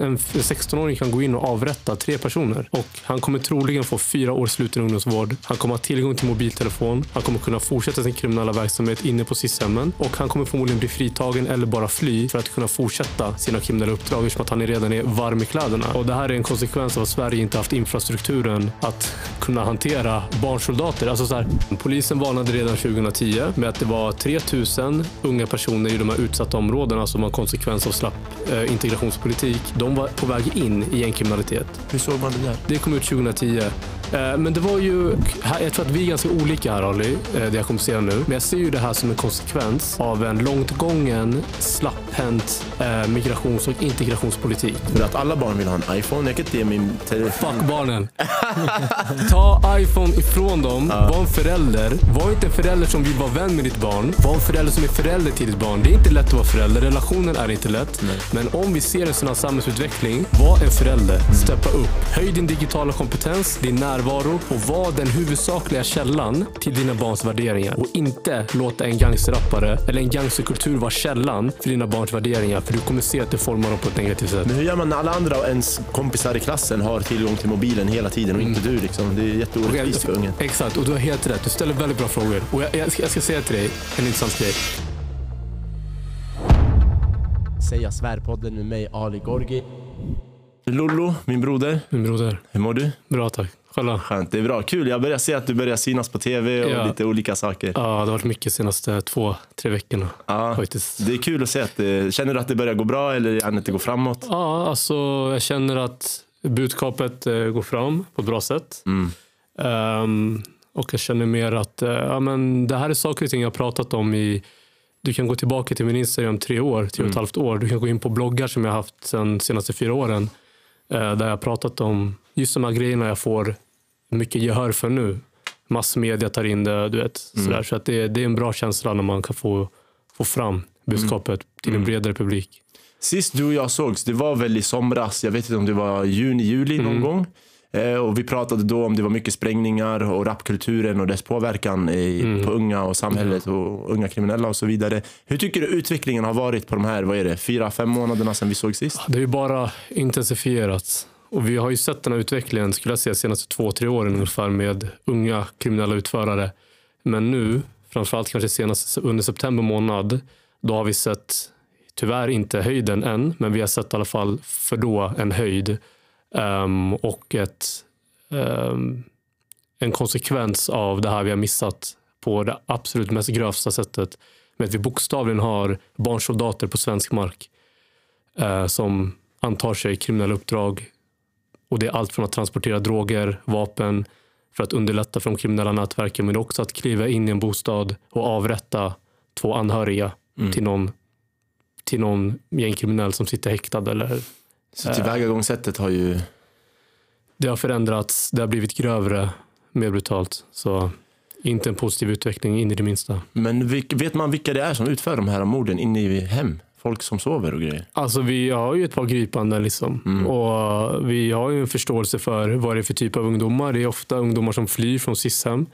En 16-åring kan gå in och avrätta tre personer och han kommer troligen få fyra års sluten ungdomsvård. Han kommer ha tillgång till mobiltelefon. Han kommer kunna fortsätta sin kriminella verksamhet inne på SIS-hemmen och han kommer förmodligen bli fritagen eller bara fly för att kunna fortsätta sina kriminella uppdrag eftersom att han redan är varm i kläderna. Och det här är en konsekvens av att Sverige inte haft infrastrukturen att kunna hantera barnsoldater. Alltså så här, polisen varnade redan 2010 med att det var 3000 unga personer i de här utsatta områdena som var en konsekvens av slapp eh, integrationspolitik de var på väg in i gängkriminalitet. Hur såg man det där? Det kom ut 2010. Eh, men det var ju, jag tror att vi är ganska olika här Ali, eh, det jag kommer säga nu. Men jag ser ju det här som en konsekvens av en långt gången, slapphänt eh, migrations och integrationspolitik. För att alla barn vill ha en iPhone. Jag kan inte ge min telefon. Fuck barnen. Ta iPhone ifrån dem. Var en förälder. Var inte en förälder som vill vara vän med ditt barn. Var en förälder som är förälder till ditt barn. Det är inte lätt att vara förälder. Relationen är inte lätt. Nej. Men om vi ser en sån här samhällsutveckling, var en förälder. Steppa upp. Höj din digitala kompetens, din närvaro och var den huvudsakliga källan till dina barns värderingar. Och inte låta en gangsterrappare eller en gangsterkultur vara källan för dina barns värderingar. För du kommer se att det formar dem på ett negativt sätt. Men hur gör man när alla andra och ens kompisar i klassen har tillgång till mobilen hela tiden och inte mm. du? Liksom? Det är jätteorättvist för ungen. Exakt, och du har helt rätt. Du ställer väldigt bra frågor. Och jag, jag, ska, jag ska säga till dig en intressant grej. Säga svärpodden med mig Ali Gorgi. Lollo, min broder. Min broder. Hur mår du? Bra tack. Själva? Skönt, det är bra. Kul. Jag börjar se att du börjar synas på tv och ja. lite olika saker. Ja, det har varit mycket de senaste två, tre veckorna. Ja. Faktiskt. Det är kul att se att det, Känner du att det börjar gå bra eller att det går framåt? Ja, alltså jag känner att budskapet eh, går fram på ett bra sätt. Mm. Um, och jag känner mer att uh, ja, men det här är saker och ting jag har pratat om i du kan gå tillbaka till min Instagram tre år, tre och ett mm. halvt år. Du kan gå in på bloggar som jag haft de senaste fyra åren. Eh, där jag pratat om just de här grejerna jag får mycket gehör för nu. Massmedia tar in det, du vet. Mm. Sådär. Så att det, det, är en bra känsla när man kan få, få fram budskapet mm. till en mm. bredare publik. Sist du och jag sågs, det var väl i somras. Jag vet inte om det var juni, juli någon mm. gång. Eh, och vi pratade då om det var mycket sprängningar och rapkulturen och dess påverkan i, mm. på unga och samhället och unga kriminella och så vidare. Hur tycker du utvecklingen har varit på de här, vad är det, fyra, fem månaderna sedan vi såg sist? Det har ju bara intensifierats. Och vi har ju sett den här utvecklingen, skulle jag säga, senaste två, tre åren ungefär med unga kriminella utförare. Men nu, framförallt kanske senast under september månad, då har vi sett, tyvärr inte höjden än, men vi har sett i alla fall för då en höjd Um, och ett, um, en konsekvens av det här vi har missat på det absolut mest grövsta sättet med att vi bokstavligen har barnsoldater på svensk mark uh, som antar sig kriminella uppdrag. Och Det är allt från att transportera droger, vapen för att underlätta för de kriminella nätverken men också att kliva in i en bostad och avrätta två anhöriga mm. till någon till någon gängkriminell som sitter häktad eller så tillvägagångssättet har ju... Det har förändrats, det har blivit grövre, mer brutalt. Så inte en positiv utveckling in i det minsta. Men vet man vilka det är som utför de här morden inne i hem? Folk som sover och grejer? Alltså vi har ju ett par gripanden liksom. Mm. Och vi har ju en förståelse för vad det är för typ av ungdomar. Det är ofta ungdomar som flyr från SIS-hem.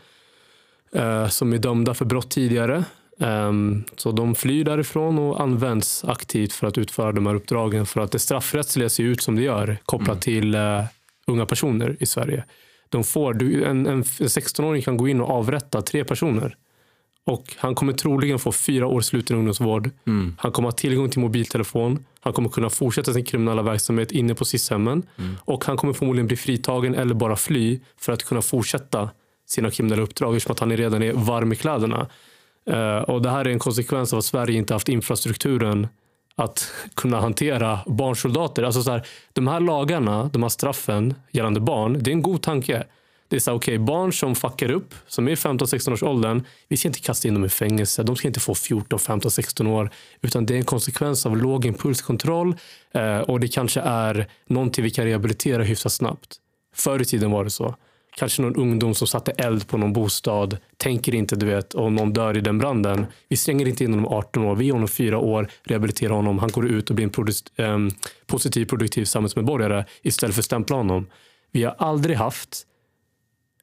Eh, som är dömda för brott tidigare. Um, så de flyr därifrån och används aktivt för att utföra de här uppdragen för att det straffrättsliga ser ut som det gör kopplat mm. till uh, unga personer i Sverige. De får, en, en 16-åring kan gå in och avrätta tre personer. Och Han kommer troligen få fyra års sluten ungdomsvård. Mm. Han kommer ha tillgång till mobiltelefon. Han kommer kunna fortsätta sin kriminella verksamhet inne på SIS-hemmen. Mm. Och han kommer förmodligen bli fritagen eller bara fly för att kunna fortsätta sina kriminella uppdrag eftersom att han redan är varm i kläderna. Eh, och Det här är en konsekvens av att Sverige inte haft infrastrukturen att kunna hantera barnsoldater. Alltså så här, de här lagarna, de här straffen gällande barn, det är en god tanke. Det är så här, okay, barn som fuckar upp, som är i 15-16 års åldern, vi ska inte kasta in dem i fängelse. De ska inte få 14, 15, 16 år. Utan det är en konsekvens av låg impulskontroll eh, och det kanske är någonting vi kan rehabilitera hyfsat snabbt. Förr i tiden var det så kanske någon ungdom som satte eld på någon bostad, tänker inte, du vet, och någon dör i den branden. Vi stänger inte in honom 18 år, vi ger honom fyra år, rehabiliterar honom, han går ut och blir en produkt, eh, positiv, produktiv samhällsmedborgare istället för att stämpla honom. Vi har aldrig haft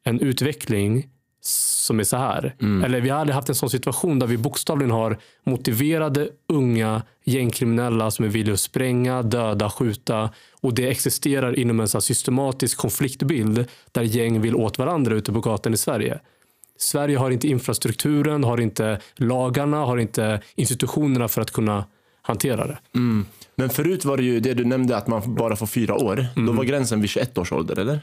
en utveckling som är så här. Eller vi har aldrig haft en sån situation där vi bokstavligen har motiverade unga gängkriminella som är villiga att spränga, döda, skjuta. Och det existerar inom en så systematisk konfliktbild där gäng vill åt varandra ute på gatan i Sverige. Sverige har inte infrastrukturen, har inte lagarna, har inte institutionerna för att kunna hantera det. Men förut var det ju det du nämnde att man bara får fyra år. Då var gränsen vid 21 års ålder, eller?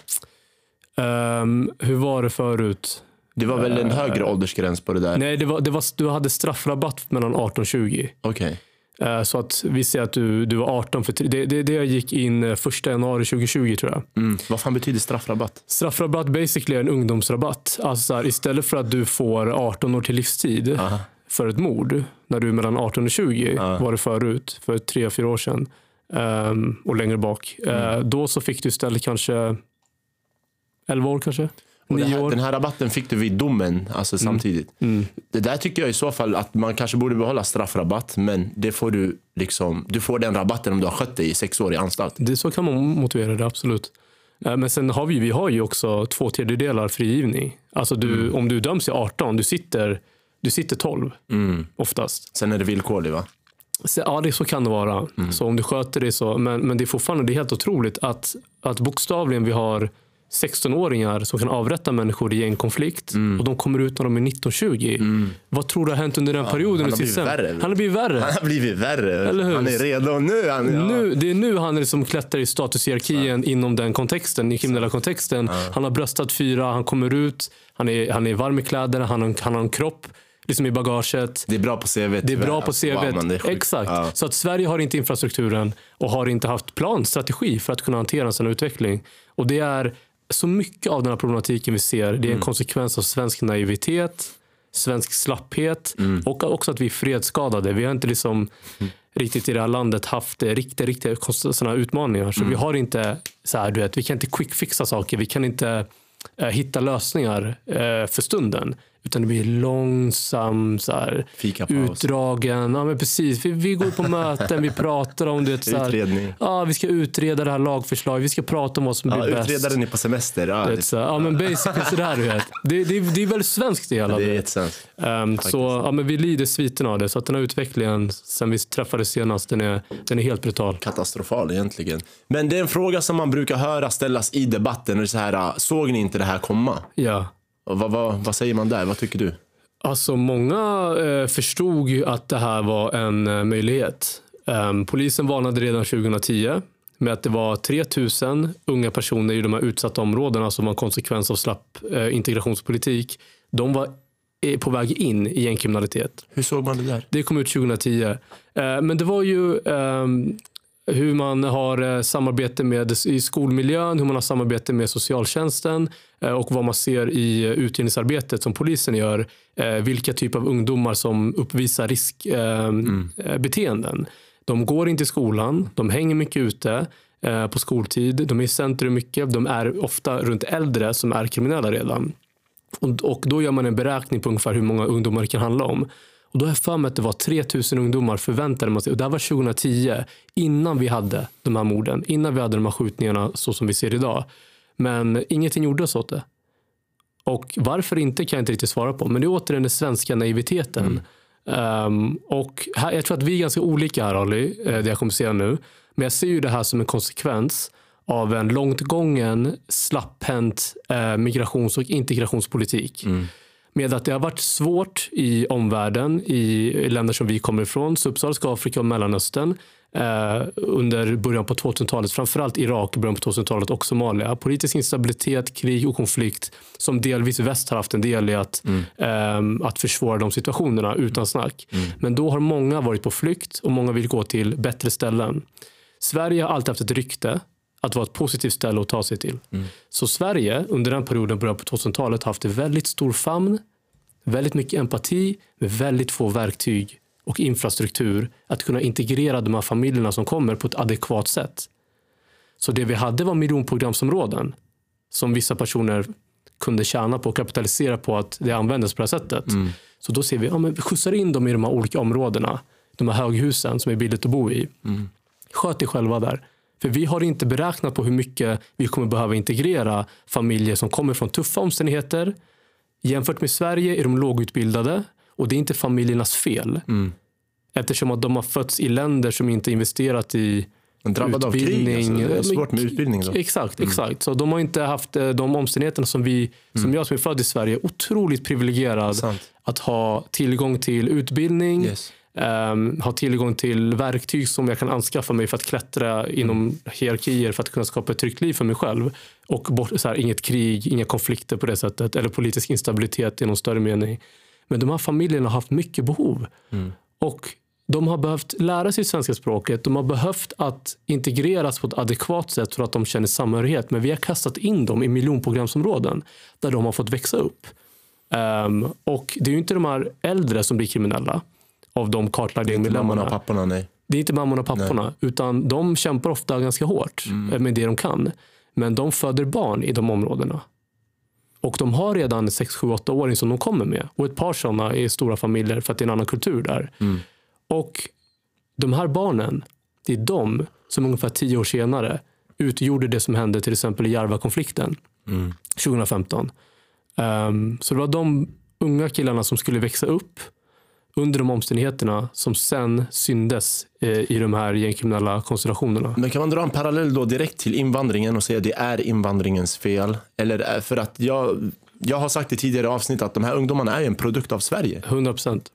Ehm, hur var det förut? Det var väl en högre åldersgräns på det där? Nej, det var, det var, du hade straffrabatt mellan 18 och 20. Okej. Eh, Så att vi säger att du, du var 18 för det, det, det gick in eh, första januari 2020 tror jag. Mm. Vad fan betyder straffrabatt? Straffrabatt basically är en ungdomsrabatt. Alltså så här, istället för att du får 18 år till livstid Aha. för ett mord, när du är mellan 18 och 20 var det förut, för tre, fyra år sedan ehm, och längre bak. Eh, Då så fick du istället kanske 11 år kanske? Och det 9 här, den här rabatten fick du vid domen alltså samtidigt. Det där tycker jag i så fall att man kanske borde behålla straffrabatt men det får du liksom, du får den rabatten om du har skött dig i sex år i anstalt. Det, så kan man motivera det, absolut. Men sen har vi, vi har ju också två tredjedelar frigivning. Alltså du, Om du döms i 18, du sitter, du sitter 12 oftast. Sen är det villkorlig va? Ja, det, så kan det vara. Så om du sköter det så. Men, men det är fortfarande det är helt otroligt att, att bokstavligen vi har 16-åringar som kan avrätta människor i en konflikt och de kommer ut när de är 19-20. Vad tror du har hänt under den perioden? han i har blivit värre. Han har blivit värre. Han har blivit värre. Eller hur? Han är redo nu. Han, ja. Nu, det är nu han liksom klättrar i statushierarkin inom den kontexten, i kriminella kontexten. Han har bröstat fyra, han kommer ut, han är, han är varm i kläderna, han har, han har en kropp liksom i bagaget. Det är bra på CV. Det är bra på CVt. Wow. Exakt. Ja. Så att Sverige har inte infrastrukturen och har inte haft plan, strategi för att kunna hantera en sån utveckling. Och det är så mycket av den här problematiken vi ser, det är en konsekvens av svensk naivitet, svensk slapphet och också att vi är fredsskadade. Vi har inte liksom riktigt i det här landet haft riktiga, riktiga sådana utmaningar. Så vi har inte, så här, du vet, vi kan inte quickfixa saker. Vi kan inte eh, hitta lösningar eh, för stunden. Utan det blir långsam, så här, utdragen. Ja, men precis. Vi, vi går på möten, vi pratar om det. Så här, Utredning. Ja, vi ska utreda det här lagförslaget. Vi ska prata om vad som Ja, blir bäst. utredaren är på semester. Ja, Du det, vet, så, ja, men basically sådär du vet. Det, det, det är väldigt svenskt det hela. det är jättesvenskt. um, så ja, men vi lider sviterna av det. Så att den här utvecklingen sen vi träffades senast, den är, den är helt brutal. Katastrofal egentligen. Men det är en fråga som man brukar höra ställas i debatten. Och så här, såg ni inte det här komma? Ja. Vad, vad, vad säger man där? Vad tycker du? Alltså många eh, förstod ju att det här var en eh, möjlighet. Ehm, polisen varnade redan 2010 med att det var 3000 unga personer i de här utsatta områdena som var en konsekvens av slapp eh, integrationspolitik. De var eh, på väg in i gängkriminalitet. Hur såg man det där? Det kom ut 2010. Eh, Men det var ju ehm, hur man har eh, samarbete med i skolmiljön, hur man har samarbete med socialtjänsten eh, och vad man ser i eh, utredningsarbetet som polisen gör. eh, Vilka typer av ungdomar som uppvisar riskbeteenden. De går inte i skolan, de hänger mycket ute eh, på skoltid, de är i centrum mycket, de är ofta runt äldre som är kriminella redan. Och, och då gör man en beräkning på ungefär hur många ungdomar det kan handla om. Och då har jag för mig att det var 3000 ungdomar förväntade man sig. Och det här var 2010, innan vi hade de här morden. Innan vi hade de här skjutningarna så som vi ser idag. Men ingenting gjordes åt det. Och varför inte kan jag inte riktigt svara på. Men det är återigen den svenska naiviteten. Ehm, och här, jag tror att vi är ganska olika här Ali, eh, det jag kommer säga nu. Men jag ser ju det här som en konsekvens av en långt gången slapphänt eh, migrations och integrationspolitik. Med att det har varit svårt i omvärlden, i länder som vi kommer ifrån, subsahariska Afrika och Mellanöstern eh, under början på 2000-talet, framförallt Irak, början på 2000-talet och Somalia. Politisk instabilitet, krig och konflikt som delvis väst har haft en del i att, ehm, att försvåra de situationerna utan snack. Men då har många varit på flykt och många vill gå till bättre ställen. Sverige har alltid haft ett rykte att vara ett positivt ställe att ta sig till. Så Sverige under den perioden, början på 2000-talet, har haft en väldigt stor famn, väldigt mycket empati med väldigt få verktyg och infrastruktur att kunna integrera de här familjerna som kommer på ett adekvat sätt. Så det vi hade var miljonprogramsområden som vissa personer kunde tjäna på och kapitalisera på att det användes på det här sättet. Så då ser vi, ja, men vi skjutsar in dem i de här olika områdena, de här höghusen som är billigt att bo i. Sköt er själva där. För vi har inte beräknat på hur mycket vi kommer behöva integrera familjer som kommer från tuffa omständigheter Jämfört med Sverige är de lågutbildade och det är inte familjernas fel. Mm. Eftersom att de har fötts i länder som inte investerat i Men drabbade av krig. utbildning. Alltså. Är svårt med utbildning. Då. Exakt, exakt. Så de har inte haft eh, de omständigheterna som vi, som jag som är född i Sverige, otroligt privilegierad Sant. att ha tillgång till utbildning, Yes. Ehm, ha tillgång till verktyg som jag kan anskaffa mig för att klättra inom hierarkier för att kunna skapa ett tryggt liv för mig själv. Och bort, så här, inget krig, inga konflikter på det sättet eller politisk instabilitet i någon större mening. Men de här familjerna har haft mycket behov. Och de har behövt lära sig svenska språket. De har behövt att integreras på ett adekvat sätt för att de känner samhörighet. Men vi har kastat in dem i miljonprogramsområden där de har fått växa upp. Ehm, och det är ju inte de här äldre som blir kriminella av de kartlagda papporna, nej. Det är inte mammorna och papporna. Utan de kämpar ofta ganska hårt eh, med det de kan. Men de föder barn i de områdena. Och de har redan 6, 7, 8 åring som de kommer med. Och ett par sådana i stora familjer för att det är en annan kultur där. Och de här barnen, det är de som ungefär 10 år senare utgjorde det som hände till exempel i Järvakonflikten 2015. Ehm, så det var de unga killarna som skulle växa upp under de omständigheterna som sen syndes eh, i de här gängkriminella konstellationerna. Men kan man dra en parallell då direkt till invandringen och säga att det är invandringens fel? Eller är- för att jag, jag har sagt i tidigare avsnitt att de här ungdomarna är en produkt av Sverige. 100 procent.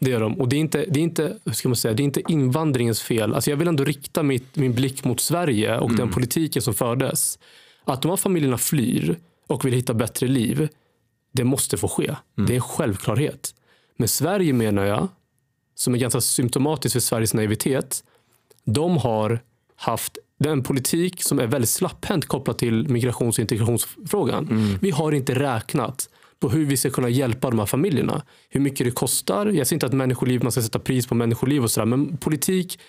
Det är de. Och det är inte, det är inte, hur ska man säga, det är inte invandringens fel. Alltså jag vill ändå rikta mitt, min blick mot Sverige och den politiken som fördes. Att de här familjerna flyr och vill hitta bättre liv, det måste få ske. Det är en självklarhet. Men Sverige menar jag, som är ganska symptomatiskt för Sveriges naivitet, de har haft den politik som är väldigt slapphänt kopplat till migrations och integrationsfrågan. Vi har inte räknat på hur vi ska kunna hjälpa de här familjerna. Hur mycket det kostar. Jag säger inte att människoliv, man ska sätta pris på människoliv och sådär. Men politik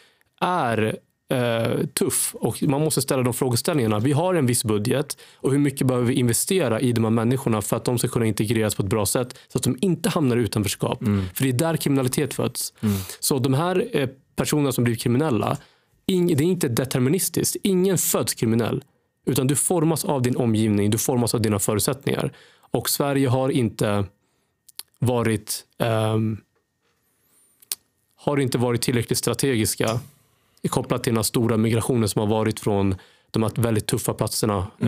är eh, tuff och man måste ställa de frågeställningarna. Vi har en viss budget och hur mycket behöver vi investera i de här människorna för att de ska kunna integreras på ett bra sätt så att de inte hamnar i utanförskap. För det är där kriminalitet föds. Så de här eh, personerna som blir kriminella, ing, det är inte deterministiskt. Ingen föds kriminell. Utan du formas av din omgivning, du formas av dina förutsättningar. Och Sverige har inte varit ehm, har inte varit tillräckligt strategiska kopplat till den här stora migrationen som har varit från de här väldigt tuffa platserna. eh,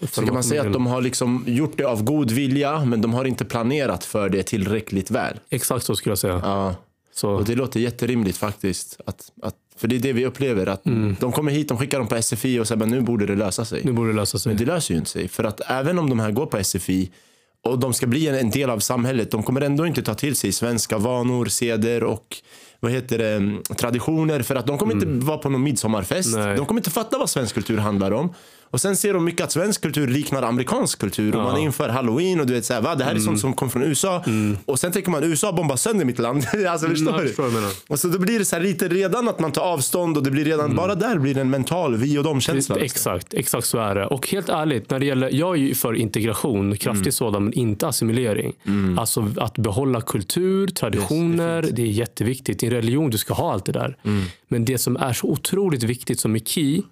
för Så kan man säga att de har liksom gjort det av god vilja, men de har inte planerat för det tillräckligt väl. Exakt så skulle jag säga. Ja. Så, Och det låter jätterimligt faktiskt. Att, att, för det är det vi upplever. Att De kommer hit, de skickar dem på SFI och säger men nu borde det lösa sig. nu borde det lösa sig. Men det löser ju inte sig. För att även om de här går på SFI och de ska bli en, en del av samhället, de kommer ändå inte ta till sig svenska vanor, seder och vad heter det, mm, traditioner. För att de kommer inte vara på någon midsommarfest. Nej. De kommer inte fatta vad svensk kultur handlar om. Och sen ser de mycket att svensk kultur liknar amerikansk kultur. Och man inför halloween och du vet så här, va, det här är sånt som kom från USA. Och sen tänker man USA bombar sönder mitt land. alltså, förstår du? förstår du. Och så då blir det så här lite redan att man tar avstånd och det blir redan, bara där blir det en mental vi och dem-känsla. liksom. Exakt, exakt så är det. Och helt ärligt, när det gäller, jag är ju för integration, kraftig Mm. sådan, men inte assimilering. Alltså att behålla kultur, traditioner, det, är jätteviktigt. Din religion, du ska ha allt det där. Mm. Men det som är så otroligt viktigt som är key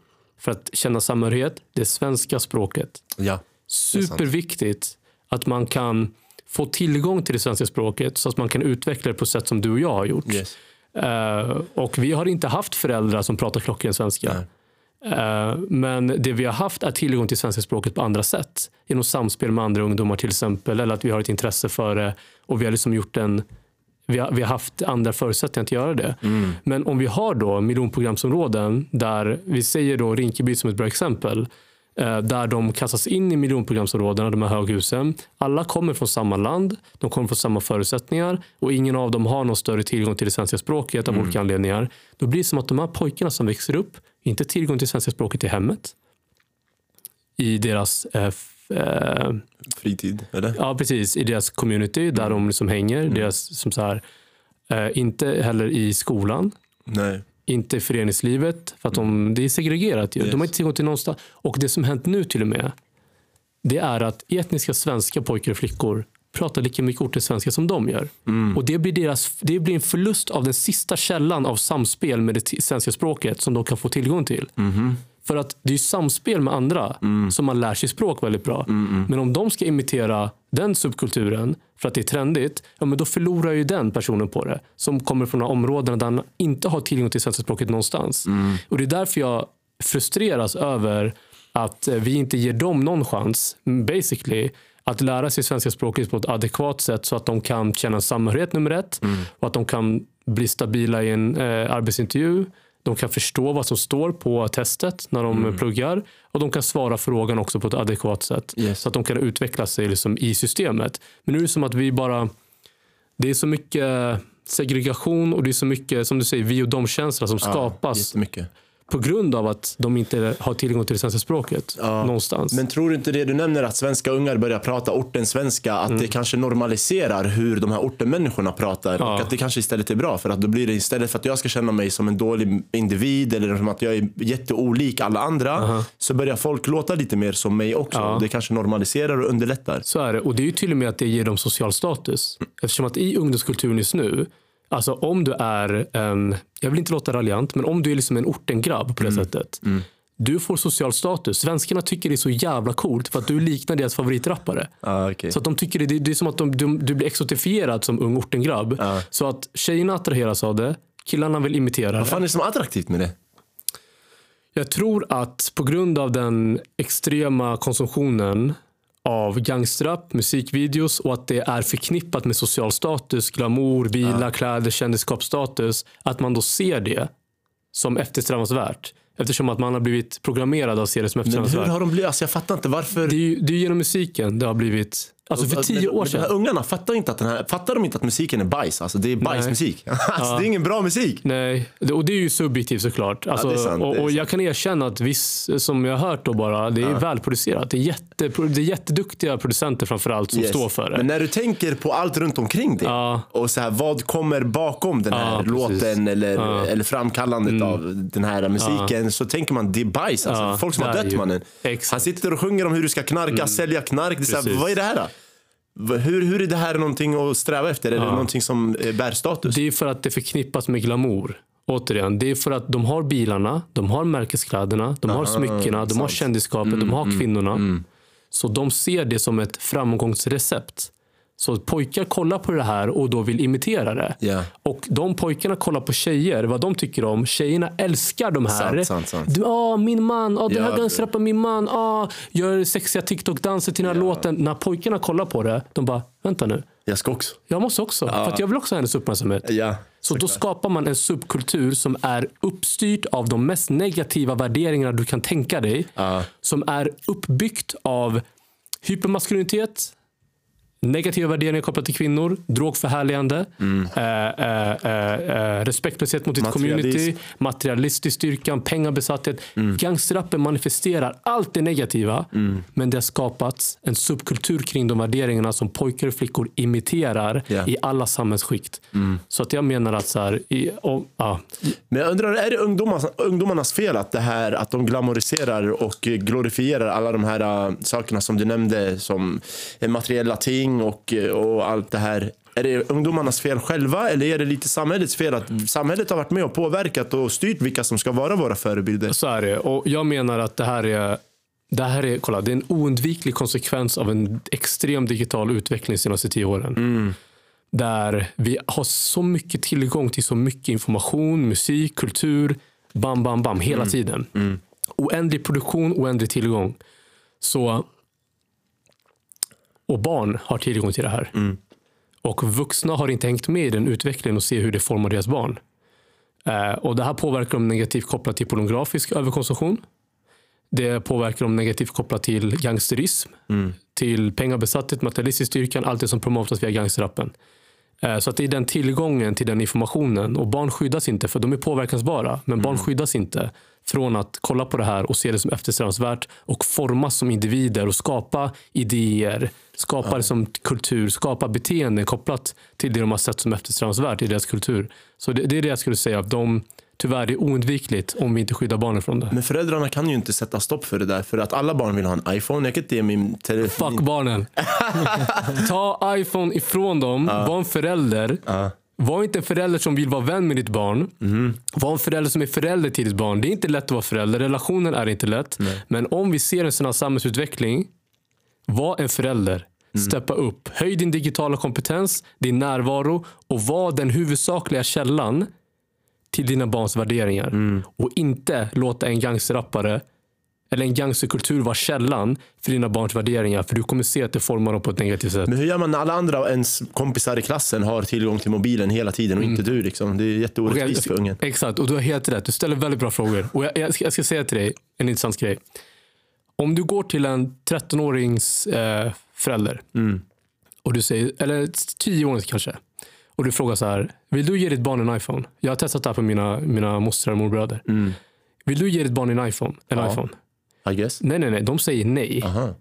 för att känna samhörighet, det svenska språket. Ja. Superviktigt att man kan få tillgång till det svenska språket så att man kan utveckla det på sätt som du och jag har gjort. Yes. Eh, och vi har inte haft föräldrar som pratar klockren svenska. Eh, men det vi har haft är tillgång till svenska språket på andra sätt. Genom samspel med andra ungdomar till exempel. Eller att vi har ett intresse för det. Och vi har liksom gjort en vi har, vi har haft andra förutsättningar att göra det. Men om vi har då miljonprogramsområden där vi säger då Rinkeby som ett bra exempel. eh, Där de kastas in i miljonprogramsområdena, de här höghusen. Alla kommer från samma land, de kommer från samma förutsättningar och ingen av dem har någon större tillgång till det svenska språket av olika anledningar. Då blir det som att de här pojkarna som växer upp inte tillgång till svenska språket i hemmet. I deras eh, eh, Fritid, eller? Ja, precis. I deras community där de liksom hänger. Deras, som så här, eh, inte heller i skolan. Nej. Inte i föreningslivet. För att de, det är segregerat. Ju. Yes. De har inte tillgång till någonstans. Och det som hänt nu till och med. Det är att etniska svenska pojkar och flickor pratar lika mycket orten svenska som de gör. Och det blir, deras, det blir en förlust av den sista källan av samspel med det svenska språket som de kan få tillgång till. För att det är samspel med andra som man lär sig språk väldigt bra. Men om de ska imitera den subkulturen för att det är trendigt, ja, men då förlorar ju den personen på det. Som kommer från områden där han inte har tillgång till svenska språket någonstans. Och Det är därför jag frustreras över att eh, vi inte ger dem någon chans, basically, att lära sig svenska språket på ett adekvat sätt så att de kan känna samhörighet nummer ett och att de kan bli stabila i en eh, arbetsintervju. De kan förstå vad som står på testet när de Mm. pluggar och de kan svara frågan också på ett adekvat sätt Yes. så att de kan utveckla sig liksom i systemet. Men nu är det som att vi bara... Det är så mycket segregation och det är så mycket, som du säger, vi och dom-känsla som skapas Jättemycket. På grund av att de inte har tillgång till det svenska språket Ja. någonstans. Men tror du inte det du nämner att svenska ungar börjar prata ortens svenska, att det kanske normaliserar hur de här ortenmänniskorna pratar Ja. och att det kanske istället är bra för att då blir det istället för att jag ska känna mig som en dålig individ eller som att jag är jätteolik alla andra så börjar folk låta lite mer som mig också. Ja. Det kanske normaliserar och underlättar. Så är det. Och det är ju till och med att det ger dem social status. Eftersom att i ungdomskulturen just nu, alltså om du är en, jag vill inte låta raljant, men om du är liksom en ortengrabb på det sättet. Du får social status. Svenskarna tycker det är så jävla coolt för att du liknar deras favoritrappare. Ah, okay. Så att de tycker det, det, är som att de, du, du blir exotifierad som ung ortengrabb. Ja. Så att tjejerna attraheras av det, killarna vill imitera Vad det. fan är det som är attraktivt med det? Jag tror att på grund av den extrema konsumtionen av gangsterrap, musikvideos och att det är förknippat med social status, glamour, bilar, kläder, kändisskapsstatus. Att man då ser det som eftersträvansvärt. Eftersom att man har blivit programmerad att se det som Men hur eftersträvansvärt. har de blivit? Alltså jag fattar inte varför. Det är ju det är genom musiken det har blivit. Alltså för tio år sedan. ungarna fattar, inte att den här, fattar de inte att musiken är bajs? Alltså det är bajsmusik. Alltså, Det är ingen bra musik. Nej, och det är ju subjektivt såklart. Alltså, är sant, och, och jag kan erkänna att viss, som jag har hört då bara, det är välproducerat. Det är, jätte, det är jätteduktiga producenter framförallt som Yes. står för det. Men när du tänker på allt runt omkring det Ja. och så här, vad kommer bakom den här Ja, låten eller, eller framkallandet av den här musiken så tänker man det är bajs. Alltså. Ja, Folk som har dött mannen. Exakt. Han sitter och sjunger om hur du ska knarka, sälja knark. Det är så här, vad är det här då? Hur, hur är det här någonting att sträva efter? Eller någonting som eh, bär status? Det är för att det förknippas med glamour. Återigen, det är för att de har bilarna, de har märkeskläderna, de har smyckena, de har kändisskapet, de har kvinnorna. Så de ser det som ett framgångsrecept. Så pojkar kollar på det här och då vill imitera det. Ja. Och de pojkarna kollar på tjejer, vad de tycker om. Tjejerna älskar de här. Sant, sant, sant. Du, ah, min man, ah, den Ja, här gangsterrappen min man. Ah, gör sexiga TikTok-danser till den här låten. När pojkarna kollar på det, de bara, vänta nu. Jag ska också. Jag måste också, för att jag vill också ha hennes uppmärksamhet. Ja. Så då skapar man en subkultur som är uppstyrt av de mest negativa värderingarna du kan tänka dig. Som är uppbyggt av hypermaskulinitet, negativa värderingar kopplat till kvinnor, drogförhärligande, eh, eh, eh, eh, respektlöshet mot ditt community, materialistisk styrkan, pengabesatthet. Gangsterrappen manifesterar allt det negativa, men det har skapats en subkultur kring de värderingarna som pojkar och flickor imiterar Ja. i alla samhällsskikt. Så att jag menar att så här, i, och, ja, Men jag undrar, är det ungdomarnas, ungdomarnas fel att, det här, att de glamoriserar och glorifierar alla de här äh, sakerna som du nämnde som materiella ting och, eh, och allt det här? Är det ungdomarnas fel själva eller är det lite samhällets fel att samhället har varit med och påverkat och styrt vilka som ska vara våra förebilder? Så är det. Och jag menar att det här är det här är, kolla, det är en oundviklig konsekvens av en extrem digital utveckling de senaste tio åren. Där vi har så mycket tillgång till så mycket information, musik, kultur, bam, bam, bam, hela tiden. Oändlig produktion, oändlig tillgång. Så, och barn har tillgång till det här. Och vuxna har inte hängt med i den utvecklingen och ser hur det formar deras barn. Eh, och Det här påverkar dem negativt kopplat till pornografisk överkonsumtion. Det påverkar dem negativt kopplat till gangsterism, till pengabesatthet, materialistisk styrkan, allt det som promotas via gangsterrappen. Eh, Så att det är den tillgången till den informationen. Och barn skyddas inte, för de är påverkansbara. Men barn skyddas inte från att kolla på det här och se det som eftersträvansvärt och formas som individer och skapa idéer, skapa det som kultur, skapa beteenden kopplat till det de har sett som eftersträvansvärt i deras kultur. Så det, det är det jag skulle säga. Att de, tyvärr, det är oundvikligt om vi inte skyddar barnen från det. Men föräldrarna kan ju inte sätta stopp för det där för att alla barn vill ha en iPhone. Jag kan inte ge min telefon. Fuck barnen. Ta iPhone ifrån dem. Var en förälder. Var inte en förälder som vill vara vän med ditt barn. Var en förälder som är förälder till ditt barn. Det är inte lätt att vara förälder. Relationen är inte lätt. Men om vi ser en sån här samhällsutveckling. Var en förälder. Steppa upp. Höj din digitala kompetens, din närvaro och var den huvudsakliga källan till dina barns värderingar. Och inte låta en gangsterrappare eller en gangsterkultur vara källan för dina barns värderingar. För du kommer se att det formar dem på ett negativt sätt. Men hur gör man när alla andra ens kompisar i klassen har tillgång till mobilen hela tiden och inte du? Liksom? Det är jätteorättvist för ungen. Exakt, och du har helt rätt. Du ställer väldigt bra frågor. Och jag, jag, ska, jag ska säga till dig en intressant grej. Om du går till en 13-årings eh, förälder, och du säger, eller 10-årings kanske, och du frågar så här, vill du ge ditt barn en iPhone? Jag har testat det här på mina, mina mostrar och morbröder. Vill du ge ditt barn en iPhone? En Ja. iPhone? I guess. Nej, nej, nej. De säger nej. Aha.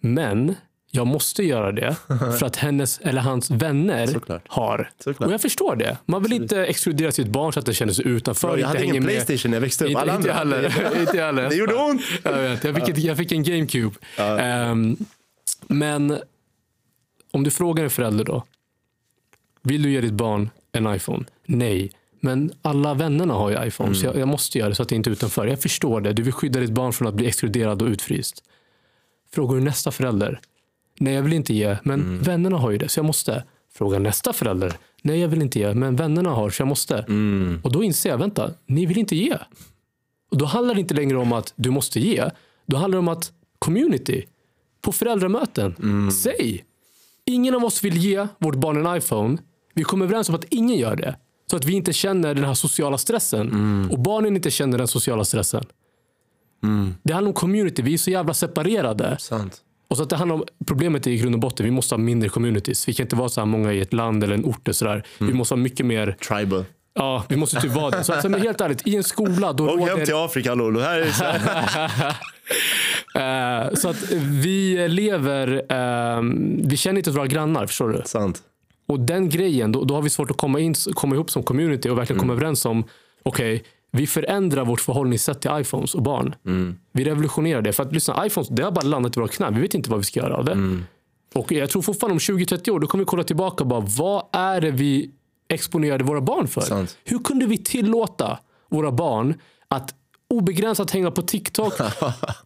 Men jag måste göra det för att hennes eller hans vänner Såklart. har. Såklart. Och jag förstår det. Man vill inte exkludera sitt barn så att det känner sig utanför. Jag inte hade ingen. Playstation när jag växte upp. Inte, Alla inte jag andra. heller. inte jag heller. Det gjorde ont. Jag, vet, jag, fick, ett, jag fick en GameCube. Ehm, men om du frågar en förälder då. Vill du ge ditt barn en iPhone? Nej. Men alla vännerna har ju iPhone, så jag, jag måste göra det så att det inte är utanför. Jag förstår det. Du vill skydda ditt barn från att bli exkluderad och utfryst. Frågar du nästa förälder? Nej, jag vill inte ge, men vännerna har ju det, så jag måste. Fråga nästa förälder. Nej, jag vill inte ge, men vännerna har, så jag måste. Och då inser jag, vänta, ni vill inte ge. Och då handlar det inte längre om att du måste ge. Då handlar det om att community, på föräldramöten, säg. Ingen av oss vill ge vårt barn en iPhone. Vi kommer överens om att ingen gör det. Så att vi inte känner den här sociala stressen. Och barnen inte känner den sociala stressen. Det handlar om community. Vi är så jävla separerade. Sant. Och så att det handlar om, problemet är i grund och botten, vi måste ha mindre communities. Vi kan inte vara så här många i ett land eller en ort. Och så där. Vi måste ha mycket mer, Tribal. Ja vi måste typ vara det. Så, alltså, men helt ärligt, i en skola då Åk hem råder, till Afrika Lolo. Här är så eh, så att vi lever, eh, vi känner inte våra grannar, förstår du? Sant. Och den grejen, då, då har vi svårt att komma, in, komma ihop som community och verkligen komma överens om, okej, vi förändrar vårt förhållningssätt till iPhones och barn. Vi revolutionerar det. För att lyssna, iPhones, det har bara landat i våra knän. Vi vet inte vad vi ska göra av det. Och jag tror fortfarande om 20-30 år, då kommer vi kolla tillbaka och bara, vad är det vi exponerade våra barn för? Sant. Hur kunde vi tillåta våra barn att obegränsat hänga på TikTok,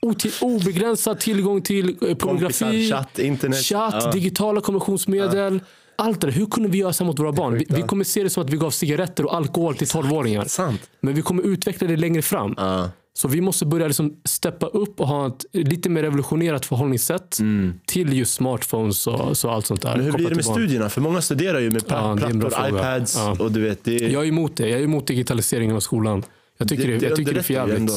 obegränsad tillgång till eh, pornografi, chatt, internet. chatt Ja. digitala kommunikationsmedel. Allt det. Hur kunde vi göra så mot våra barn? Vi, vi kommer se det som att vi gav cigaretter och alkohol till 12-åringar. Sant. Men vi kommer utveckla det längre fram. Ja. Så vi måste börja liksom steppa upp och ha ett lite mer revolutionerat förhållningssätt till just smartphones och så allt sånt där. Mm. Men hur blir det med studierna? För många studerar ju med Ja, det är plattor, iPads Ja. och du vet. Det, Jag är emot det. Jag är emot digitaliseringen av skolan. Jag tycker det, jag tycker det är för jävligt.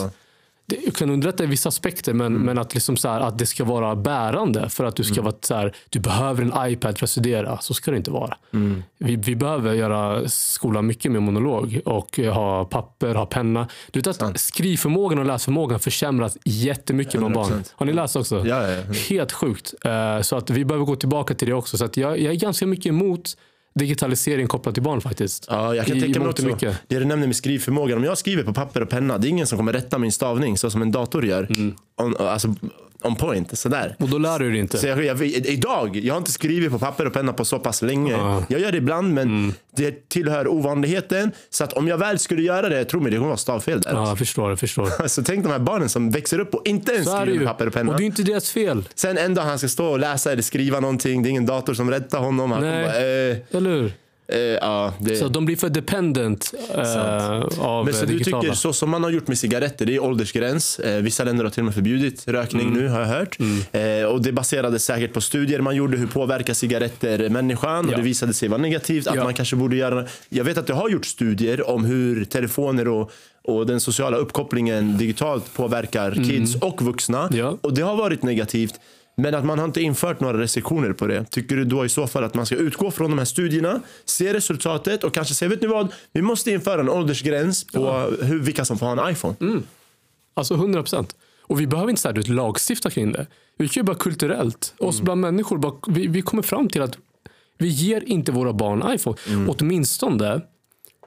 Det kan underlätta i vissa aspekter men, Mm. men att, liksom så här, att det ska vara bärande för att du ska vara så här, du behöver en iPad för att studera. Så ska det inte vara. Mm. Vi, vi behöver göra skolan mycket mer monolog och ha papper, ha penna. Du vet att skrivförmågan och läsförmågan försämras jättemycket bland barn. 100%. Har ni läst också? Ja, ja. Helt sjukt. Eh, Så att vi behöver gå tillbaka till det också. Så att jag, jag är ganska mycket emot digitalisering kopplat till barn faktiskt. Ja, jag kan I- tänka mig också. mycket. Det du nämner med skrivförmågan. Om jag skriver på papper och penna, det är ingen som kommer rätta min stavning så som en dator gör. Mm. On, alltså, on point, sådär. Och då lär du dig inte. Så jag, jag, idag, jag har inte skrivit på papper och penna på så pass länge. Jag gör det ibland men Mm. det tillhör ovanligheten. Så att om jag väl skulle göra det, tro mig det kommer vara stavfel där. Ja, jag förstår. Jag förstår. Så tänk de här barnen som växer upp och inte ens Så skriver med papper och penna. Och det är inte deras fel. Sen en dag han ska stå och läsa eller skriva någonting, det är ingen dator som rättar honom. Han Nej. bara, eh, Eller hur? Eh, ja, det... Så de blir för dependent eh, av Men så eh, du digitala. tycker så som man har gjort med cigaretter, det är åldersgräns. Eh, vissa länder har till och med förbjudit rökning Mm. nu har jag hört. Eh, och det baserades säkert på studier man gjorde, hur påverkar cigaretter människan? Och Ja. det visade sig vara negativt. Att Ja. man kanske borde göra... Jag vet att det har gjort studier om hur telefoner och, och den sociala uppkopplingen digitalt påverkar kids och vuxna. Mm. Ja. Och det har varit negativt. Men att man har inte infört några restriktioner på det. Tycker du då i så fall att man ska utgå från de här studierna, se resultatet och kanske säga, vet ni vad? Vi måste införa en åldersgräns på hur, vilka som får ha en iPhone. Mm. Alltså 100 procent. Och vi behöver inte så här, du lagstifta kring det. Vi kan ju bara kulturellt, Mm. oss bland människor, bara, vi, vi kommer fram till att vi ger inte våra barn iPhone. Mm. Åtminstone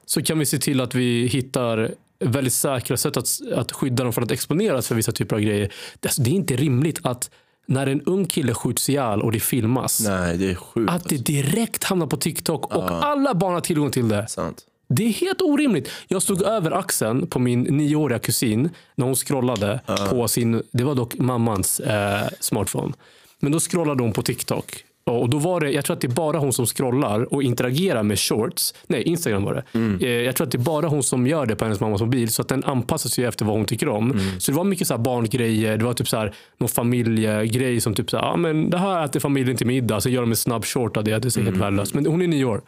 så kan vi se till att vi hittar väldigt säkra sätt att, att skydda dem från att exponeras för vissa typer av grejer. Det, alltså, det är inte rimligt att när en ung kille skjuts ihjäl och det filmas. Nej, det är sjukt. Att det direkt hamnar på TikTok och alla barn har tillgång till det. Sant. Det är helt orimligt. Jag stod över axeln på min nioåriga kusin när hon scrollade på sin, det var dock mammans eh, smartphone. Men då scrollade hon på TikTok. Och då var det, jag tror att det är bara hon som scrollar och interagerar med shorts. Nej, Instagram var det. Eh, Jag tror att det är bara hon som gör det på hennes mammas mobil. Så att den anpassar sig efter vad hon tycker om. Så det var mycket så här barngrejer. Det var typ så här, någon familjegrej som typ så här, ah, men det här äter familjen till middag. Så gör de en snabb short av det. Det är helt värdelöst. Men hon är nio år.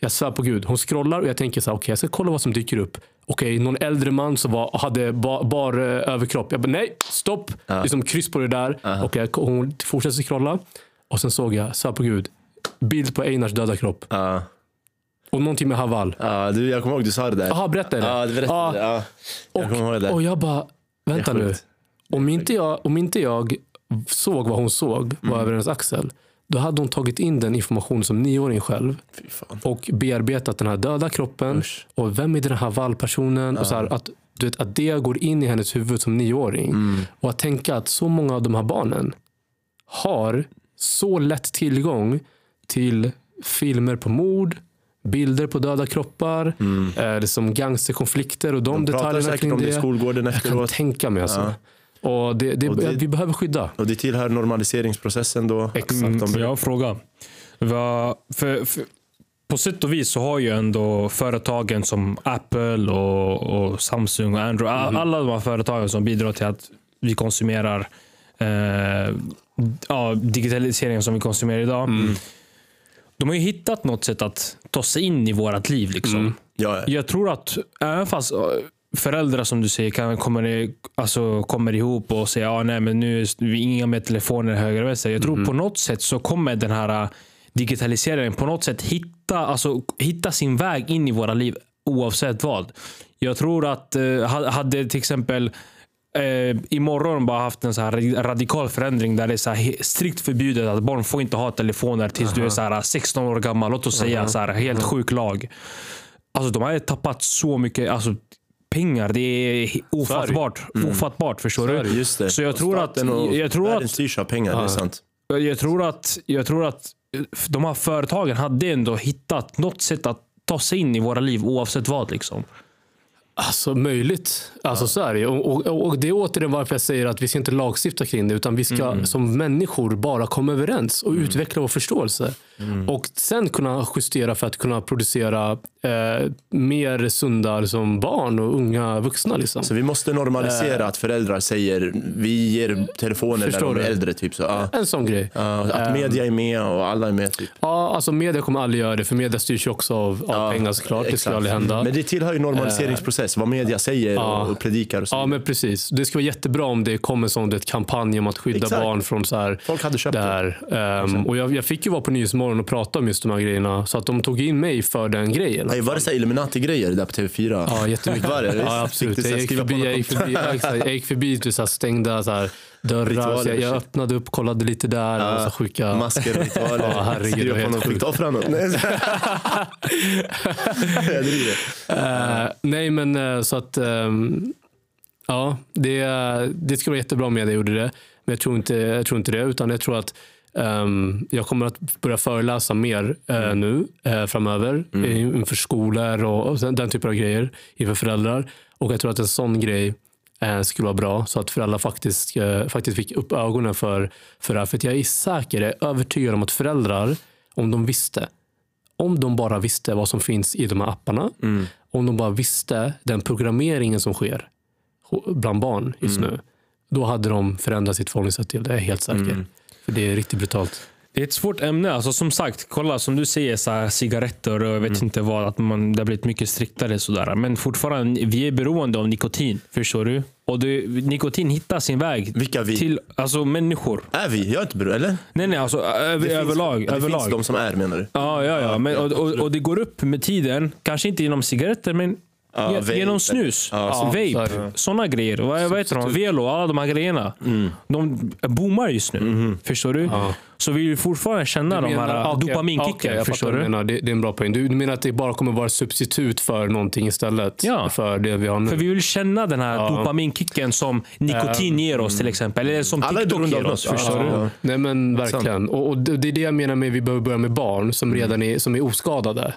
Jag svär på gud. Hon scrollar och jag tänker så här, okej jag ska kolla vad som dyker upp. Okej, någon äldre man som var, hade bar, bar eh, överkropp. Jag bara nej, stopp. Liksom kryss på det där. Okej, hon fortsätter scrolla. Och sen såg jag, svär på gud, bild på Einars döda kropp. Ja. Och någonting med Haval. Ja, du, jag kommer ihåg du sa det där. Jaha, berätta det. Ja, du berättade Ja. det. Ja. Jag kommer ihåg det. Och jag bara, vänta Det är nu. sjukt. Om inte, jag, om inte jag såg vad hon såg var över hennes axel. Då hade hon tagit in den informationen som nioåring själv. Fy fan. och bearbetat den här döda kroppen. Och vem är den här Haval-personen? Och så här, att, du vet, att det går in i hennes huvud som nioåring. Och att tänka att så många av de här barnen har så lätt tillgång till filmer på mord, bilder på döda kroppar, eh, liksom gangsterkonflikter och de, De pratar detaljerna säkert kring om det i skolgården Jag kan efteråt. tänka mig alltså. Och det, det, Och det- vi behöver skydda. Och det tillhör normaliseringsprocessen då. Exakt. De, jag har en fråga. Vad- för, för, på sätt och vis så har ju ändå företagen som Apple och, och Samsung och Android, a- alla de här företagen som bidrar till att vi konsumerar eh, ja, digitaliseringen som vi konsumerar idag. De har ju hittat något sätt att ta sig in i vårt liv. Liksom. ja, Jag tror att även fast äh, föräldrar som du säger kan, kommer, alltså, kommer ihop och säger ah, nej men nu är vi inga mer telefoner höger och vänster. Jag tror på något sätt så kommer den här äh, digitaliseringen på något sätt hitta, alltså, hitta sin väg in i våra liv oavsett vad. Jag tror att eh, ha- hade till exempel eh, imorgon bara haft en så här radikal förändring där det är så strikt förbjudet att barn får inte ha telefoner tills du är så här 16 år gammal. Låt oss säga så här helt sjuk lag. Alltså de har tappat så mycket alltså, pengar. Det är ofattbart. Ofattbart, förstår det, du? just det. Så jag Och tror att, jag tror världen att, styrs av pengar, det är sant. jag tror att, jag tror att eh, de här företagen hade ändå hittat något sätt att ta sig in i våra liv oavsett vad. Liksom. Alltså möjligt. Alltså så är det. Och, och, och det är återigen varför jag säger att vi ska inte lagstifta kring det. Utan vi ska som människor bara komma överens och utveckla vår förståelse. Och sen kunna justera för att kunna producera eh, mer sunda som barn och unga vuxna. Liksom. Så vi måste normalisera att föräldrar säger vi ger telefoner när Förstår de är äldre. Typ, så, ja. En sån grej. Ja, att media är med och alla är med. Typ. Ja, alltså media kommer aldrig göra det. För media styrs ju också av, av pengar såklart. Det ska Exakt. aldrig hända. Men det tillhör ju normaliseringsprocess, vad media säger och, och predikar och så. Ja, men precis. Det skulle vara jättebra om det kom en sån det, kampanj om att skydda Exakt. barn från så här, Folk hade köpt det här. Ehm, och jag, jag fick ju vara på Nyhetsmorgon och prata om just de här grejerna. Så att de tog in mig för den grejen. Nej, var det så Illuminati-grejer där på TV4? Ja, jättemycket. Var det? Ja, absolut. Jag gick förbi, jag gick förbi, ja, jag gick förbi typ så här stängda så här, dörrar. Jag, jag öppnade upp, kollade lite där. och så sjuka... Masker och ritualer. Ja, herregud, var på någon fick ta fram något. Nej, jag driver. Nej, men eh, så att... ehm, ja, det, det skulle vara jättebra om jag gjorde det. Men jag tror inte, jag tror inte det. Utan jag tror att ehm, jag kommer att börja föreläsa mer eh, nu eh, framöver. eh, Inför skolor och, och den typen av grejer. Inför föräldrar. Och jag tror att en sån grej skulle vara bra. Så att föräldrar faktiskt, eh, faktiskt fick upp ögonen för, för det här. För jag är säker, jag är övertygad om att föräldrar, om de visste om de bara visste vad som finns i de här apparna, om de bara visste den programmeringen som sker bland barn just nu, då hade de förändrat sitt förhållningssätt till det, jag är helt säker. För det är riktigt brutalt. Det är ett svårt ämne. Alltså, som sagt, kolla som du säger, så här, cigaretter och jag vet Mm. inte vad. Att man, det har blivit mycket striktare. Sådär. Men fortfarande, vi är beroende av nikotin. Förstår du? Och det, nikotin hittar sin väg Vilka vi? till alltså, människor. Är vi? Jag är inte beroende, eller? Nej, nej, alltså över, Det finns- överlag. Det överlag. finns de som är menar du? Ja, ja, ja. Men, och, och, och det går upp med tiden. Kanske inte genom cigaretter, men Ja. Genom snus, Ja, vape, sådana grejer. Vad, vad heter de? Velo, alla de här grejerna. Mm. De boomar just nu. Mm-hmm. Förstår du? Så vi vill fortfarande känna de här okej, dopaminkicken. okej, jag förstår fattar vad du? menar. Det, det är en bra poäng. Du, du menar att det bara kommer vara ett substitut för någonting istället? Ja. För det vi har nu? För vi vill känna den här dopaminkicken som nikotin ger oss till exempel. Eller som TikTok ger oss. Förstår Ja. du? Nej men verkligen. Och, och det det är det jag menar med att vi behöver börja med barn som redan är, som är oskadade.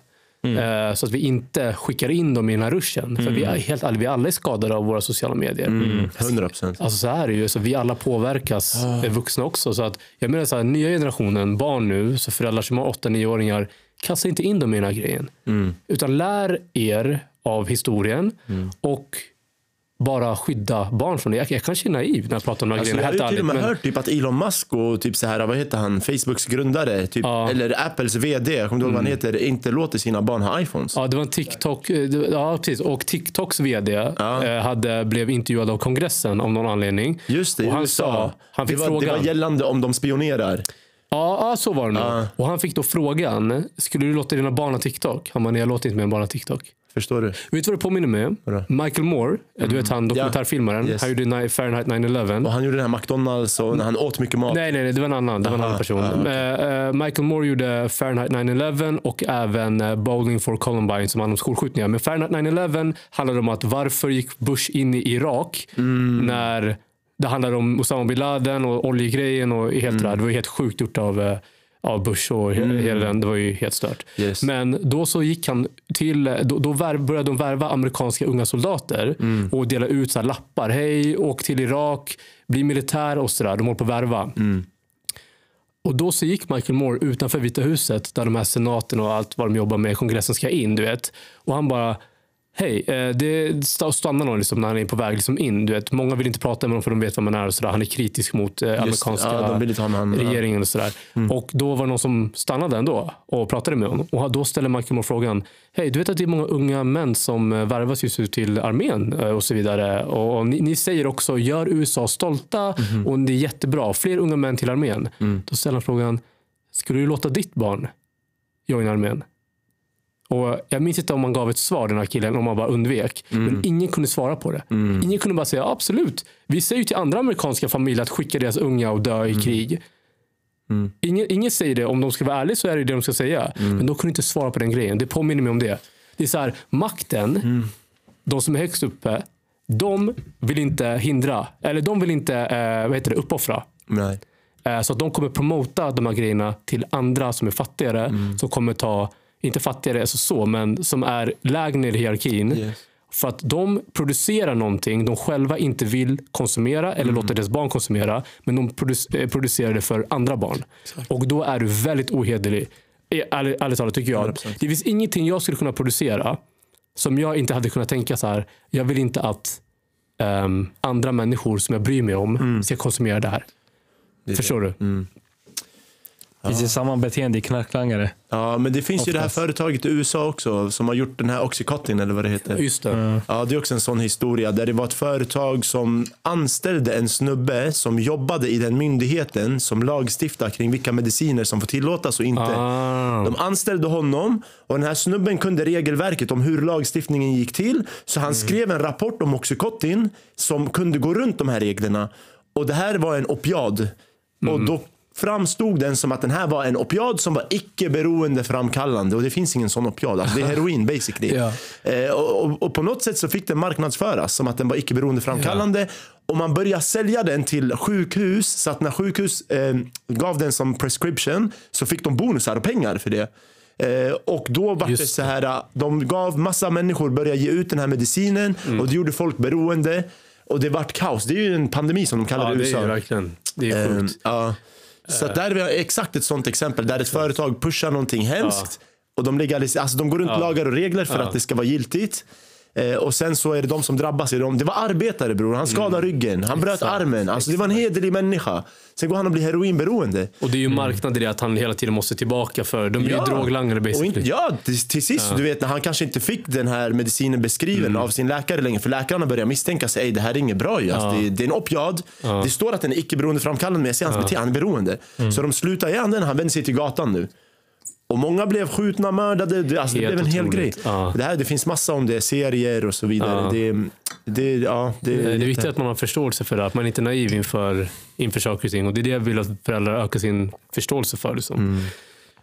Eh, så att vi inte skickar in dem i den här ruschen. För vi är helt ärligt, vi alla är skadade av våra sociala medier. 100 procent. Alltså så här är det ju. Så vi alla påverkas, eh, vuxna också. Så att, jag menar så här, nya generationen barn nu, så föräldrar som har 8-9-åringar, kasta inte in dem i den här grejen. Utan lär er av historien och bara skydda barn från det. Jag, jag kanske är naiv när jag pratar om de här Alltså, jag grejerna. har Helt ju till och med Men, hört typ att Elon Musk och typ så här, vad heter han, Facebooks grundare, typ, Ja. eller Apples VD, jag kommer inte ihåg vad han heter, inte låter sina barn ha iPhones. ja, det var en TikTok. eh, Ja, precis. Och TikToks vd Ja. eh, hade, blev intervjuad av kongressen av någon anledning. Just det, och han USA. sa, han fick det, var, det var gällande om de spionerar. Ja, ja, så var det nog. Ja. Och han fick då frågan, skulle du låta dina barn ha TikTok? Han bara, nej jag låter inte mina barn ha TikTok. Förstår du? Vet du vad det påminner mig om? Michael Moore, du vet han dokumentärfilmaren. Yes. Han gjorde Fahrenheit 9-11. Och han gjorde den här McDonalds och när han åt mycket mat. Nej, nej, nej, det var en annan, det var en Aha, annan person. ah, okej. Eh, eh, Michael Moore gjorde Fahrenheit 9-11 och även uh, Bowling for Columbine som handlar om skolskjutningar. Men Fahrenheit 9-11 handlade om att varför gick Bush in i Irak Mm. när det handlade om Osama bin Laden och oljegrejen och helt Mm. det där. Det var helt sjukt gjort av eh, av Bush och he- hela den. Det var ju helt stört. Yes. Men då så gick han till, då, då värv, började de värva amerikanska unga soldater Mm. och dela ut så lappar. Hej, åk till Irak, bli militär och sådär. De håller på att värva. Mm. Och då så gick Michael Moore utanför Vita huset där de här senaten och allt vad de jobbar med, kongressen ska in. Du vet. Och han bara, hej, eh, det st- stannar någon liksom när han är på väg liksom in. Du vet. Många vill inte prata med honom för de vet vem man är. Och så där. Han är kritisk mot eh, amerikanska ja, han- regeringen. och sådär. Och då var det någon som stannade ändå och pratade med honom. Och då ställer Michael Moore frågan, hej, du vet att det är många unga män som eh, värvas just nu till armén och så vidare. Och, ni, ni säger också, gör USA stolta och det är jättebra. Fler unga män till armén. Då ställer han frågan, skulle du låta ditt barn joina armén? Och jag minns inte om man gav ett svar den här killen, om man bara undvek. Men ingen kunde svara på det. Ingen kunde bara säga absolut. Vi säger ju till andra amerikanska familjer att skicka deras unga och dö i krig. Ingen, ingen säger det. Om de ska vara ärliga så är det det de ska säga. Men de kunde inte svara på den grejen. Det påminner mig om det. Det är så här, makten, de som är högst uppe, de vill inte hindra, eller de vill inte eh, vad heter det, uppoffra. Nej. Eh, Så att de kommer promota de här grejerna till andra som är fattigare. Mm. Som kommer ta, inte fattigare alltså så, men som är lägre ner i hierarkin. Yes. För att de producerar någonting de själva inte vill konsumera eller Mm. låta deras barn konsumera. Men de produc- eh, producerar det för andra barn. Och då är du väldigt ohederlig. Ärligt, ärligt talat tycker jag. 100%. Det finns ingenting jag skulle kunna producera som jag inte hade kunnat tänka så här. Jag vill inte att ehm, andra människor som jag bryr mig om Mm. ska konsumera det här. Förstår du? Det finns ju samma beteende i knarklangare. Ja, men det finns ju det här Oftast. företaget i USA också som har gjort den här Oxycontin eller vad det heter. Just det. Ja, det är också en sån historia där det var ett företag som anställde en snubbe som jobbade i den myndigheten som lagstiftar kring vilka mediciner som får tillåtas och inte. Ah. De anställde honom och den här snubben kunde regelverket om hur lagstiftningen gick till. Så han skrev en rapport om Oxycontin som kunde gå runt de här reglerna. Och det här var en opiad. Och då framstod den som att den här var en opiad som var icke beroendeframkallande. Och det finns ingen sån opiad. Alltså det är heroin basically. Ja. Eh, och, och, på något sätt så fick den marknadsföras som att den var icke beroendeframkallande. Och man började sälja den till sjukhus. Så att när sjukhus eh, gav den som prescription så fick de bonusar och pengar för det. Eh, och då var det Just så här, eh, de gav massa människor började ge ut den här medicinen Mm. och det gjorde folk beroende. Och det vart kaos. Det är ju en pandemi som de kallar Ja, det i det är USA. ju verkligen. Det är Ehm, sjukt. ja. Så att där har vi exakt ett sånt exempel där ett företag pushar någonting hemskt och de, legaliserar, alltså de går runt lagar och regler för att det ska vara giltigt. Eh, och sen så är det de som drabbas. Är de, det var arbetare bror, han skadade ryggen, han bröt Mm. Exakt, armen. Alltså det var en hederlig människa. Sen går han och blir heroinberoende. Och det är ju marknad i det att han hela tiden måste tillbaka för. De är ju drograngare Och basically. inte, ja, till, till sist, du vet när han kanske inte fick den här medicinen beskriven Mm. av sin läkare längre. För läkarna börjar misstänka sig, "Ey, det här är inget bra ju. Alltså, det, det är en opiad. Det står att den är icke beroendeframkallande men jag ser hans beteende, han är beroende. Mm. Så de slutar i anden, han vänder sig till gatan nu. Och många blev skjutna, mördade. Det, alltså, det blev en hel otroligt. grej. Ja. Det, här, det finns massa om det, serier och så vidare. Ja. Det, det, ja, det, Det är lite- viktigt att man har förståelse för det, att man inte är naiv inför, inför saker och ting. Och det är det jag vill att föräldrar ökar sin förståelse för. Liksom. Mm.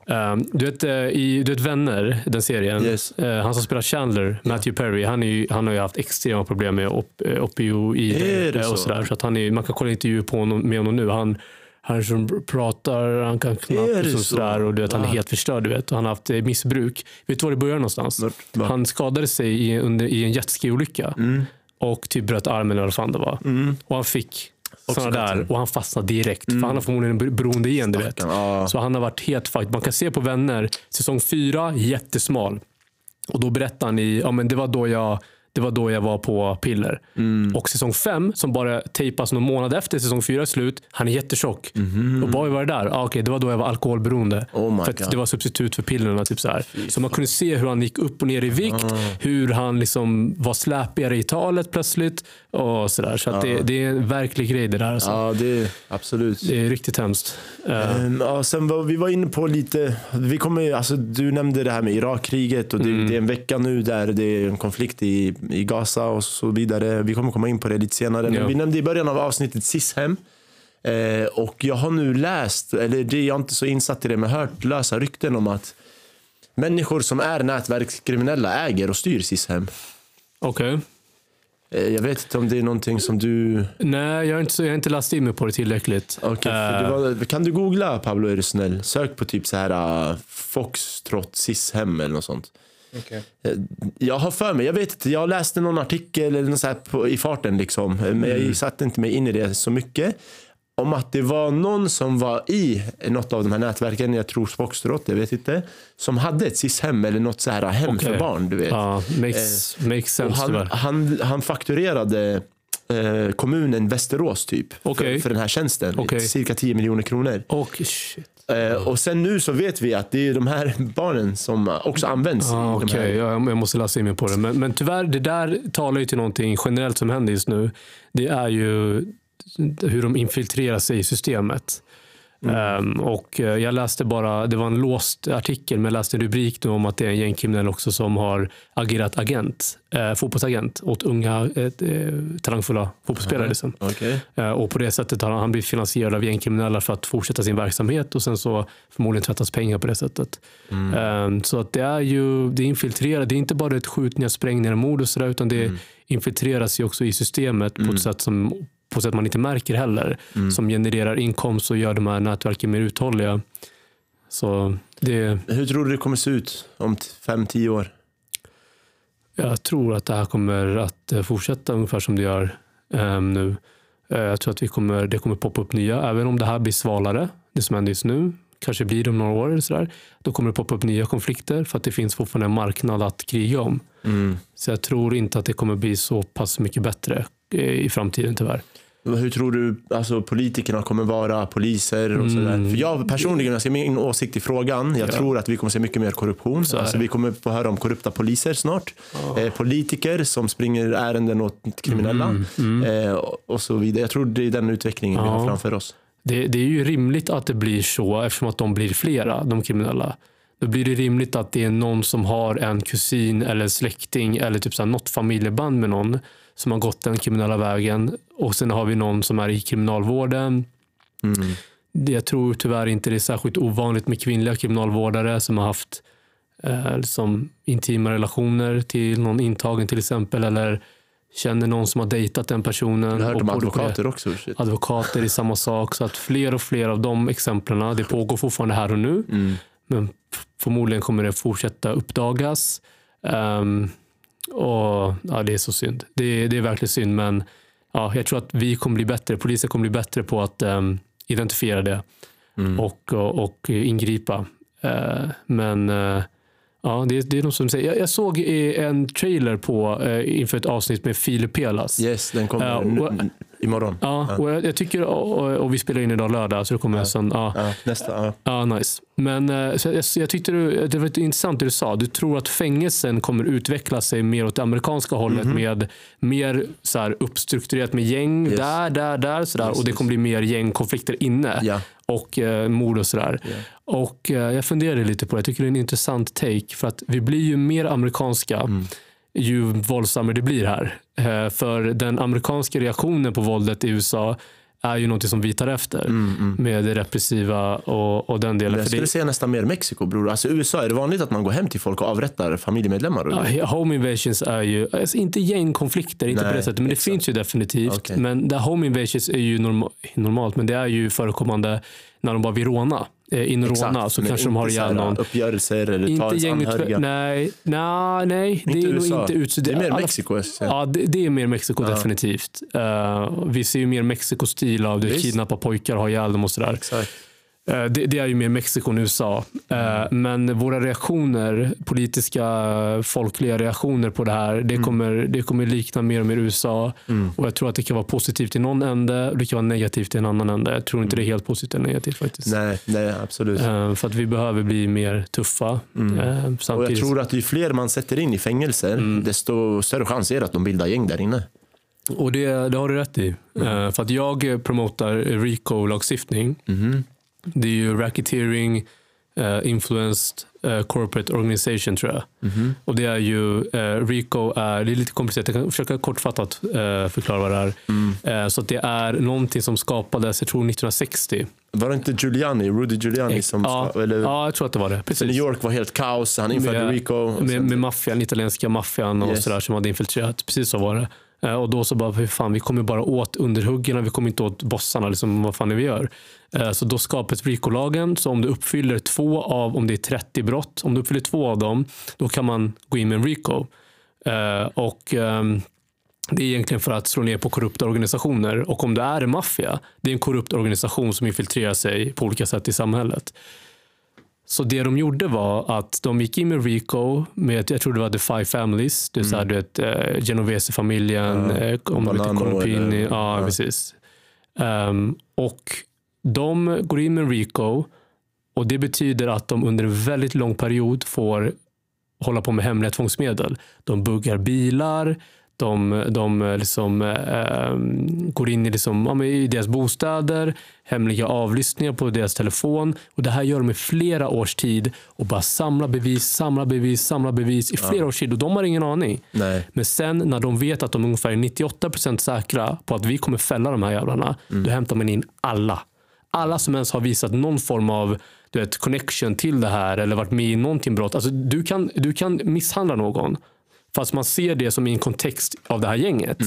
Um, du, vet, eh, i, du vet Vänner, den serien. Yes. Eh, han som spelar Chandler, Matthew Perry, han, ju, han har ju haft extrema problem med op, eh, opioider och sådär. Så att han är, man kan kolla intervjuer på honom, med honom nu. Han, han som pratar, han kan knappt och så? sådär. Och du vet, han är helt förstörd. Du vet. Och han har haft eh, missbruk. Vet du var det började någonstans? Vart- va? Han skadade sig i, under, i en jetski-olycka Mm. och typ bröt armen eller vad fan det var. Och han fick sådana där och han fastnade direkt. För han har förmodligen en beroende igen. Du vet. Så han har varit helt fucked. Man kan se på Vänner, säsong fyra, jättesmal. Och då berättar han i, ja men det var då jag det var då jag var på piller. Mm. Och säsong fem, som bara tejpas någon månad efter säsong fyra är slut, han är jättetjock. Och vad var det där? Ah, okej, det var då jag var alkoholberoende. Oh för det var substitut för pillerna. Typ så, här. så man kunde se hur han gick upp och ner i vikt, Ah. hur han liksom var släpigare i talet plötsligt. Och så där. så att det, det är en verklig grej det där. Alltså. Ja, det absolut. Det är riktigt hemskt. Ehm, ja, sen var, vi var inne på lite, vi kommer, alltså, du nämnde det här med Irakkriget och det, Mm. det är en vecka nu där det är en konflikt i, i Gaza och så vidare. Vi kommer komma in på det lite senare. Men Ja. vi nämnde i början av avsnittet Sishem. Eh, och jag har nu läst, eller det, jag är inte så insatt i det, men hört lösa rykten om att människor som är nätverkskriminella äger och styr Sishem. Okej. Eh, jag vet inte om det är någonting som du... Nej, jag har, inte, jag har inte läst in mig på det tillräckligt. Okej, för det var, kan du googla Pablo är du snäll? Sök på typ så här uh, Foxtrot Sishem eller något sånt. Eh, Jag har för mig, jag vet inte, jag läste någon artikel eller något så på, i farten liksom. eh, Men jag satte inte mig in i det så mycket. Om att det var någon som var i något av de här nätverken, jag tror Foxtrot, jag vet inte. Som hade ett Sishem eller något så här hem för Okej. barn, du vet. Ja, makes, makes Och sense han, tyvärr. han, han fakturerade eh, kommunen Västerås typ Okej. för, för den här tjänsten. Okej. Cirka 10 miljoner kronor. Och shit. Eh, och sen nu så vet vi att det är de här barnen som också används. Ah, Okej, här. ja, jag måste läsa in mig på det. Men, men tyvärr, det där talar ju till någonting generellt som händer just nu. Det är ju hur de infiltrerar sig i systemet. Ehm, och eh, jag läste bara, det var en låst artikel, men jag läste en rubrik nu om att det är en gängkriminell också som har agerat agent, eh, fotbollsagent åt unga eh, talangfulla fotbollsspelare. Liksom. Okej. Eh, Och på det sättet har han han blivit finansierad av gängkriminella för att fortsätta sin verksamhet och sen så förmodligen tvättas pengar på det sättet. Eh, Så att det är ju det är infiltrerat. Det är inte bara ett skjutningar, sprängningar mord och sådär utan det infiltreras ju också i systemet på ett sätt som på sätt man inte märker heller. Som genererar inkomst och gör de här nätverken mer uthålliga. Så det, Hur tror du det kommer se ut om 5-10 år? Jag tror att det här kommer att eh, fortsätta ungefär som det gör eh, nu. Eh, jag tror att vi kommer, det kommer poppa upp nya, även om det här blir svalare, det som händer just nu, kanske blir det om några år eller sådär, då kommer det poppa upp nya konflikter för att det finns fortfarande en marknad att kriga om. Så jag tror inte att det kommer bli så pass mycket bättre i framtiden tyvärr. Hur tror du alltså, politikerna kommer vara, poliser och sådär? För jag personligen, jag ser min åsikt i frågan. Jag tror att vi kommer se mycket mer korruption. är Alltså, vi kommer få höra om korrupta poliser snart. Eh, politiker som springer ärenden åt kriminella. Eh, och- så vidare. Jag tror det är den utvecklingen vi har Ja. framför oss. Det, det är ju rimligt att det blir så eftersom att de blir flera, de kriminella. Då blir det rimligt att det är någon som har en kusin eller släkting eller typ så här något familjeband med någon som har gått den kriminella vägen. Och sen har vi någon som är i kriminalvården. Det, jag tror tyvärr inte det är särskilt ovanligt med kvinnliga kriminalvårdare som har haft eh, liksom intima relationer till någon intagen till exempel. Eller känner någon som har dejtat den personen. Jag har hört om advokater också. Shit. advokater är samma sak. Så att fler och fler av de exemplen, det pågår fortfarande här och nu. Men f- förmodligen kommer det fortsätta uppdagas. Ehm, och ja, Det är så synd. Det, det är verkligen synd. Men ja, jag tror att vi kommer bli bättre. Polisen kommer bli bättre på att ehm, identifiera det och, och, och ingripa. Eh, men eh, ja, det, det är nog som säger. Jag, jag såg en trailer på, eh, inför ett avsnitt med Filip Pelas. Yes, den kommer Imorgon. Ja, och jag, jag tycker, och, och, vi spelar in idag lördag, så det kommer ja. sen. Ja. Ja, nästa. Ja. Ja, nice. Men eh, jag, jag tyckte du, det var intressant det du sa. Du tror att fängelsen kommer utveckla sig mer åt det amerikanska hållet med mer så här, uppstrukturerat med gäng. Yes. där, där, där. Så där. Yes, och det kommer bli mer gängkonflikter inne. Ja. Och eh, mord och sådär. Och eh, jag funderade lite på det. Jag tycker det är en intressant take. För att vi blir ju mer amerikanska Mm. Ju våldsammare det blir här. Eh, för den amerikanska reaktionen på våldet i USA är ju något som vi tar efter. Med det repressiva och, och den delen. Mm, Jag skulle det, säga nästan mer Mexiko bror. Alltså USA, är det vanligt att man går hem till folk och avrättar familjemedlemmar? eller? Ja, home invasions är ju, alltså inte gängkonflikter, inte Nej, på det sättet, men det exakt. finns ju definitivt. Okej. Men det home invasions är ju norma, normalt, men det är ju förekommande när de bara vill råna. Eh, in Exakt, så men kanske de har ihjäl någon. Uppgörelser eller ta Inte ens gängutveckling. anhöriga. Nej, nej, nej, det Inte är nog USA. inte ut. Det är mer alla- Mexiko. Ja, det, det är mer Mexiko definitivt. Eh, vi ser ju mer Mexiko-stil av det. Kidnappa pojkar, ha ihjäl dem och sådär. Exakt. Eh, Det, det är ju mer Mexiko än USA. Eh, Men våra reaktioner, politiska, folkliga reaktioner på det här, det kommer, det kommer likna mer och mer USA. Och Jag tror att det kan vara positivt i någon ände och det kan vara negativt i en annan ände. Jag tror inte det är helt positivt eller negativt faktiskt. Nej, nej, absolut. Eh, För att vi behöver bli mer tuffa. Eh, Och jag tror att ju fler man sätter in i fängelser, Mm. desto större chans är det att de bildar gäng där inne. Och det, det har du rätt i. Eh, För att jag promotar RICO-lagstiftning. Det är ju racketeering, uh, influenced eh, corporate organization tror jag. Och det är ju, eh, RICO är, det är lite komplicerat, jag kan försöka kortfattat förklara vad det är. Eh, så att det är någonting som skapades, jag tror 1960. Var det inte Giuliani, Rudy Giuliani som ja, ska, eller, ja, jag tror att det var det. New Precis. York var helt kaos, han införde med, RICO. Med, med maffian, italienska maffian och Yes. sådär som hade infiltrerat. Precis så var det. Eh, och då så bara, "Fy fan, vi kommer bara åt underhuggarna, vi kommer inte åt bossarna. Liksom, vad fan är vi gör? Eh, så då skapas RICO-lagen. Så om du uppfyller två av, om det är 30 brott, om du uppfyller två av dem, då kan man gå in med en RICO. Eh, och ehm, det är egentligen för att slå ner på korrupta organisationer. Och om det är en maffia, det är en korrupt organisation som infiltrerar sig på olika sätt i samhället. Så det de gjorde var att de gick in med Rico med, jag tror det var The Five Families, det är här, du vet, eh, Genovese-familjen, Ja, eh, ja, ja. precis. Ehm, och de går in med Rico och det betyder att de under en väldigt lång period får hålla på med hemliga tvångsmedel. De buggar bilar, de, de liksom, eh, går in i, liksom, ja, i deras bostäder, hemliga avlyssningar på deras telefon. Och Det här gör de i flera års tid och bara samlar bevis, samlar bevis, samlar bevis i flera års tid. Och de har ingen aning. Nej. Men sen när de vet att de ungefär är 98% säkra på att vi kommer fälla de här jävlarna, då hämtar man in alla. Alla som ens har visat någon form av du vet, connection till det här eller varit med i någonting brott. Alltså, du, kan, du kan misshandla någon fast man ser det som i en kontext av det här gänget.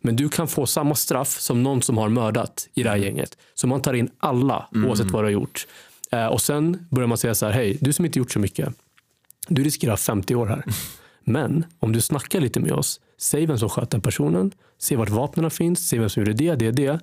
Men du kan få samma straff som någon som har mördat i det här gänget. Så man tar in alla oavsett vad du har gjort. Eh, och sen börjar man säga så här, hej, du som inte gjort så mycket. Du riskerar 50 år här. Men om du snackar lite med oss, säg vem som sköt den personen, säg vart vapnen finns, säg vem som gjorde det, det, det.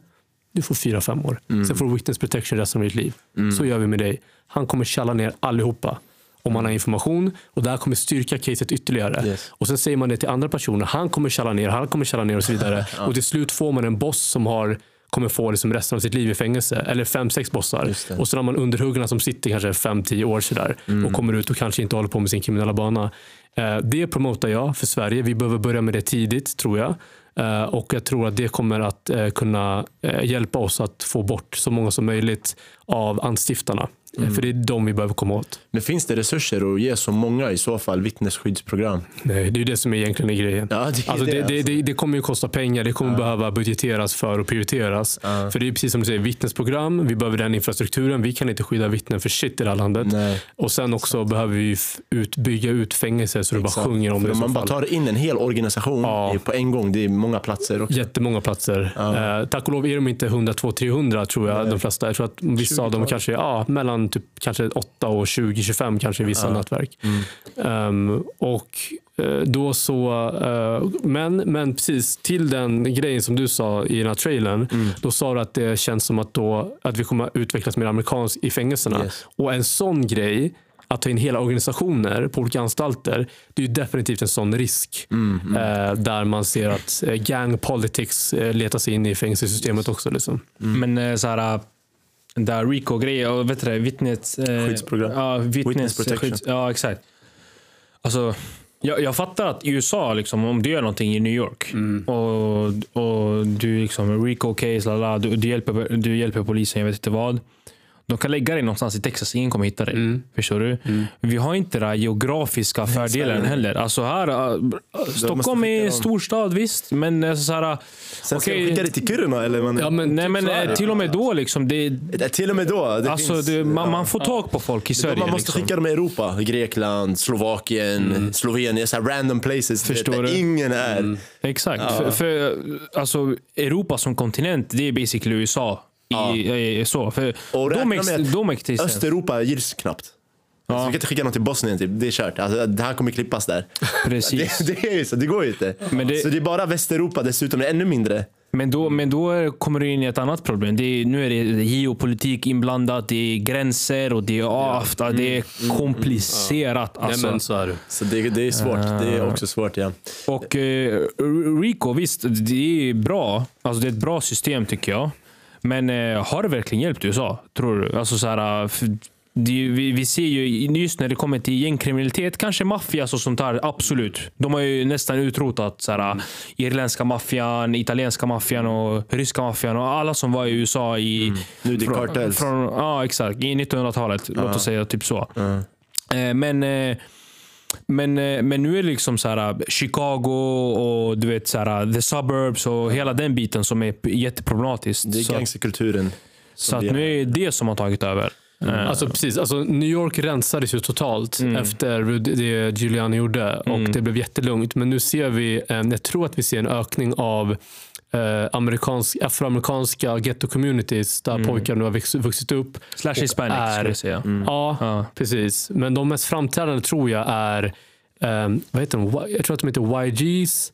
Du får fyra, fem år. Sen får du witness protection resten av ditt liv. Så gör vi med dig. Han kommer tjalla ner allihopa om han har information och det här kommer styrka caset ytterligare. Yes. Och sen säger man det till andra personer. Han kommer tjalla ner, han kommer tjalla ner och så vidare. Och till slut får man en boss som har kommer få liksom resten av sitt liv i fängelse. Eller fem, sex bossar. Och så har man underhuggarna som sitter kanske fem, tio år sådär. Och kommer ut och kanske inte håller på med sin kriminella bana. Eh, det promotar jag för Sverige. Vi behöver börja med det tidigt tror jag. Eh, och jag tror att det kommer att eh, kunna hjälpa oss att få bort så många som möjligt av anstiftarna. Eh, För det är de vi behöver komma åt. Men finns det resurser att ge så många i så fall vittnesskyddsprogram? Nej, det är det som är egentligen är grejen. Ja, det är Alltså det, det, alltså. det, det kommer ju kosta pengar, det kommer behöva budgeteras för och prioriteras. För det är precis som du säger, vittnesprogram, vi behöver den infrastrukturen. Vi kan inte skydda vittnen för shit i det här landet. Nej. Och sen också behöver vi ut, bygga ut fängelser så det bara Exakt. sjunger om För det. om man bara tar in en hel organisation Ja. på en gång, det är många platser också. Jättemånga platser. Eh, tack och lov är de inte 100, 200, 300 tror jag. De flesta. Jag tror att vissa av dem 20-tal. kanske är ja, mellan typ, kanske 8 och 20, 25 kanske i vissa nätverk. Ehm, och eh, då så, eh, men, men precis till den grejen som du sa i den här trailern. Då sa du att det känns som att, då, att vi kommer att utvecklas mer amerikanskt i fängelserna. Yes. Och en sån grej att ta in hela organisationer på olika anstalter, det är ju definitivt en sån risk. Eh, där man ser att gang politics letar sig in i fängelsesystemet också. Liksom. Men eh, så här, den där RICO-grejen, och vet du det, vittnet... eh, Skyddsprogram. Ja, vittnes, Witness protection. skydds- ja, exakt. Alltså, jag, jag fattar att i USA, liksom, om du gör någonting i New York och, och du liksom RICO-case, du, du, hjälper, du hjälper polisen, jag vet inte vad. De kan lägga dig någonstans i Texas, ingen kommer hitta dig. Förstår du? Vi har inte den geografiska fördelen heller. Alltså här, äh, Stockholm är en storstad visst, men alltså, så här, Sen ska jag skicka det till Kiruna eller? Man, Ja, men Nej typ men är det. till och med då liksom. Det, Det- Till och med då. Det alltså, finns, det, man, ja. man får tag på folk i Sverige. man måste liksom. skicka dem i Europa. Grekland, Slovakien, Slovenien. Så här random places. Förstår där du? ingen är. Exakt. För, för, alltså, Europa som kontinent, det är basically USA. I, i, så. För Och de, ex, de existerar. Östeuropa gills knappt. Ja. Så vi kan inte skicka någon till Bosnien, typ. det är kört. Alltså, det här kommer klippas där. Precis. Det, det är så, det går ju inte. Men det- Så det är bara Västeuropa dessutom, det är ännu mindre. Men då, men då kommer du in i ett annat problem. Det är, nu är det geopolitik inblandat, det är gränser och det är avta, det är komplicerat. Nej, Alltså. men så är det. Så det, det är svårt. Det är också svårt, ja. Och eh, Rico, visst, det är bra. Alltså, det är ett bra system tycker jag. Men eh, har det verkligen hjälpt USA? Tror du? Alltså, så här, för det, vi, vi ser ju just när det kommer till gängkriminalitet, kanske maffia och sånt där, absolut. De har ju nästan utrotat så här, irländska maffian, italienska maffian och ryska maffian och alla som var i USA i... Nu det från-. Från, ja, exakt. I 1900-talet. Låt oss säga typ så. Eh, Men, eh, men, eh, men nu är det liksom så här, Chicago och du vet så här, the suburbs och hela den biten som är jätteproblematiskt. Det är gangsterkulturen. så att nu är det som har tagit över. Eh, Alltså precis, alltså New York rensades ju totalt efter det Giuliani gjorde och det blev jättelugnt. Men nu ser vi, en, jag tror att vi ser en ökning av eh, amerikansk, afroamerikanska ghetto-communities där pojkar nu har vuxit, vuxit upp. Slash och hispanic är- skulle jag säga. Ja, Ja. precis. Men de mest framträdande tror jag är, ehm, vad heter de? Jag tror att de heter YGs.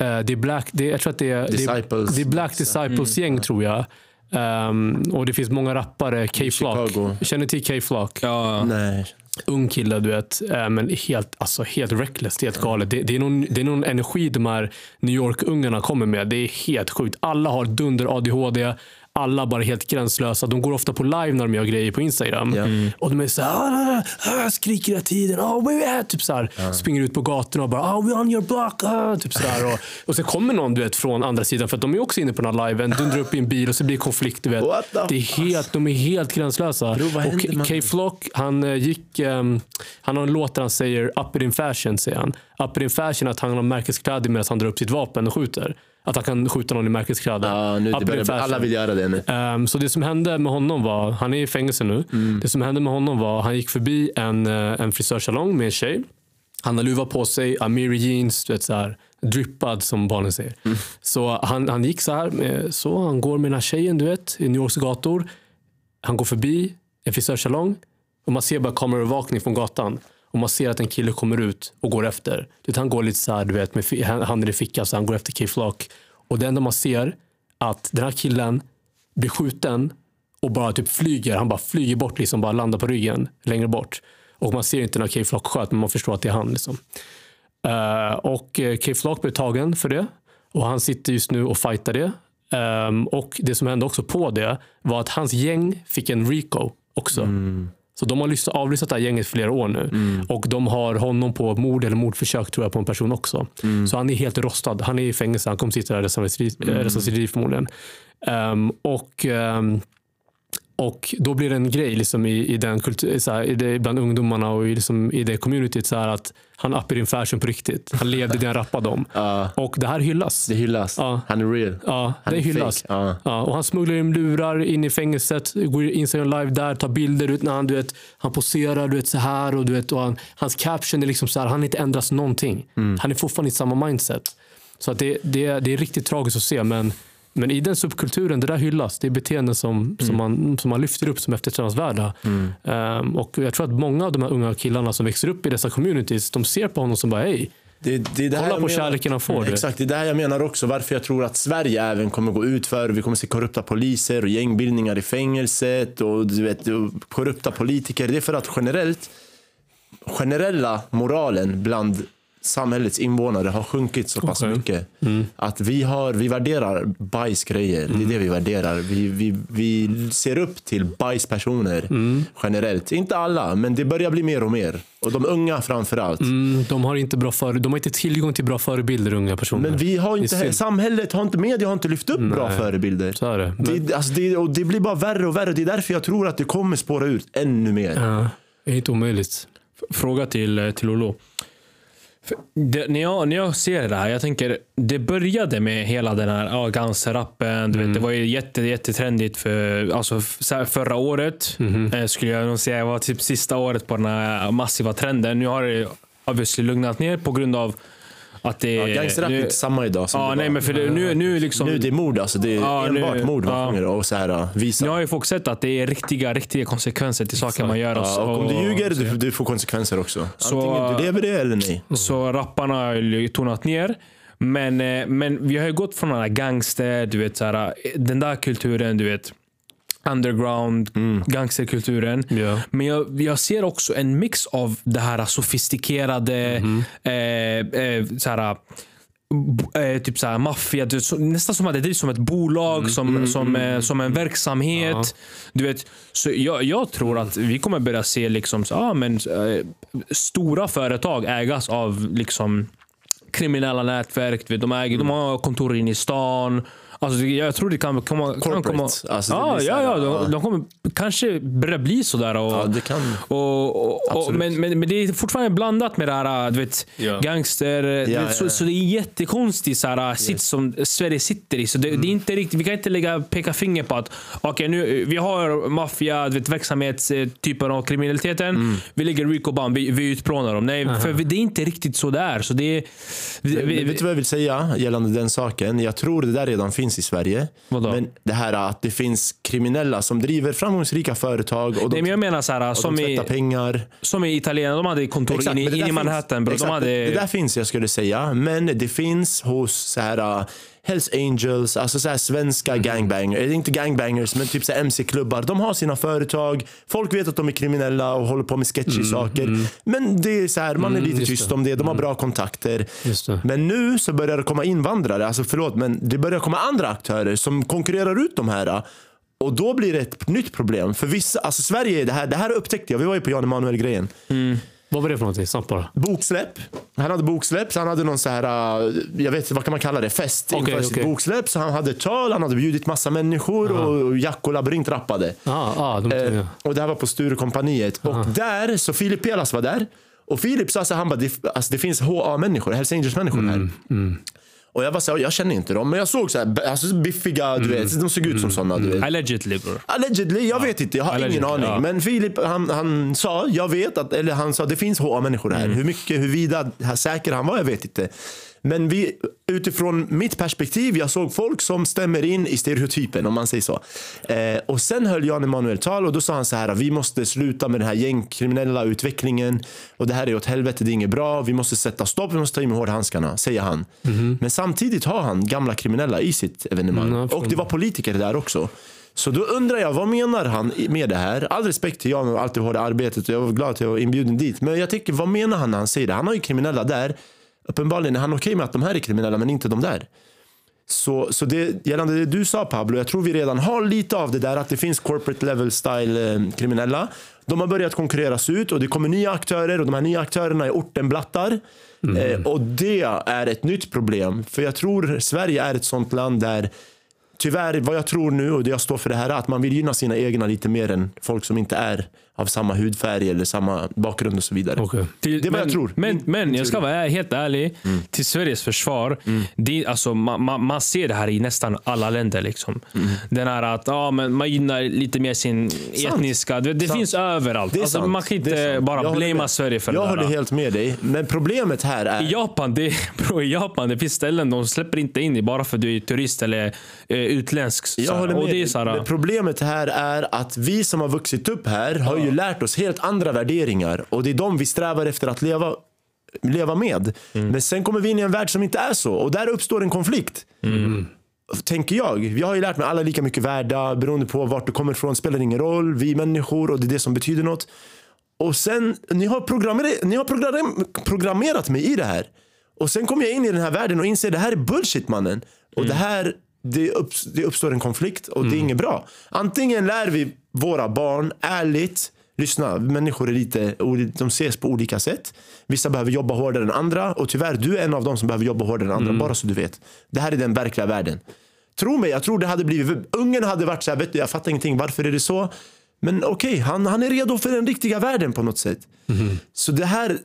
Eh, det är Black, det är, jag tror att det är, det är, Disciples. det är Black Disciples-gäng tror jag. Ehm, och det finns många rappare. K-Flock. Känner till K-Flock? Ja, Nej. Ung kille, du vet. Eh, men helt, alltså, helt reckless, helt galet. Det, det, är någon, det är någon energi de här New York-ungarna kommer med. Det är helt sjukt. Alla har dunder ADHD. Alla bara helt gränslösa. De går ofta på live när de gör grejer på Instagram. Ja. Och de är så här, "Ah, ah, ah", skriker hela tiden. Oh, where at? Typ så här, Springer ut på gatorna och bara oh, we're on your block. Ah, typ så här. Och, och sen kommer någon du vet, från andra sidan för att de är också inne på den här liven. Dundrar upp i en bil och så blir det konflikt. Du vet. Det är helt, de är helt gränslösa. Bro, och? K-Flock, han eh, gick... ehm, han har en låt där han säger up it in fashion. Säger han. Up it in fashion att han har märkeskläder medan han drar upp sitt vapen och skjuter. Att han kan skjuta någon i märkeskläder. Ja, nu, det börjar, alla vill göra det nu. Ehm, så det som hände med honom var, han är i fängelse nu. Mm. Det som hände med honom var, han gick förbi en, eh, en frisörsalong med en tjej. Han har luva på sig, Amiri jeans, du vet så här, drippad som barnen säger. Mm. Så han, han gick så här, med, så han går med den här tjejen du vet, i New Yorks gator. Han går förbi en frisörsalong och man ser bara kameraövervakning från gatan. Och man ser att en kille kommer ut och går efter. Det, han går lite så här, du vet, med handen i fickan, så han går efter K-Flock. Och det enda man ser att den här killen blir skjuten och bara typ flyger. Han bara flyger bort, liksom, bara landar på ryggen längre bort. Och man ser inte när K-Flock sköt, men man förstår att det är han. Liksom. Uh, och eh, K-Flock blev tagen för det. Och han sitter just nu och fightar det. Um, och det som hände också på det var att hans gäng fick en RICO också. Mm. Så de har lyssnat, avlyssnat det här gänget flera år nu. Och de har honom på mord eller mordförsök tror jag på en person också. Så han är helt rostad. Han är i fängelse. Han kommer sitta där resten av sitt liv- liv förmodligen. Ehm, och ehm, och då blir det en grej liksom i, i den kultur, så här, i det, bland ungdomarna och i, liksom, i det communityt så här att han uppar in fashion på riktigt. Han levde det han rappade om. Ja, Och det här hyllas. det hyllas. Ja. Han är real. Ja, Han det är hyllas. och han smugglar in lurar in i fängelset, går Instagram live där, tar bilder ut när han, du vet, han poserar du vet, så här. Och, du vet, och han, hans caption är liksom så här, han har inte ändrat någonting. Mm. Han är fortfarande i samma mindset. Så att det, det, det är riktigt tragiskt att se. Men, men i den subkulturen, det där hyllas. Det är beteenden som, Mm. som, man, som man lyfter upp som eftersträvansvärda. Ehm, och jag tror att många av de här unga killarna som växer upp i dessa communities, de ser på honom som bara, hej, Det, det är det kolla på menar. kärleken han får. Exakt, det är det här jag menar också. Varför jag tror att Sverige även kommer gå ut för. Vi kommer se korrupta poliser och gängbildningar i fängelset och du vet, korrupta politiker. Det är för att generellt generella moralen bland samhällets invånare har sjunkit så pass Okej. mycket. Att vi, har, vi värderar bajsgrejer. Det är det vi värderar. Vi, vi, vi ser upp till bajspersoner generellt. Inte alla, men det börjar bli mer och mer. Och de unga framför allt. Mm, de, har inte bra före, de har inte tillgång till bra förebilder, unga personer. Men vi har inte, samhället har inte, media har inte lyft upp bra Nej. förebilder. Så är det. Men, Det, alltså det, och det blir bara värre och värre. Det är därför jag tror att det kommer spåra ut ännu mer. ja, det är inte omöjligt. Fråga till, eh, till Olo. Det, när, jag, när jag ser det här, jag tänker, det började med hela den här ja. Du vet, det var ju jätte, jättetrendigt för, alltså, förra året. Eh, skulle jag nog säga var typ sista året på den här massiva trenden. Nu har det obviously lugnat ner på grund av att det Ja, Gangsterrap är inte samma idag som Ja, det nej, var. men för det, nu, nu liksom... Nu det är mord alltså. Det är Ja, enbart nu- mord man ja. sjunger och så här, visa. Nu har ju folk sett att det är riktiga, riktiga konsekvenser till saker man gör. Ja, och om du ljuger, du, du får konsekvenser också. Så- Antingen du lever det eller nej. Så rapparna har ju tonat ner. Men, eh, men vi har ju gått från den här gangster, du vet, så här, eh, den där kulturen, du vet. Underground, gangsterkulturen. Ja. Men jag, jag ser också en mix av det här sofistikerade, eh, eh, så här, b- eh, typ så här maffia, nästan som att det drivs som ett bolag, som, som, eh, som en verksamhet. Du vet, så jag, jag tror att vi kommer börja se liksom, så, ah, men, eh, stora företag ägas av liksom, kriminella nätverk. Vet, de, äger, de har kontor inne i stan. Alltså, jag tror det kan komma... Kan Corporate. komma Alltså, det ja, ja, de, de kommer kanske börja bli sådär. Och, Ja, det kan. och, och, och, men, men, men det är fortfarande blandat med det här, du vet, Ja. gangster. du Ja, vet, så, så det är jättekonstigt så här, sits som Sverige sitter i. Så det, Mm. det är inte riktigt, vi kan inte lägga peka finger på att okej, nu, vi har maffia, du vet, verksamhetstyper av kriminaliteten. Mm. Vi lägger Rico Band, vi, vi utplånar dem. Nej, för det är inte riktigt så där. Så det vi, Men vi, vet du vad jag vill säga gällande den saken? Jag tror det där redan finns i Sverige. Vadå? Men det här att det finns kriminella som driver framgångsrika företag och de, nej, men jag menar så här, som, de i, tvättar pengar. som i Italien, de hade kontor Exakt, in där i Manhattan. finns. Bro. Exakt, De hade, Det där finns jag skulle säga. Men det finns hos så här, Hells Angels, alltså så svenska Mm. gangbangers, eller inte gangbangers men typ MC-klubbar. De har sina företag, folk vet att de är kriminella och håller på med sketchy saker. Men det är så här, man är lite Mm, just tyst det. om det, de har bra kontakter. Men nu så börjar det komma invandrare, alltså förlåt, men det börjar komma andra aktörer som konkurrerar ut de här. Och då blir det ett nytt problem. För vissa, alltså Sverige, det här, det här upptäckte jag, vi var ju på Jan Emanuel-grejen. Vad var det för någonting? Snabbt bara. Boksläpp. Han hade boksläpp, så han hade någon så här, uh, jag vet vad kan man kalla det, fest Okej, inför sitt okej. boksläpp. Så han hade tal, han hade bjudit massa människor och Jack och Labyrint rappade. Ah, ah, de, Eh, ja. och det här var på Sturecompagniet. Och där, så Filip Pelas var där. Och Filip sa så han bara, det, alltså, det finns HA-människor, Hells Angels-människor här. Och jag var så här, jag känner inte dem, men jag såg så här, alltså, biffiga, du vet, de såg ut som sådana. Du vet. allegedly bror. Allegedly, jag vet inte, jag har Allegedly, ingen aning. ja. Men Filip han, han sa, jag vet att, eller han sa det finns HA-människor här. Mm. Hur mycket, huruvida säker han var, jag vet inte. Men vi, utifrån mitt perspektiv, jag såg folk som stämmer in i stereotypen om man säger så. Eh, och sen höll Jan Emanuel tal och då sa han så här, vi måste sluta med den här gängkriminella utvecklingen och det här är åt helvete, det är inget bra, vi måste sätta stopp, vi måste ta i med hårdhandskarna, säger han. Men samtidigt har han gamla kriminella i sitt evenemang. Mm, och det var politiker där också. Så då undrar jag, vad menar han med det här? All respekt till Jan och allt det hårda arbetet och jag var glad att jag var inbjuden dit. Men jag tycker, vad menar han när han säger det? Han har ju kriminella där. Uppenbarligen är han okej med att de här är kriminella men inte de där. Så, så det, gällande det du sa Pablo, jag tror vi redan har lite av det där att det finns corporate level style eh, kriminella. De har börjat konkurreras ut och det kommer nya aktörer och de här nya aktörerna är ortenblattar. Eh, och det är ett nytt problem. För jag tror Sverige är ett sånt land där tyvärr, vad jag tror nu och det jag står för det här är att man vill gynna sina egna lite mer än folk som inte är av samma hudfärg eller samma bakgrund och så vidare. Till- Det är vad jag tror. Men, men jag ska vara helt ärlig. Mm. Till Sveriges försvar. Det, alltså, man, man, man ser det här i nästan alla länder. Liksom. Mm. Den här att ja, men man gynnar lite mer sin etniska. Det, det Sant. finns överallt. Det Alltså, sant. man kan inte sant. bara Jag håller blamea. Sverige för Jag det håller där. helt med dig. Men problemet här är... I Japan, det, bro, I Japan det finns ställen de släpper inte in dig bara för att du är turist eller eh, utländsk. Jag håller med. Men problemet här är att vi som har vuxit upp här har ju lärt oss helt andra värderingar. Och det är de vi strävar efter att leva, leva med. Mm. Men sen kommer vi in i en värld som inte är så. Och där uppstår en konflikt. Mm. Tänker jag. Jag har ju lärt mig alla lika mycket värda. Beroende på vart du kommer ifrån spelar ingen roll. Vi är människor och det är det som betyder något. Och sen, ni har, programmerat, ni har program, programmerat mig i det här. Och sen kommer jag in i den här världen och inser det här är bullshit mannen. Och det här, det, upps, det uppstår en konflikt och det är inget bra. Antingen lär vi våra barn ärligt Lyssna, människor är lite, de ses på olika sätt. Vissa behöver jobba hårdare än andra och tyvärr, du är en av dem som behöver jobba hårdare än andra. Bara så du vet. Det här är den verkliga världen. Tro mig, jag tror det hade blivit, ungen hade varit så här, vet du, jag fattar ingenting, varför är det så? Men okej, okay, han, han är redo för den riktiga världen på något sätt. Så det här,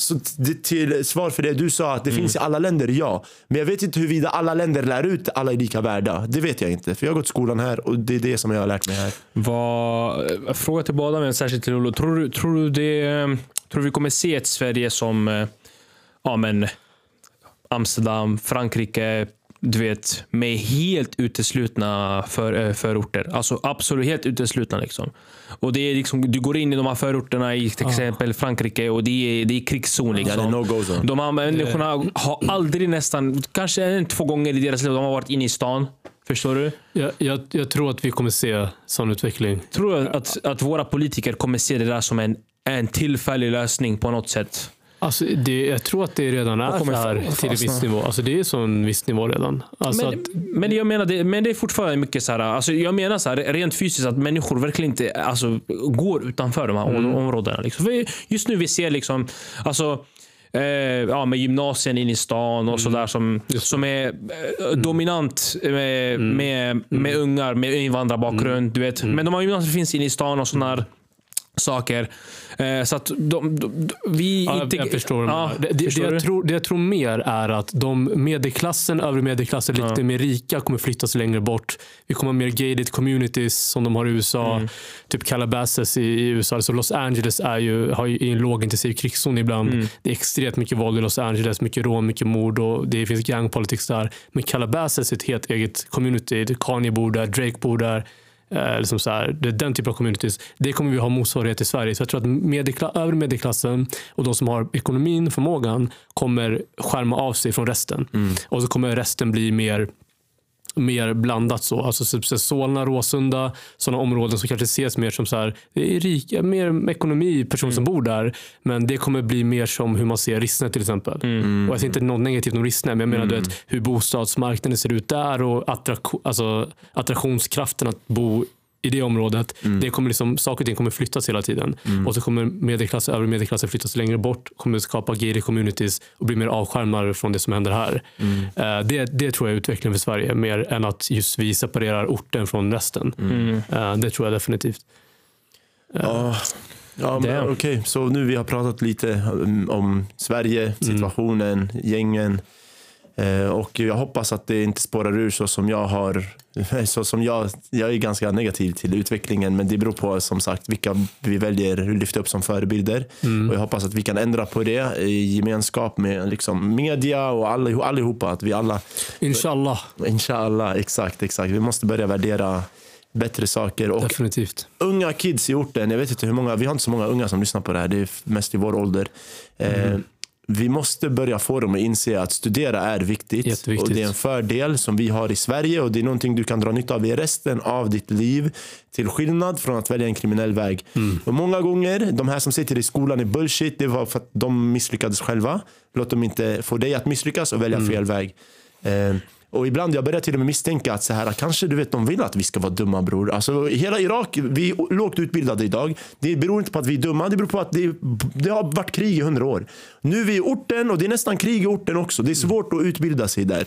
så till svar för det du sa, att det finns i alla länder, ja. Men jag vet inte huruvida alla länder lär ut alla är lika värda. Det vet jag inte. För jag har gått skolan här och det är det som jag har lärt mig här. Vad, fråga till båda, men särskilt till Lolo. Tror tror du det, tror vi kommer se ett Sverige som eh, ja, men Amsterdam, Frankrike, du vet, med helt uteslutna för, eh, förorter. Alltså absolut helt uteslutna. Liksom. Och det är liksom, du går in i de här förorterna i till exempel Frankrike och det är, det är krigszon. Liksom. Ja, no. De här människorna har aldrig nästan, kanske en, två gånger i deras liv, de har varit inne i stan. Förstår du? Jag, jag, jag tror att vi kommer se sån utveckling. Tror du att, att våra politiker kommer se det där som en, en tillfällig lösning på något sätt? Alltså det, jag tror att det redan är så här till en viss nivå. Alltså det är så en viss nivå redan. Alltså men, att, men jag menar, det, men det är fortfarande mycket så här. Alltså jag menar så här, rent fysiskt att människor verkligen inte alltså, går utanför de här Mm. områdena. Liksom. För just nu vi ser liksom, alltså Eh, ja, med gymnasien in i stan och sådär som, som är eh, dominant med, med, med ungar med invandrarbakgrund. Du vet. Men de här gymnasier finns in i stan och sådana saker. Eh, så att de, de, vi Ja, inte... jag, förstår. Ja, det, det, förstår jag tror, det jag tror mer är att de medelklassen, övre medelklassen, lite mer rika kommer flyttas längre bort. Vi kommer ha mer gated communities som de har i USA. Mm. Typ Calabasas i, i USA. Alltså Los Angeles är ju, har ju en lågintensiv krigszon ibland. Mm. Det är extremt mycket våld i Los Angeles, mycket rån, mycket mord och det finns gang politics där. Men Calabasas är ett helt eget community. Kanye bor där, Drake bor där. Eh, liksom så här, det den typen av communities. Det kommer vi ha motsvarighet i Sverige. Så jag tror att medelkla- övre medelklassen och de som har ekonomin, förmågan kommer skärma av sig från resten. Och så kommer resten bli mer mer blandat så. Alltså typ så Solna, Råsunda, sådana områden som kanske ses mer som så här, det är rika, mer ekonomi, person som bor där. Men det kommer bli mer som hur man ser Rissne till exempel. Och jag säger inte något negativt om Rissne, men jag menar du vet, hur bostadsmarknaden ser ut där och attrak- alltså, attraktionskraften att bo i det området. Det kommer liksom, saker och ting kommer flyttas hela tiden. Och så kommer medelklass, övre medelklassen flyttas längre bort. Kommer skapa gated communities och bli mer avskärmade från det som händer här. Eh, det, det tror jag är utvecklingen för Sverige. Mer än att just vi separerar orten från resten. Eh, det tror jag definitivt. Ja, ja men okej. Så nu vi har pratat lite om, om Sverige, situationen, gängen. Eh, och jag hoppas att det inte spårar ur så som jag har. Så som jag, jag är ganska negativ till utvecklingen men det beror på som sagt vilka vi väljer att lyfta upp som förebilder. Och jag hoppas att vi kan ändra på det i gemenskap med liksom media och all, allihopa. Att vi alla Inshallah. Inshallah, exakt, exakt. Vi måste börja värdera bättre saker. Och Definitivt. unga kids i orten, jag vet inte hur många, vi har inte så många unga som lyssnar på det här, det är mest i vår ålder. Eh, vi måste börja få dem att inse att studera är viktigt. Och det är en fördel som vi har i Sverige och det är någonting du kan dra nytta av i resten av ditt liv. Till skillnad från att välja en kriminell väg. Och många gånger, de här som sitter i skolan är bullshit, det var för att de misslyckades själva. Låt dem inte få dig att misslyckas och välja fel väg. Eh, och ibland jag börjar till och med misstänka att så här, kanske du vet, de vill att vi ska vara dumma bror. Alltså, hela Irak, vi är lågt utbildade idag. Det beror inte på att vi är dumma, det beror på att det, det har varit krig i hundra år. Nu är vi i orten och det är nästan krig i orten också. Det är svårt att utbilda sig där.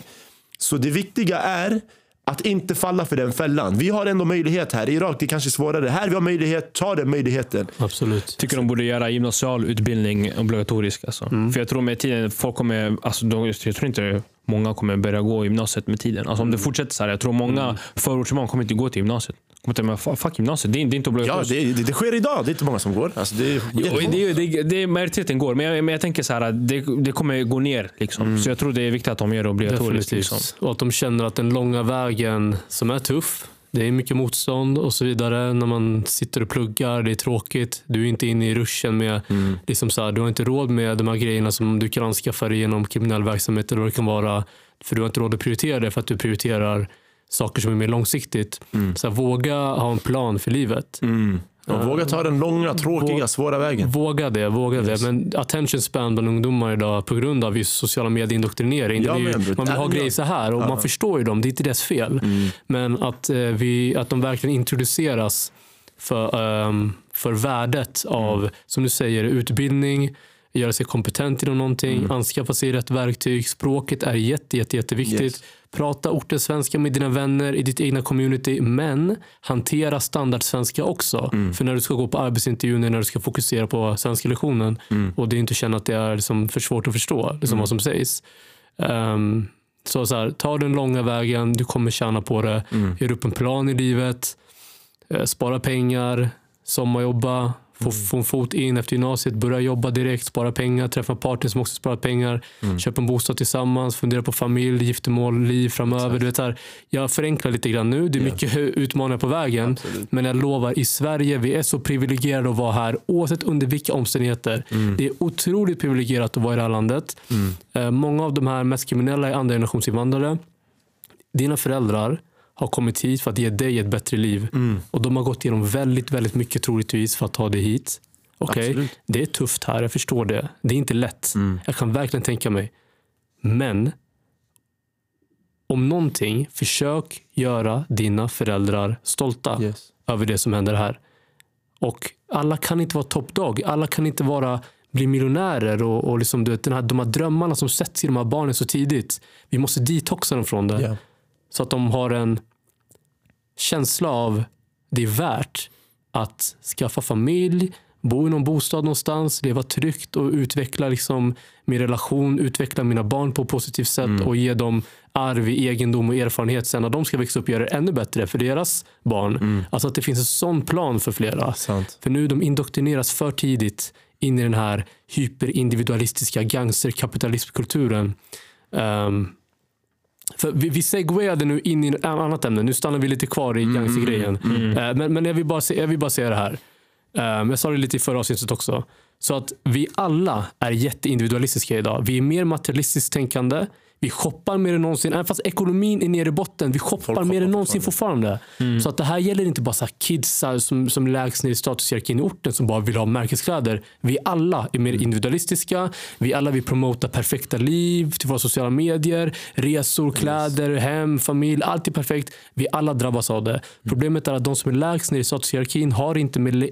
Så det viktiga är att inte falla för den fällan. Vi har ändå möjlighet här. I Irak det är kanske svårare. Här vi har möjlighet, ta den möjligheten. Absolut. tycker de borde göra gymnasial utbildning obligatorisk. Alltså. För jag tror med tiden, folk kommer, alltså, de, jag tror inte många kommer börja gå gymnasiet med tiden. Alltså, om det fortsätter så här, jag tror många förortsbarn kommer inte gå till gymnasiet. Kommer men fa- fuck gymnasiet, det är, det är inte Ja, obligatoriskt. det, det, det sker idag. Det är inte många som går. Alltså, det är Jo, jättemånga. det, det, det, majoriteten går, men jag, men jag tänker så här, det, det kommer gå ner. Liksom. Så jag tror det är viktigt att de gör det obligatoriskt. Liksom. Och att de känner att den långa vägen som är tuff, det är mycket motstånd och så vidare. När man sitter och pluggar, det är tråkigt. Du är inte inne i ruschen med, liksom så här, du har inte råd med de här grejerna som du kan anskaffa dig genom kriminell verksamhet eller vad det kan vara. För du har inte råd att prioritera det för att du prioriterar saker som är mer långsiktigt. Så här, våga ha en plan för livet. Och våga ta den långa, tråkiga, svåra vägen. Våga det, våga det. Men attention span bland ungdomar idag på grund av just sociala medier-indoktrinering. Ja, man vill ha grejer så här och man förstår ju dem. Det är inte deras fel. Mm. Men att, eh, vi, att de verkligen introduceras för, ehm, för värdet av, Mm. som du säger, utbildning, göra sig kompetent inom någonting, Mm. anskaffa sig rätt verktyg. Språket är jätte, jätte, jätteviktigt. Yes. Prata ortensvenska med dina vänner i ditt egna community, men hantera standardsvenska också. Mm. För när du ska gå på arbetsintervjun, när du ska fokusera på svenska lektionen Mm. och det inte känna att det är liksom för svårt att förstå liksom vad som sägs. Ehm, så, så här, ta den långa vägen, du kommer tjäna på det. Mm. Gör upp en plan i livet, eh, spara pengar, sommarjobba, få, få en fot in efter gymnasiet, börja jobba direkt, spara pengar, träffa en partner som också sparar pengar, köpa en bostad tillsammans, fundera på familj, giftermål, liv framöver. Du vet, så här, jag förenklar lite grann nu, det är mycket utmaningar på vägen. Absolut. Men jag lovar, i Sverige, vi är så privilegierade att vara här oavsett under vilka omständigheter. Det är otroligt privilegierat att vara i det här landet. Eh, många av de här mest kriminella är andra generations invandrare. Dina föräldrar har kommit hit för att ge dig ett bättre liv. Och de har gått igenom väldigt, väldigt mycket troligtvis för att ta dig hit. Okej, Absolut. Det är tufft här, jag förstår det. Det är inte lätt. Jag kan verkligen tänka mig. Men om någonting, försök göra dina föräldrar stolta Yes. över det som händer här. Och alla kan inte vara toppdog. Alla kan inte vara bli miljonärer och, och liksom, du vet, den här, de här drömmarna som sätts i de här barnen så tidigt. Vi måste detoxa dem från det. Ja. Så att de har en känsla av det är värt att skaffa familj, bo i någon bostad någonstans, leva tryggt och utveckla liksom min relation, utveckla mina barn på ett positivt sätt och ge dem arv, egendom och erfarenhet sen när de ska växa upp och göra det ännu bättre för deras barn. Alltså att det finns en sån plan för flera. Sant. För nu de indoktrineras för tidigt in i den här hyperindividualistiska gangsterkapitalismkulturen. Um, för vi, vi segwayade nu in i ett annat ämne. Nu stannar vi lite kvar i gangstergrejen. Eh, men men jag, vill bara se, jag vill bara säga det här. Um, jag sa det lite i förra avsnittet också. Så att vi alla är jätteindividualistiska idag. Vi är mer materialistiskt tänkande. Vi shoppar mer än någonsin. Även fast ekonomin är nere i botten. Vi shoppar Folk mer än shoppar någonsin fortfarande. Så att det här gäller inte bara så här kids som, som lägst ner i statushierarkin i orten som bara vill ha märkeskläder. Vi alla är mer individualistiska. Vi alla vill promota perfekta liv till våra sociala medier. Resor, kläder, hem, familj. Allt är perfekt. Vi alla drabbas av det. Problemet är att de som är lägst ner i statushierarkin har inte med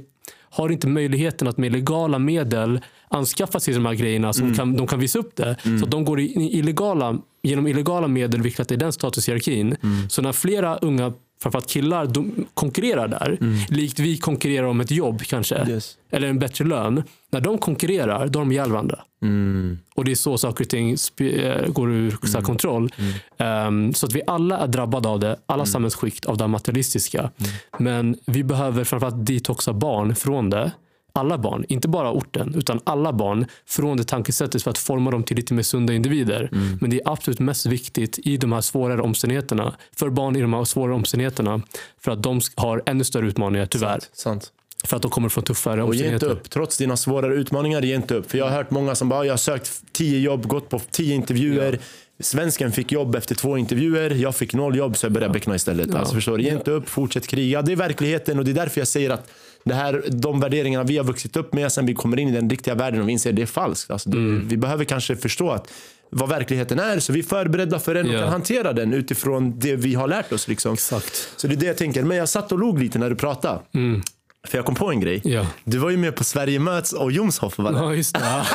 har inte möjligheten att med legala medel anskaffa sig de här grejerna som kan, de kan visa upp det. Så att de går i i illegala, genom illegala medel vilket är den statushierarkin. Så när flera unga, framförallt killar, de konkurrerar där. Likt vi konkurrerar om ett jobb kanske. Yes. Eller en bättre lön. När de konkurrerar, då har de ihjäl varandra. Mm. Och det är så saker och ting eh, går ur så här, kontroll. Ehm, så att vi alla är drabbade av det, alla samhällsskikt av det materialistiska. Men vi behöver framförallt detoxa barn från det. Alla barn, inte bara orten, utan alla barn från det tankesättet för att forma dem till lite mer sunda individer. Men det är absolut mest viktigt i de här svårare omständigheterna, för barn i de här svårare omständigheterna, för att de har ännu större utmaningar tyvärr. Sant. Sant. För att de kommer från tuffare Och ge inte upp. Trots dina svårare utmaningar, ge inte upp. För jag har hört många som bara, jag har sökt tio jobb, gått på tio intervjuer. Svensken fick jobb efter två intervjuer. Jag fick noll jobb så jag började beckna istället. Alltså, förstår du? Ge inte upp, fortsätt kriga. Det är verkligheten och det är därför jag säger att det här, de värderingarna vi har vuxit upp med sen vi kommer in i den riktiga världen och vi inser att det är falskt. Alltså, Mm. Vi behöver kanske förstå att vad verkligheten är så vi är förberedda för den och Ja. kan hantera den utifrån det vi har lärt oss. Liksom. Exakt. Så det är det jag tänker. Men jag satt och log lite när du pratade. För jag kom på en grej. Ja. Du var ju med på Sverige möts och Jomshof va? Ja, just det.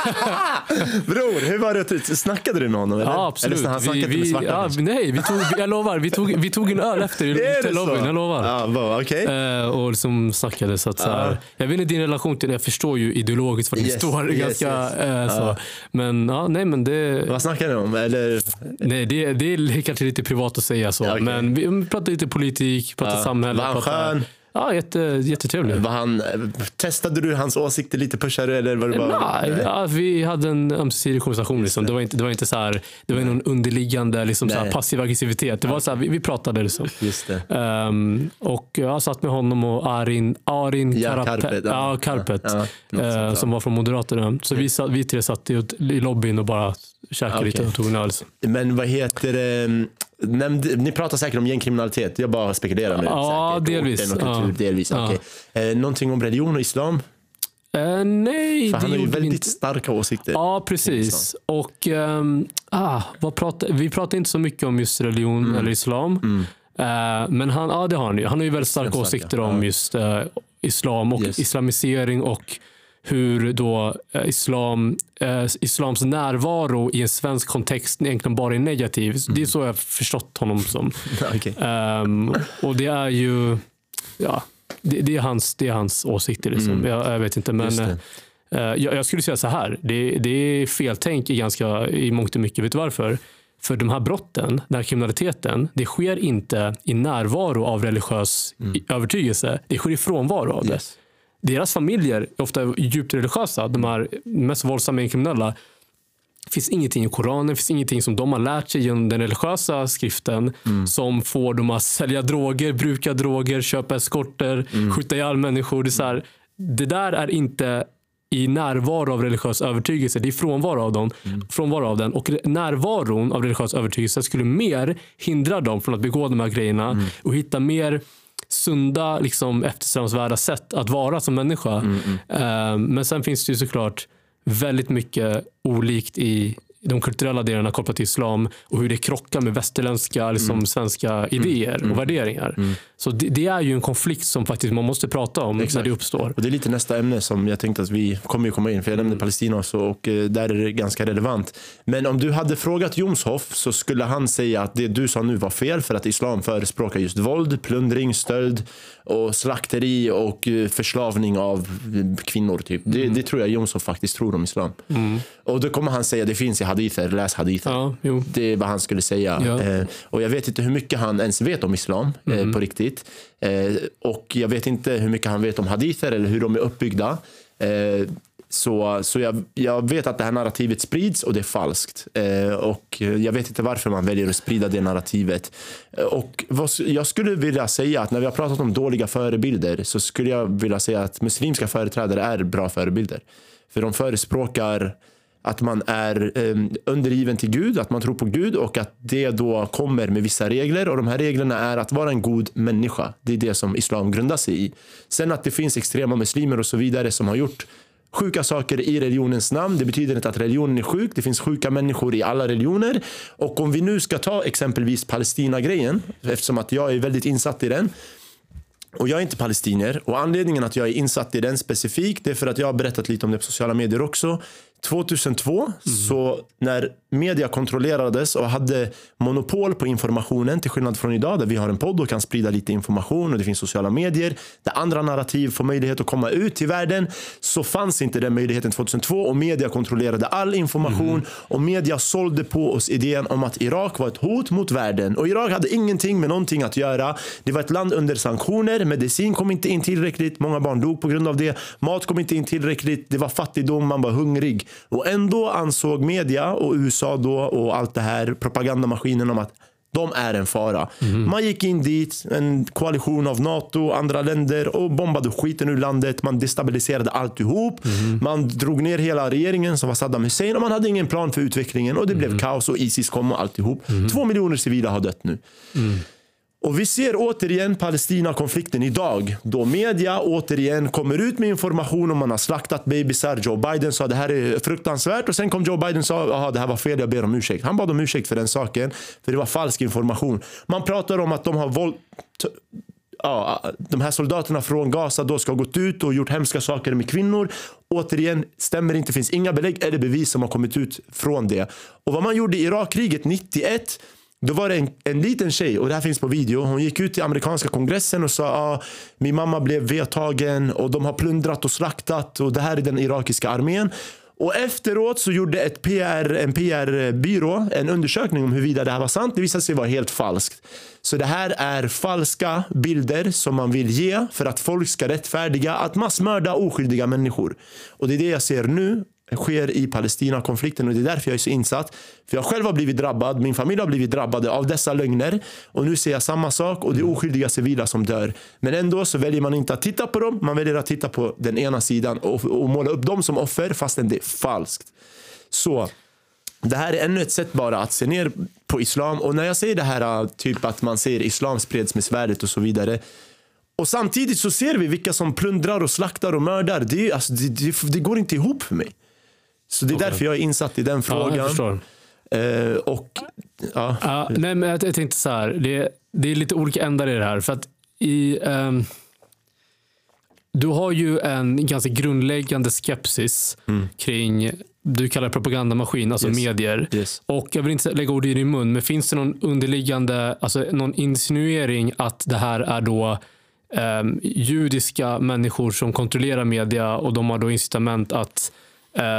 Bror, hur var det? Snackade du med honom? Eller? Ja, absolut. Eller han snackade vi, med vi, svarta ja, nej, vi tog, jag lovar. Vi tog, vi tog en öl efter i så? Jag lovar. Ja, vad, okej. Eh, och liksom snackade. Så att, så här, Jag vet inte din relation till det. Jag förstår ju ideologiskt vad ni Yes, står. yes, ganska, yes. eh, så. Men ja, nej, men det, Vad snackade ni om? Eller? nej, det, det är kanske lite privat att säga så. Okej. Men vi pratar lite politik, pratar Ja. samhälle. Var han skön? Ja, jätte, jättetrevlig. Var han, testade du hans åsikter lite? Pushade du? Eller var det bara... Nej, ja, vi hade en ömsesidig konversation. Liksom. Det var inte, det var inte så här, det var någon underliggande liksom, så här, passiv aggressivitet. Det var så här, vi, vi pratade. Liksom. Just det. Ehm, och jag satt med honom och Arin, Arin Ja, Karapet, Karpet, ja. ja, Karpet ja. som var från Moderaterna. Så vi, satt, vi tre satt i, i lobbyn och bara käkade Okej. lite och tog en öl. Men vad heter det? Nämnde, ni pratar säkert om gängkriminalitet. Jag bara spekulerar nu. Ja, säkert. delvis. Och kultur, Ja. delvis. Ja. Eh, någonting om religion och islam? Eh, nej, För han har ju väldigt inte. starka åsikter. Ja, precis. Och ehm, ah, pratar, vi pratar inte så mycket om just religion Mm. eller islam. Eh, men han, ja, det har han ju. Han har ju väldigt starka starka, åsikter om ja. just eh, islam och Yes. islamisering och hur då eh, islam, eh, islams närvaro i en svensk kontext egentligen bara är negativ. Det är Mm. så jag har förstått honom som. Okej. Ehm, och det är ju, ja, det, det, är, hans, det är hans åsikter. Liksom. Jag, jag vet inte, men Mm. Eh, jag, jag skulle säga så här. Det, det är feltänk i, ganska, i mångt och mycket. Vet du varför? För de här brotten, den här kriminaliteten, det sker inte i närvaro av religiös i- övertygelse. Det sker i frånvaro av det. Mm. Deras familjer är ofta djupt religiösa. De här mest våldsamma kriminella. Det finns ingenting i Koranen, det finns ingenting som de har lärt sig genom den religiösa skriften som får dem att sälja droger, bruka droger, köpa eskorter, skjuta ihjäl människor. Det, är här, det där är inte i närvaro av religiös övertygelse. Det är frånvaro av, dem, frånvaro av den. Och närvaron av religiös övertygelse skulle mer hindra dem från att begå de här grejerna och hitta mer sunda, liksom, eftersträvansvärda sätt att vara som människa. Eh, Men sen finns det ju såklart väldigt mycket olikt i de kulturella delarna kopplat till islam och hur det krockar med västerländska, liksom, svenska idéer och värderingar. Så det, det är ju en konflikt som faktiskt man måste prata om när det uppstår. Och det är lite nästa ämne som jag tänkte att vi kommer ju komma in, för jag nämnde Palestina också och eh, där är det ganska relevant. Men om du hade frågat Jomshof så skulle han säga att det du sa nu var fel för att islam förespråkar just våld, plundring, stöld och slakteri och eh, förslavning av eh, kvinnor. Typ. Det, det tror jag Jomshof faktiskt tror om islam. Och då kommer han säga det finns i hadither, läs hadither. Ja. Det är vad han skulle säga. Ja. Eh, och jag vet inte hur mycket han ens vet om islam eh, på riktigt. Eh, och jag vet inte hur mycket han vet om hadither eller hur de är uppbyggda. Så så jag, jag vet att det här narrativet sprids och det är falskt. Och jag vet inte varför man väljer att sprida det narrativet. Och vad, jag skulle vilja säga att när vi har pratat om dåliga förebilder så skulle jag vilja säga att muslimska företrädare är bra förebilder. För de förespråkar att man är eh, undergiven till Gud, att man tror på Gud och att det då kommer med vissa regler och de här reglerna är att vara en god människa. Det är det som islam grundar sig i. Sen att det finns extrema muslimer och så vidare som har gjort sjuka saker i religionens namn. Det betyder inte att religionen är sjuk. Det finns sjuka människor i alla religioner. Och om vi nu ska ta exempelvis Palestina-grejen, eftersom att jag är väldigt insatt i den, och jag är inte palestinier och anledningen att jag är insatt i den specifikt det är för att jag har berättat lite om det på sociala medier också. 2002, så när media kontrollerades och hade monopol på informationen till skillnad från idag där vi har en podd och kan sprida lite information och det finns sociala medier där andra narrativ får möjlighet att komma ut till världen så fanns inte den möjligheten 2002 och media kontrollerade all information och media sålde på oss idén om att Irak var ett hot mot världen. Och Irak hade ingenting med någonting att göra. Det var ett land under sanktioner, medicin kom inte in tillräckligt, många barn dog på grund av det, mat kom inte in tillräckligt, det var fattigdom, man var hungrig. Och ändå ansåg media och USA då och allt det här propagandamaskinen om att de är en fara. Man gick in dit, en koalition av NATO och andra länder och bombade skiten ur landet. Man destabiliserade alltihop. Man drog ner hela regeringen som var Saddam Hussein och man hade ingen plan för utvecklingen och det blev kaos och Isis kom och alltihop. Två miljoner civila har dött nu. Och vi ser återigen Palestina-konflikten idag. Då media återigen kommer ut med information om man har slaktat bebisar. Joe Biden sa det här är fruktansvärt och sen kom Joe Biden och sa att det här var fel, jag ber om ursäkt. Han bad om ursäkt för den saken, för det var falsk information. Man pratar om att de har våld ja, de här soldaterna från Gaza då ska ha gått ut och gjort hemska saker med kvinnor. Återigen, stämmer inte, finns inga belägg eller bevis som har kommit ut från det. Och vad man gjorde i Irakkriget 91 då var det en, en liten tjej, och det här finns på video. Hon gick ut till amerikanska kongressen och sa ah, min mamma blev vedtagen och de har plundrat och slaktat och det här är den irakiska armén. Och efteråt så gjorde ett PR, en PR-byrå en undersökning om huruvida det här var sant. Det visade sig vara helt falskt. Så det här är falska bilder som man vill ge för att folk ska rättfärdiga att massmörda oskyldiga människor. Och det är det jag ser nu sker i Palestina-konflikten och det är därför jag är så insatt. För jag själv har blivit drabbad, min familj har blivit drabbade av dessa lögner och nu ser jag samma sak och det är oskyldiga civila som dör. Men ändå så väljer man inte att titta på dem, man väljer att titta på den ena sidan och, och måla upp dem som offer fastän det är falskt. Så det här är ännu ett sätt bara att se ner på islam. Och när jag säger det här, typ att man säger islam spreds med svärdet och så vidare. Och samtidigt så ser vi vilka som plundrar och slaktar och mördar. Det, alltså, det, det, det går inte ihop för mig. Så det är Okej. därför jag är insatt i den Ja, frågan. förstår. Eh, och, ja. Ja, nej, men jag, jag tänkte så här. Det, det är lite olika ändar i det här. För att i, ehm, du har ju en ganska grundläggande skepsis kring, du kallar det propagandamaskin, alltså Mm. Yes. medier. Yes. Och jag vill inte lägga ord i din mun, men finns det någon underliggande, alltså någon insinuering att det här är då ehm, judiska människor som kontrollerar media och de har då incitament att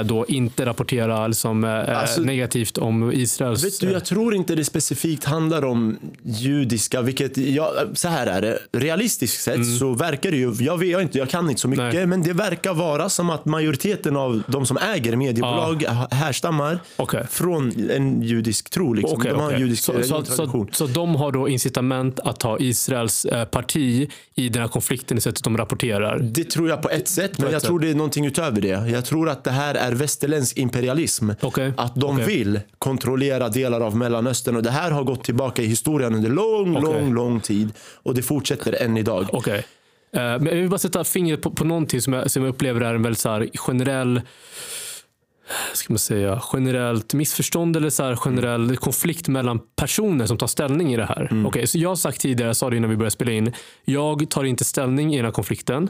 då inte rapportera liksom, eh, Alltså- negativt om Israels... Vet du, jag tror inte det specifikt handlar om judiska, vilket, jag, så här är det. Realistiskt sett så verkar det ju, jag, vet, inte, jag kan inte så mycket, Mm. Nej. men det verkar vara som att majoriteten av de som äger mediebolag härstammar Okej. från en judisk tro. Liksom. Okej, de har okej. judisk så, så, så, så de har då incitament att ta Israels eh, parti i den här konflikten i sättet de rapporterar? Det tror jag på ett sätt, men jag tror det är någonting utöver det. Jag tror att det här är västerländsk imperialism. Okej, Att de okej. vill kontrollera delar av Mellanöstern. Och det här har gått tillbaka i historien under lång, Okej. lång, lång tid. Och det fortsätter än idag. Okej. Eh, men jag vill bara sätta fingret på, på någonting som jag, som jag upplever är en väldigt så här generell ska man säga, generellt missförstånd eller så här generell konflikt mellan personer som tar ställning i det här. Okej, så jag har sagt tidigare, jag sa det innan vi började spela in, jag tar inte ställning i den här konflikten.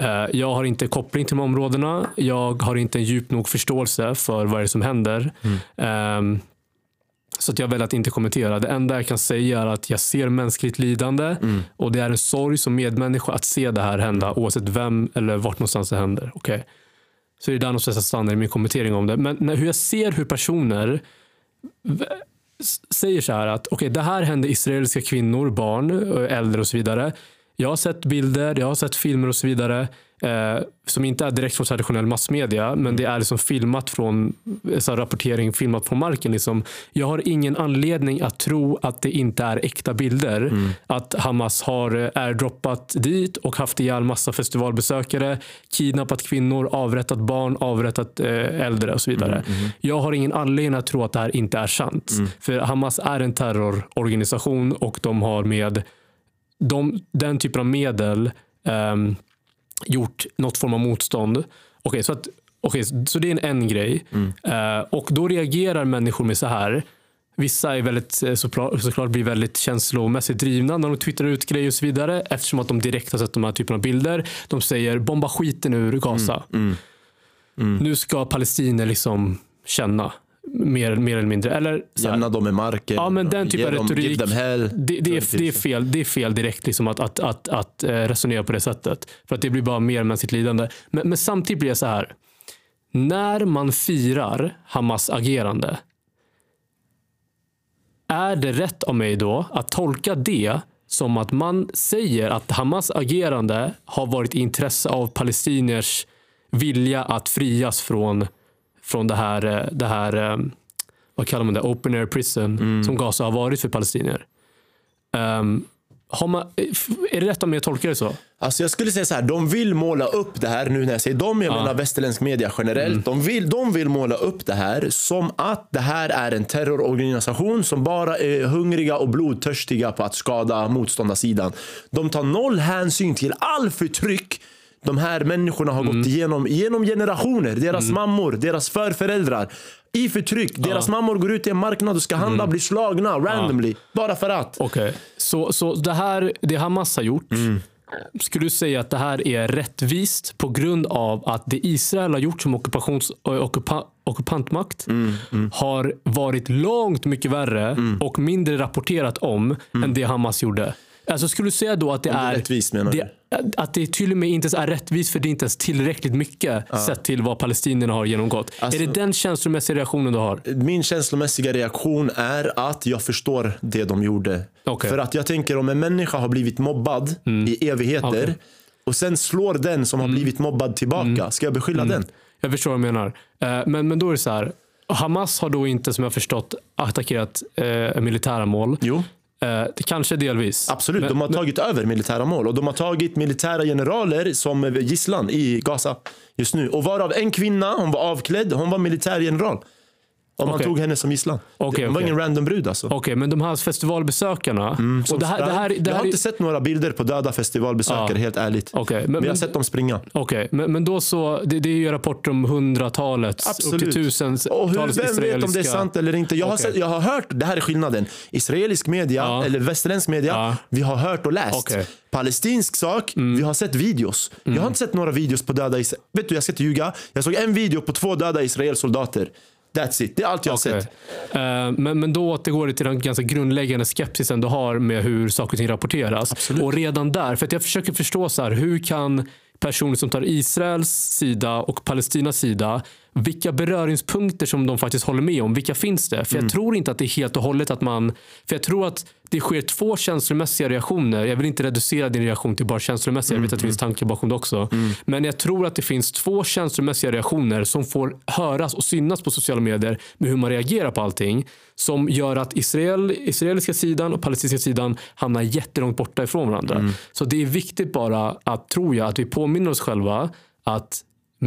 Eh, Jag har inte koppling till de områdena. Jag har inte en djup nog förståelse för vad det är som händer. Ehm, Så att jag väljer att inte kommentera. Det enda jag kan säga är att jag ser mänskligt lidande och det är en sorg som medmänniska att se det här hända oavsett vem eller vart någonstans det händer. Okej. Så det är där någonstans jag stannar i min kommentering om det. Men när, hur jag ser hur personer säger så här att okej, det här hände israeliska kvinnor, barn, äldre och så vidare. Jag har sett bilder, jag har sett filmer och så vidare eh, som inte är direkt från traditionell massmedia, men det är liksom filmat från så rapportering, filmat från marken. Liksom. Jag har ingen anledning att tro att det inte är äkta bilder. Att Hamas har airdroppat dit och haft ihjäl massa festivalbesökare, kidnappat kvinnor, avrättat barn, avrättat eh, äldre och så vidare. Jag har ingen anledning att tro att det här inte är sant. För Hamas är en terrororganisation och de har med de, den typen av medel ehm, gjort något form av motstånd. Okej, så, att, okej, så det är en, en grej. Eh, och då reagerar människor med så här. Vissa är väldigt, eh, såklart, såklart blir väldigt känslomässigt drivna när de twittrar ut grejer och så vidare eftersom att de direkt har sett de här typen av bilder. De säger bomba skiten ur Gaza. Nu ska palestinier liksom känna mer, mer eller mindre. Eller så Jämna dem med marken. Ja, men den typen av dem- retorik. Hell. Det, det, är, det, är fel, det är fel direkt liksom att, att, att, att eh, resonera på det sättet. För att det blir bara mer mänskligt lidande. Men, men samtidigt blir det så här. När man firar Hamas agerande. Är det rätt av mig då att tolka det som att man säger att Hamas agerande har varit i intresse av palestiniers vilja att frias från, från det här, eh, det här eh, vad kallar man det, open air prison som Gaza har varit för palestinier. Um, har man, är det rätt om jag tolkar det så? Alltså jag skulle säga så här, de vill måla upp det här, nu när jag säger de, jag menar västerländsk media generellt. Mm. De, vill, de vill måla upp det här som att det här är en terrororganisation som bara är hungriga och blodtörstiga på att skada motståndarsidan. De tar noll hänsyn till all förtryck de här människorna har Mm. gått igenom genom generationer. Deras mammor, deras förföräldrar. I förtryck. Deras mammor går ut i en marknad och ska handla, Mm. blir slagna randomly. Bara för att. Okej. Så, så det här, det har gjort, skulle du säga att det här är rättvist på grund av att det Israel har gjort som ockupations, ockupa, ockupantmakt har varit långt mycket värre och mindre rapporterat om än det Hamas gjorde? Alltså skulle du säga då att det, det är är rättvist, menar du? Att det till och med inte ens är rättvist för det är inte ens tillräckligt mycket sett till vad palestinierna har genomgått. Alltså- är det den känslomässiga reaktionen du har? Min känslomässiga reaktion är att jag förstår det de gjorde. Okej. För att jag tänker om en människa har blivit mobbad i evigheter. Mm. och sen slår den som har blivit mobbad tillbaka. Ska jag beskylla den? Jag förstår vad du menar. Eh, Men, men då är det så här. Hamas har då inte, som jag förstått, attackerat eh, militära mål. Jo, Eh, det kanske delvis. absolut. Men, de har men, tagit över militära mål och de har tagit militära generaler som gisslan i Gaza just nu. Och varav en kvinna, hon var avklädd, hon var militärgeneral. Om man Okej. tog henne som gisslan. Okej, det var okej. ingen random brud alltså. Okej, men de här festivalbesökarna. Som och det här, det här, det jag här, har inte sett några bilder på döda festivalbesökare, Ja. helt ärligt. Okej, men, Men jag har sett dem springa. okej, men, men då så, det, det är ju rapporter om hundratalet, upp till tusentals Och hur, vem israeliska... vet om det är sant eller inte? Jag har, sett, jag har hört, det här är skillnaden. Israelisk media, Ja. eller västerländsk media, Ja. vi har hört och läst. Mm. Palestinsk sak, vi har sett videos. Jag har inte sett några videos på döda Israel. Vet du, jag ska inte ljuga. Jag såg en video på två döda Israelsoldater. That's it. Det är allt jag har sett. Eh, men, men då återgår det till den ganska grundläggande skepsisen du har med hur saker och ting rapporteras. Och redan där, för att jag försöker förstå så här, hur kan personer som tar Israels sida och Palestinas sida, vilka beröringspunkter som de faktiskt håller med om, vilka finns det? För jag tror inte att det är helt och hållet att man, för jag tror att det sker två känslomässiga reaktioner. Jag vill inte reducera din reaktion till bara känslomässiga, jag vet att det finns tankar bakom det också. Men jag tror att det finns två känslomässiga reaktioner som får höras och synas på sociala medier med hur man reagerar på allting. Som gör att Israel, israeliska sidan och palestinska sidan hamnar jättelångt borta ifrån varandra. Så det är viktigt bara att, tror jag, att vi påminner oss själva att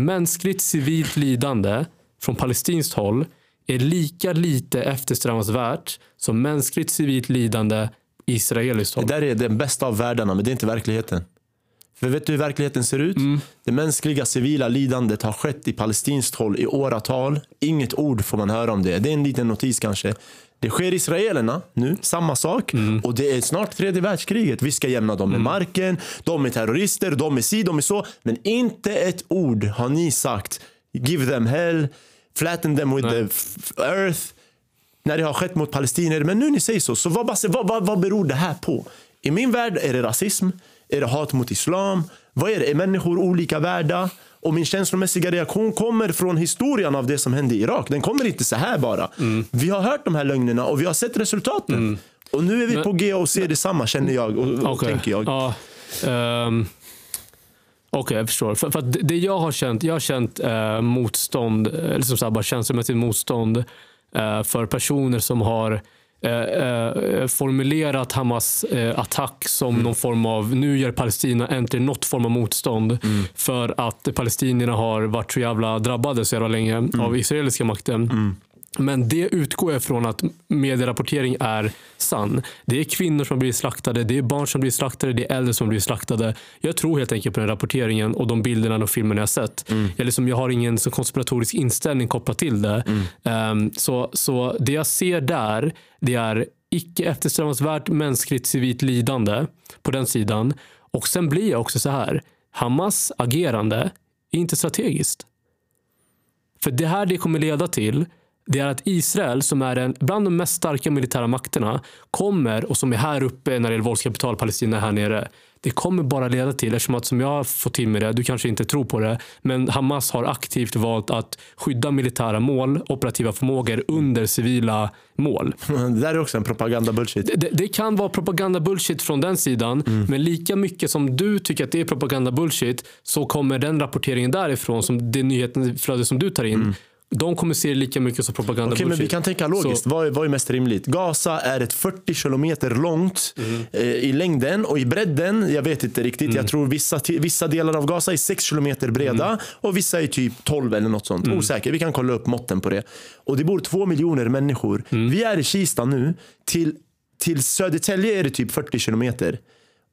mänskligt civilt lidande från palestinskt håll är lika lite eftersträvansvärt som mänskligt civilt lidande israeliskt håll. Det där är den bästa av världarna, men det är inte verkligheten. För vet du hur verkligheten ser ut? Mm. Det mänskliga civila lidandet har skett i palestinskt håll i åratal. Inget ord får man höra om det. Det är en liten notis kanske. Det sker israelerna nu, samma sak. Mm. Och det är snart tredje världskriget. Vi ska jämna dem med marken. De är terrorister, de är si, de är så. Men inte ett ord har ni sagt. Give them hell, flatten them with Nej. the earth när det har skett mot palestinier. Men nu ni säger så, så vad, vad, vad, vad beror det här på? I min värld är det rasism, är det hat mot islam, vad är det? Är människor olika värda? Och min känslomässiga reaktion kommer från historien av det som hände i Irak. Den kommer inte så här bara. Vi har hört de här lögnerna och vi har sett resultaten. Och nu är vi på G och ser detsamma känner jag och, och Okej. tänker jag. Ja, ehm, Okej, jag förstår. För, för att det- jag har känt, jag har känt eh, motstånd, eh, liksom så här, bara känslomässigt motstånd eh, för personer som har eh, eh, formulerat Hamas eh, attack som någon form av, nu gör Palestina äntligen något form av motstånd för att palestinierna har varit så jävla drabbade så jävla länge av israeliska makten. Men det utgår jag från att medierapportering är sann. Det är kvinnor som blir slaktade, det är barn som blir slaktade, det är äldre som blir slaktade. Jag tror helt enkelt på den rapporteringen och de bilderna och filmerna jag sett. Jag, liksom, jag har ingen så konspiratorisk inställning kopplat till det. Ehm, så, så det jag ser där, det är icke eftersträvansvärt mänskligt civilt lidande på den sidan. Och sen blir jag också så här. Hamas agerande är inte strategiskt. För det här det kommer leda till det är att Israel, som är en, bland de mest starka militära makterna, kommer, och som är här uppe när det gäller våldskapital, Palestina är här nere. Det kommer bara leda till, eftersom att som jag har fått till med det, du kanske inte tror på det, men Hamas har aktivt valt att skydda militära mål, operativa förmågor under civila mål. Det där är också en propaganda bullshit. Det, det kan vara propaganda bullshit från den sidan, men lika mycket som du tycker att det är propaganda bullshit så kommer den rapporteringen därifrån, som det nyhetsflöde som du tar in, de kommer se det lika mycket som propaganda Okej, men vi kan tänka logiskt. Så- Vad, är, vad är mest rimligt? Gaza är ett 40 kilometer långt eh, i längden och i bredden, jag vet inte riktigt. Jag tror vissa, vissa delar av Gaza är 6 kilometer breda och vissa är typ 12 eller något sånt. Osäker. Vi kan kolla upp måtten på det. Och det bor två miljoner människor. Vi är i Kista nu. Till, till Södertälje är det typ 40 kilometer.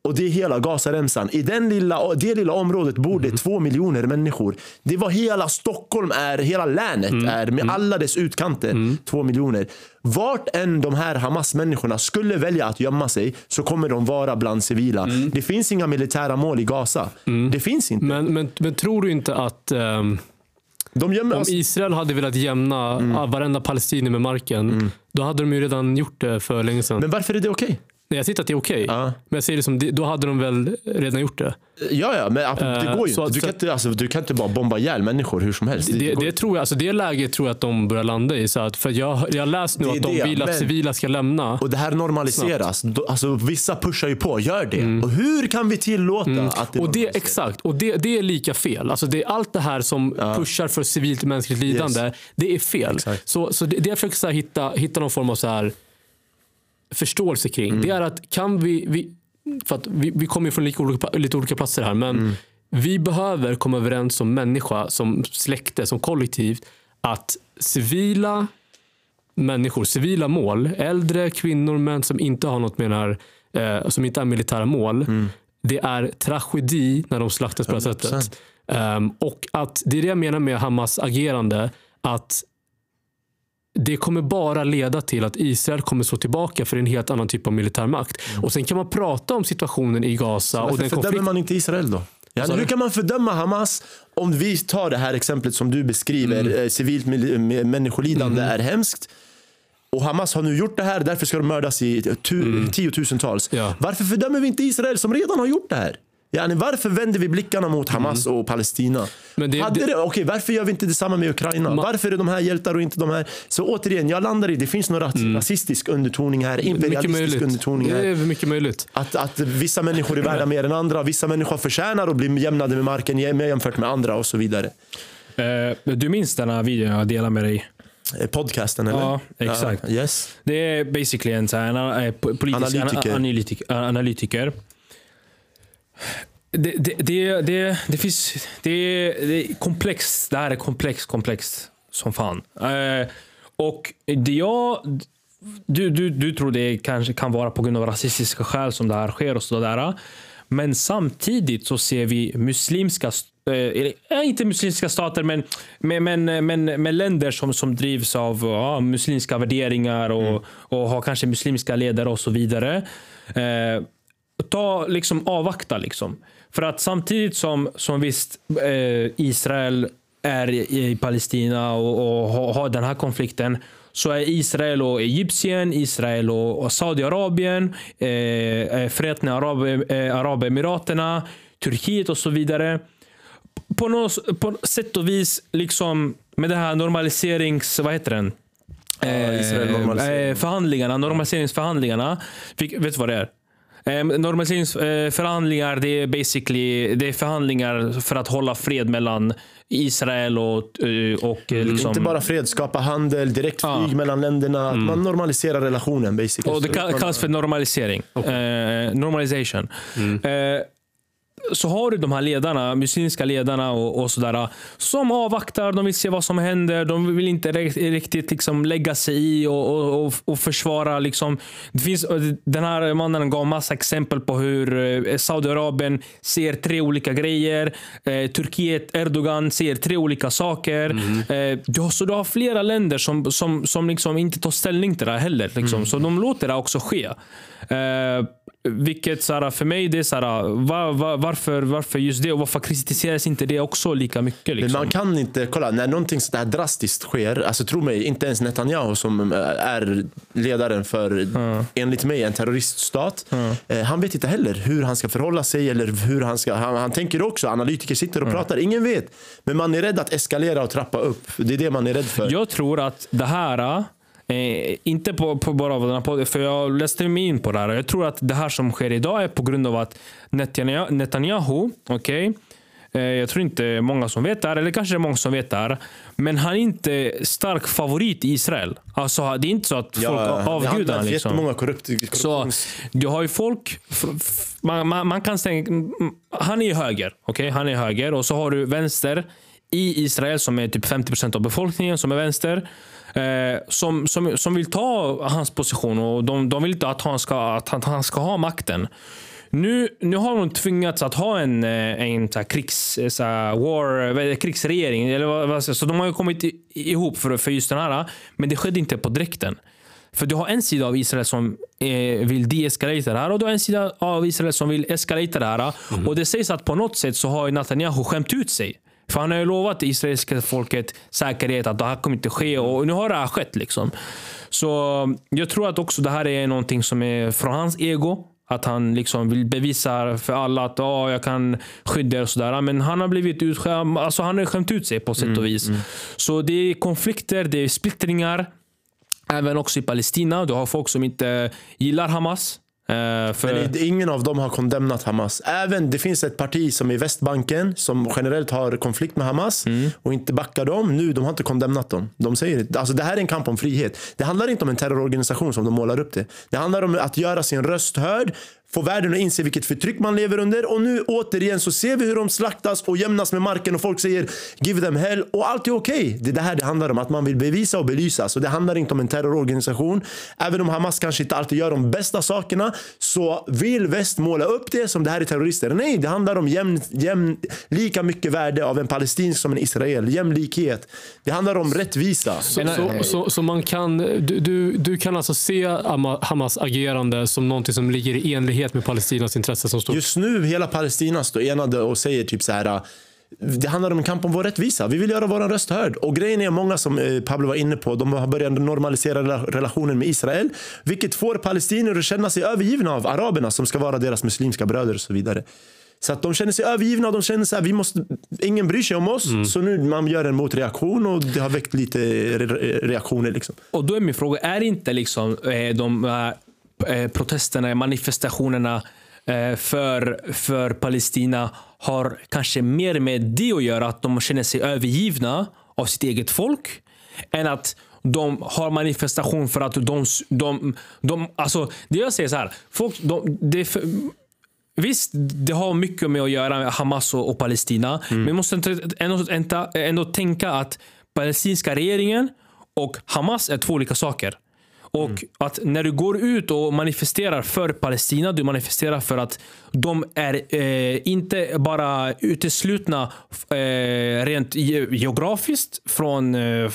Och det är hela Gazaremsan. I den lilla, det lilla området bor det två miljoner människor. Det var hela Stockholm är, hela länet är med alla dess utkanter. Två miljoner. Vart än de här Hamas-människorna skulle välja att gömma sig så kommer de vara bland civila. Det finns inga militära mål i Gaza. Det finns inte. Men, men, men tror du inte att gömmer om. Israel hade velat jämna mm. varenda palestinier med marken, då hade de ju redan gjort det för länge sedan. Men varför är det okej? Nej, jag tycker att det är okej. Ja. Men jag säger det som, då hade de väl redan gjort det. Ja, ja, men det Eh, går ju så inte. Du kan inte, alltså, du kan inte bara bomba ihjäl människor hur som helst. Det, går det, tror jag, alltså det läget tror jag att de börjar landa i. Så att, för jag, har läst nu Det att de det, vill att men- civila ska lämna. Och det här normaliseras. Alltså, vissa pushar ju på, gör det. Och hur kan vi tillåta att det Mm. Och det, exakt, och det, det är lika fel. Alltså det, allt det här som pushar för civilt mänskligt lidande, det är fel. Exakt. Så, så det, det jag försöker så hitta, hitta någon form av så här förståelse kring, Mm. det är att kan vi, vi för att vi, vi kommer ju från lite olika, lite olika platser här, men Mm. vi behöver komma överens som människa, som släkte, som kollektiv, att civila människor, civila mål, äldre, kvinnor, män som inte har något med den här, eh, som inte är militära mål. Mm. Det är tragedi när de slaktas på det här 100%. sättet. Ehm, och att det är det jag menar med Hamas agerande. Att det kommer bara leda till att Israel kommer slå tillbaka för en helt annan typ av militärmakt. Och sen kan man prata om situationen i Gaza. och Mm. Varför den fördömer konflikt... man inte Israel då? Ja, hur kan man fördöma Hamas om vi tar det här exemplet som du beskriver, Mm. eh, civilt människolidande är hemskt. Och Hamas har nu gjort det här, därför ska de mördas i tu- tiotusentals. Mm. Ja. Varför fördömer vi inte Israel som redan har gjort det här? Yani, varför vänder vi blickarna mot Hamas och Palestina? Mm. Men det- Hade det- det, okej, varför gör vi inte detsamma med Ukraina? varför är de här hjältar och inte de här? Så återigen, jag landar i det finns någon ras- rasistisk undertoning här, Mm. Imperialistisk undertoning Det här. är mycket möjligt. Att, att vissa människor är värda mer än andra, vissa människor förtjänar att bli jämnade med marken jäm- jämfört med andra och så vidare. Eh, du minns den här videon jag delade med dig? Eh, Podcasten eller? Ja, exakt. Ja, yes. Det är basically en så här, en, eh, po- politisk Analytiker. ana- analytik, analytiker. Det, det, det, det, det finns... Det, det är komplext. Det här är komplext, komplext som fan. Eh, och det jag... Du, du, du tror det kanske kan vara på grund av rasistiska skäl som det här sker och sådär. Men samtidigt så ser vi muslimska, eh, eh, inte muslimska stater, men, men, men, men, men länder som, som drivs av ja, muslimska värderingar och, och har kanske muslimska ledare och så vidare. Eh, ta, liksom avvakta liksom. För att samtidigt som, som visst eh, Israel är i, i Palestina och, och har, har den här konflikten så är Israel och Egypten, Israel och, och Saudiarabien, eh, eh, Förenade Arab, eh, Arabemiraterna, Turkiet och så vidare. På något på sätt och vis, liksom med det här normaliserings... Vad heter den? Israel normalisering. eh, förhandlingarna, normaliseringsförhandlingarna. Fick, vet du vad det är? Eh, normaliseringsförhandlingar, det är basically det är förhandlingar för att hålla fred mellan Israel och, eh, och eh, liksom, Inte bara fred, skapa handel, direkt flyg Ja. mellan länderna. Att man normaliserar relationen basically. Och det kallas för normalisering. Eh, normalization. Eh, så har du de här ledarna, muslimska ledarna och, och sådär, som avvaktar, de vill se vad som händer, de vill inte riktigt liksom lägga sig i och, och, och, och försvara. Liksom. Det finns, den här mannen gav massa exempel på hur eh, Saudiarabien ser tre olika grejer. Eh, Turkiet, Erdogan ser tre olika saker. Eh, du har, så du har flera länder som, som, som liksom inte tar ställning till det här heller. Liksom. Så de låter det också ske. Eh, vilket så för mig, det är så här, var, var, varför, varför just det? Och varför kritiseras inte det också lika mycket? Men Liksom? man kan inte, kolla när någonting sådär drastiskt sker, alltså tro mig, inte ens Netanyahu som eh, är ledaren för, enligt mig, en terroriststat. Eh, han vet inte heller hur han ska förhålla sig eller hur han ska, han, han tänker också, analytiker sitter och pratar, ingen vet. Men man är rädd att eskalera och trappa upp. Det är det man är rädd för. Jag tror att det här, eh, inte på, på bara av den här podden, för jag läste mig in på det här. Jag tror att det här som sker idag är på grund av att Netanyahu, Netanyahu okej, eh, jag tror inte många som vet det här, eller kanske det är många som vet det här. Men han är inte stark favorit i Israel. Alltså, det är inte så att folk avgudar det honom. Liksom. jättemånga korrupt, Så korruptions... du har ju folk, man, man, man kan stänga, han är höger, okej? Han är höger och så har du vänster i Israel som är typ 50% av befolkningen som är vänster. Eh, som, som, som vill ta hans position och de, de vill inte att han ska, att han, han ska ha makten. Nu, nu har de tvingats att ha en, eh, en så krigs, eh, så war, krigsregering. Eller vad, så de har ju kommit ihop för, för just den här. Men det skedde inte på direkten. För du har en sida av Israel som eh, vill deeskalera det här och du har en sida av Israel som vill eskalera det här. Och det sägs att på något sätt så har Netanyahu skämt ut sig. För han har ju lovat det israeliska folket säkerhet att det här kommer inte ske och nu har det här skett. Liksom. Så jag tror att också det här är någonting som är från hans ego. Att han liksom vill bevisa för alla att oh, jag kan skydda er och sådär. Men han har blivit utskämd. Alltså han har skämt ut sig på sätt och vis. Så det är konflikter, det är splittringar. Även också i Palestina. Du har folk som inte gillar Hamas. Uh, för, Men ingen av dem har kondemnat Hamas. Även det finns ett parti som i Västbanken som generellt har konflikt med Hamas Mm. och inte backar dem. Nu, de har inte kondemnat dem. De säger. Alltså, det här är en kamp om frihet. Det handlar inte om en terrororganisation som de målar upp det. Det handlar om att göra sin röst hörd få världen att inse vilket förtryck man lever under. Och nu återigen så ser vi hur de slaktas och jämnas med marken och folk säger give them hell och allt är okej. Okay. Det är det här det handlar om, att man vill bevisa och belysa. Så det handlar inte om en terrororganisation. Även om Hamas kanske inte alltid gör de bästa sakerna så vill väst måla upp det som det här är terrorister. Nej, det handlar om jämn, jämn, lika mycket värde av en palestinsk som en israel. Jämlikhet. Det handlar om rättvisa. Så, så, så, så man kan, du, du, du kan alltså se Hamas agerande som någonting som ligger i enlighet med Palestinas intresse som står? Just nu hela Palestina står enade och säger typ så här det handlar om en kamp om vår rättvisa. Vi vill göra vår röst hörd. Och grejen är många som eh, Pablo var inne på, de har börjat normalisera relationen med Israel. Vilket får palestinier att känna sig övergivna av araberna som ska vara deras muslimska bröder och så vidare. Så att de känner sig övergivna. De känner så här, vi måste, ingen bryr sig om oss. Mm. Så nu man gör en motreaktion och det har väckt lite reaktioner. Liksom. Och då är min fråga, är inte liksom eh, de protesterna, manifestationerna för, för Palestina har kanske mer med det att göra, att de känner sig övergivna av sitt eget folk, än att de har manifestation för att de... de, de alltså, det jag säger så här. Folk, de, det för, Visst, det har mycket med att göra med Hamas och, och Palestina. Mm. Men vi måste ändå, ändå, ändå tänka att palestinska regeringen och Hamas är två olika saker. Och mm. att när du går ut och manifesterar för Palestina, du manifesterar för att de är eh, inte bara uteslutna eh, rent geografiskt från eh,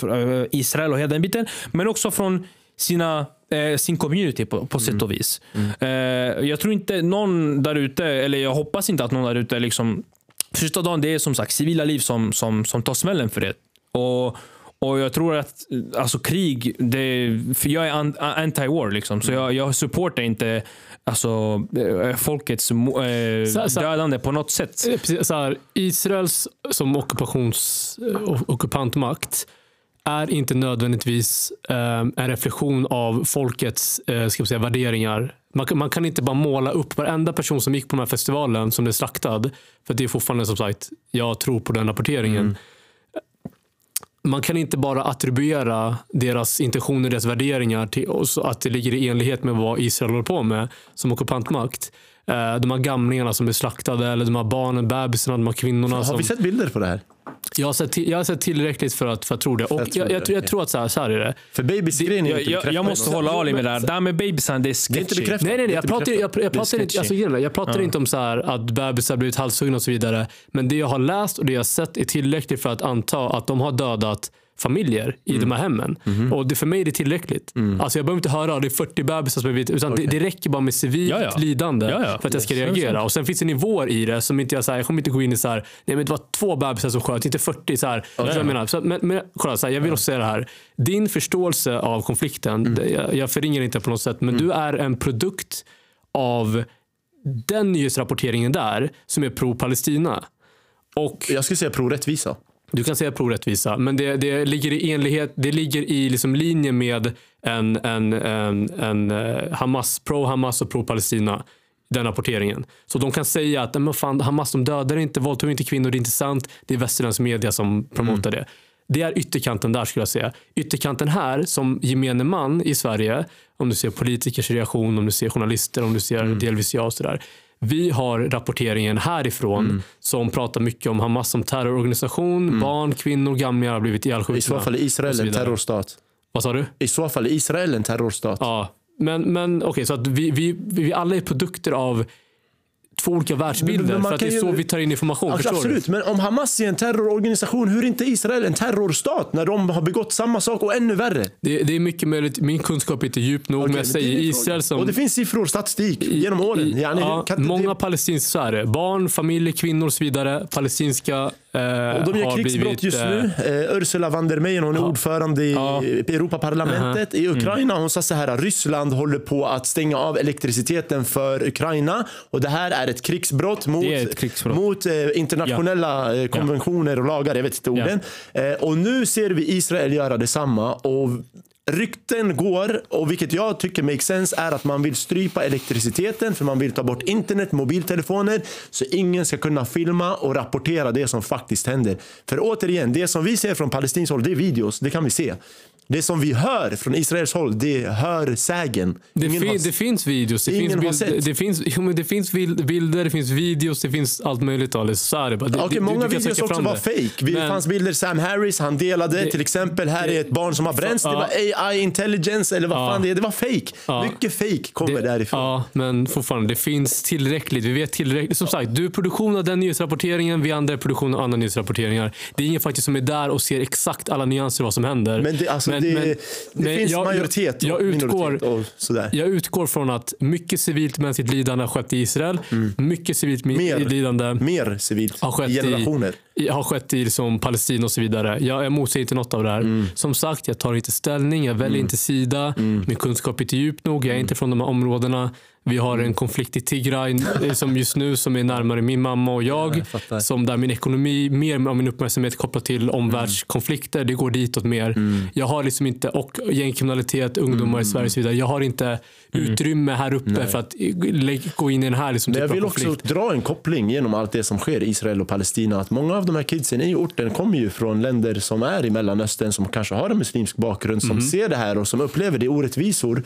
Israel och hela den biten, men också från sina eh, sin community på, på sätt och mm. vis. Mm. Eh, jag tror inte någon där ute, eller jag hoppas inte att någon där ute liksom Första dagen det är som sagt civila liv som, som, som tar smällen för det. Och och jag tror att alltså krig, det, för jag är anti-war liksom. Så jag, jag supportar inte alltså, eh, folkets eh, så, så, dödande på något sätt. Eh, så här, Israels som ockupations, eh, ockupantmakt är inte nödvändigtvis eh, en reflektion av folkets eh, ska säga, värderingar. Man, man, kan inte bara måla upp varenda person som gick på den här festivalen som är slaktad. För det är fortfarande som sagt, jag tror på den rapporteringen. Mm man kan inte bara attribuera deras intentioner, deras värderingar till oss, att det ligger i enlighet med vad Israel håller på med som ockupantmakt. Eh, de här gamlingarna som är slaktade, eller de här barnen, bebisarna, de här kvinnorna. Har som... vi sett bilder på det här? Jag har sett, jag har sett tillräckligt för att, för att tro det. Och jag, jag, jag, jag tror att så här, så här är det. För babysgrejen är inte jag, jag måste hålla Ali med det där. Det här med babysarna, det är sketchy. Det är nej, nej, nej. Jag pratar, jag, jag pratar, inte, alltså, jag pratar ja. inte om så här, att bebisar blivit halshuggna och så vidare. Men det jag har läst och det jag har sett är tillräckligt för att anta att de har dödat familjer i mm. de här hemmen. Mm. Och det, för mig är det tillräckligt. Mm. Alltså jag behöver inte höra att det är 40 bebisar som är vita. Utan okay. det, det, räcker bara med civilt ja, ja. lidande ja, för att jag ska reagera. Och Sen finns det nivåer i det som inte jag, så här, jag kommer inte gå in i så här, nej men det var två bebisar som sköt, inte 40. Så här, okay. jag menar. Så, men, men kolla, så här, jag vill också säga det här. Din förståelse av konflikten, mm. jag, jag förringar inte på något sätt, men mm. du är en produkt av den nyhetsrapporteringen där som är pro-Palestina. Och, jag skulle säga pro-rättvisa. Du kan säga prorättvisa, men det, det ligger i enlighet, det ligger i liksom linje med en, en, en, en uh, Hamas, pro-Hamas och pro-Palestina. Den rapporteringen. Så de kan säga att men fan, Hamas de dödar inte, våldtog inte kvinnor, det är inte sant. Det är västerländsk media som promotar mm. det. Det är ytterkanten där skulle jag säga. Ytterkanten här som gemene man i Sverige, om du ser politikers reaktion, om du ser journalister, om du ser mm. delvis jag och sådär vi har rapporteringen härifrån mm. som pratar mycket om Hamas som terrororganisation. Mm. Barn, kvinnor, gamla har blivit ihjälskjutna. I så fall är Israel en terrorstat. Vad sa du? I så fall är Israel en terrorstat. Ja, men, men okej, okay, så att vi, vi, vi alla är produkter av två olika världsbilder. för att det är så vi tar in information. Alltså, absolut, du? men om Hamas är en terrororganisation, hur är inte Israel en terrorstat när de har begått samma sak och ännu värre? Det, det är mycket möjligt. Min kunskap är inte djup nog, okay, men jag säger Israel som... Och det finns siffror, statistik genom åren. I, ja, många palestinska, barn, familjer, kvinnor och så vidare. Palestinska och de gör krigsbrott blivit, just nu. Eh, Ursula von der Leyen hon är ja, ordförande i ja. Europaparlamentet. Uh -huh. I Ukraina hon sa så här Ryssland håller på att stänga av elektriciteten för Ukraina. Och Det här är ett krigsbrott mot, ett krigsbrott. mot eh, internationella ja. konventioner och lagar. Jag vet inte orden. och nu ser vi Israel göra detsamma. Och Rykten går, och vilket jag tycker makes sense, är att man vill strypa elektriciteten för man vill ta bort internet, mobiltelefoner så ingen ska kunna filma och rapportera det som faktiskt händer. För återigen, det som vi ser från palestinskt håll, det är videos, det kan vi se. Det som vi hör från Israels håll, det är hörsägen. Det, fin, har- det finns videos, det Ingen finns, bild, sett. det, finns, jo, men det finns bild- bilder, det finns videos, det finns allt möjligt. Ali. Så det. Det- du- många du kan videos också var det. fake. Det Men- fanns bilder Sam Harris, han delade Det- till exempel. Här är ett barn som har bränts. Det var AI intelligence eller vad Ja. fan det är. Det var fake. Ja. Mycket fake kommer därifrån. Ja, men fortfarande, det finns tillräckligt. Vi vet tillräckligt. Som sagt, du är produktion av den nyhetsrapporteringen, vi andra är produktion av andra nyhetsrapporteringar. Det är ingen faktiskt som är där och ser exakt alla nyanser vad som händer. Men det, alltså, Men- det, men- det men finns jag- majoritet jag och utgår- och sådär. Jag utgår från att mycket civilt mänskligt lidande har skett i Israel. Mycket civilt Mer. lidande Mer civilt. har skett I generationer. i, har skett i liksom Palestina och så vidare. Jag, jag motsäger inte något av det här. Mm. Som sagt, jag tar inte ställning, jag väljer inte sida. Min kunskap är inte djup nog, jag är Mm. inte från de här områdena. Vi har en konflikt i Tigray eh, som just nu som är närmare min mamma och jag. jag som där min ekonomi, mer av min uppmärksamhet kopplat till omvärldskonflikter, det går ditåt mer. Mm. Jag har liksom inte, och gängkriminalitet, ungdomar i Sverige och så vidare. Jag har inte utrymme här uppe för att eh, gå in i den här liksom, Men jag typen vill av också konflikt. dra en koppling genom allt det som sker i Israel och Palestina. Att många av de här kidsen i orten kommer ju från länder som är i Mellanöstern som kanske har en muslimsk bakgrund som Mhm. ser det här och som upplever det orättvisor.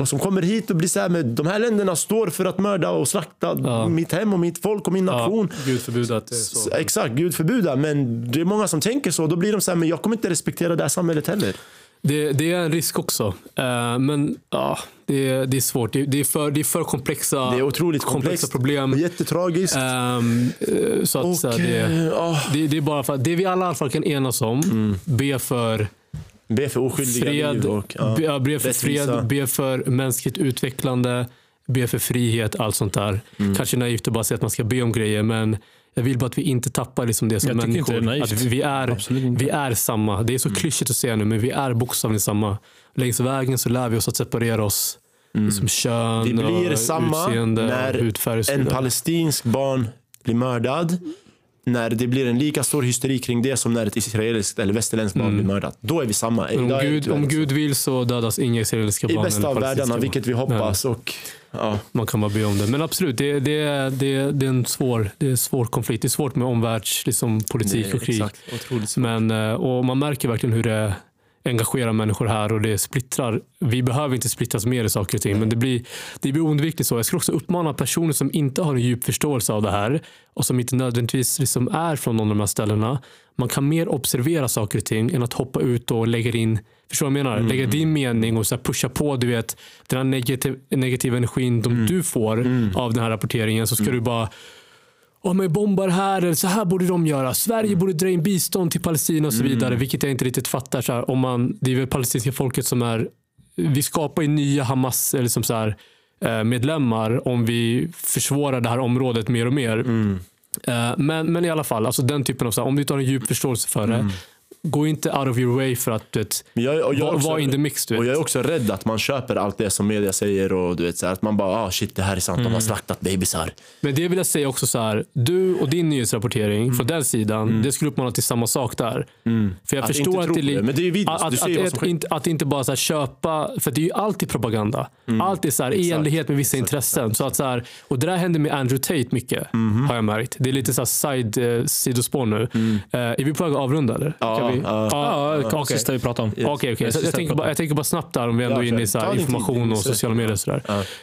Och som kommer hit och blir så här med de här länderna står för att mörda och slakta Ja. mitt hem och mitt folk och min nation. Ja, Gud förbjude att det är så. Exakt, Gud förbjuda. Men det är många som tänker så. Då blir de så här, men jag kommer inte respektera det här samhället heller. Det, det är en risk också. Eh, men ja, det, det är svårt. Det, det, är för, det är för komplexa, Det är otroligt komplexa komplext problem. jättetragiskt. Eh, så att, och, så här, det, eh, ah, det, det är bara för att det vi alla i alla fall kan enas om. Be för be för oskyldiga fred, liv. Och, ja. be, be för rättvisa. fred, be för mänskligt utvecklande, be för frihet, allt sånt där. Mm. Kanske naivt att bara säga att man ska be om grejer, men jag vill bara att vi inte tappar liksom det som Jag människor. det är att vi, är, vi är samma. Det är så klyschigt att säga nu, men vi är bokstavligen samma. Längs vägen så lär vi oss att separera oss. Som kön, Det blir och samma utseende, när hudfärg och en palestinsk barn blir mördad. När det blir en lika stor hysteri kring det som när ett israeliskt eller västerländskt barn blir mördat. Då är vi samma. Men Om Gud, om. Gud vill så dödas inga israeliska I barn. bästa eller av världarna, vilket vi hoppas. Och, ja. Man kan bara be om det. Men absolut, det, det, det, det är en svår, det är en svår konflikt. Det är svårt med omvärlds, liksom, politik och krig. Exakt. Men, eh, och man märker verkligen hur det engagerar människor här och det splittrar. Vi behöver inte splittras mer i saker och ting, men det blir, det blir oundvikligt så. Jag skulle också uppmana personer som inte har en djup förståelse av det här och som inte nödvändigtvis liksom är från någon av de här ställena. Man kan mer observera saker och ting än att hoppa ut och lägga in Förstår vad jag menar? Lägga din mening och så pusha på du vet, den här negativ, negativa energin de du får av den här rapporteringen. Så ska du bara om man bombar här, eller så här borde de göra. Sverige borde dra in bistånd till Palestina och så vidare. Vilket jag inte riktigt fattar. Så här, om man, det är väl palestinska folket som är... Vi skapar ju nya Hamas eller som så här, eh, medlemmar om vi försvårar det här området mer och mer. Eh, Men, men i alla fall, alltså den typen av... Så här, om du inte har en djup förståelse för det, gå inte out of your way för att du vet, Men jag, och jag är var, också- var in the mix. Du Och vet. jag är också rädd att man köper allt det som media säger och du vet så här, att man bara ah shit det här är sant, Mm. de har slaktat bebisar. Men det vill jag säga också så här. Du och din nyhetsrapportering från den sidan, det skulle uppmana till samma sak där. För jag Att förstår inte att det, det. Men det är ju videos, att, att, att, inte, att inte bara så här köpa, för det är ju alltid propaganda. Allt är så här, i enlighet med vissa intressen. Så att så här, och det där händer med Andrew Tate mycket, Mhm. har jag märkt. Det är lite så här side, eh, sidospår nu. Eh, är vi på väg att avrunda eller? Ja, Ja. ja, Ja, okej. sista vi pratade om. Okej, okej. Så sista jag, tänker bara, jag tänker bara snabbt där om vi ändå Ja, är inne i så information och sociala medier. Och så där.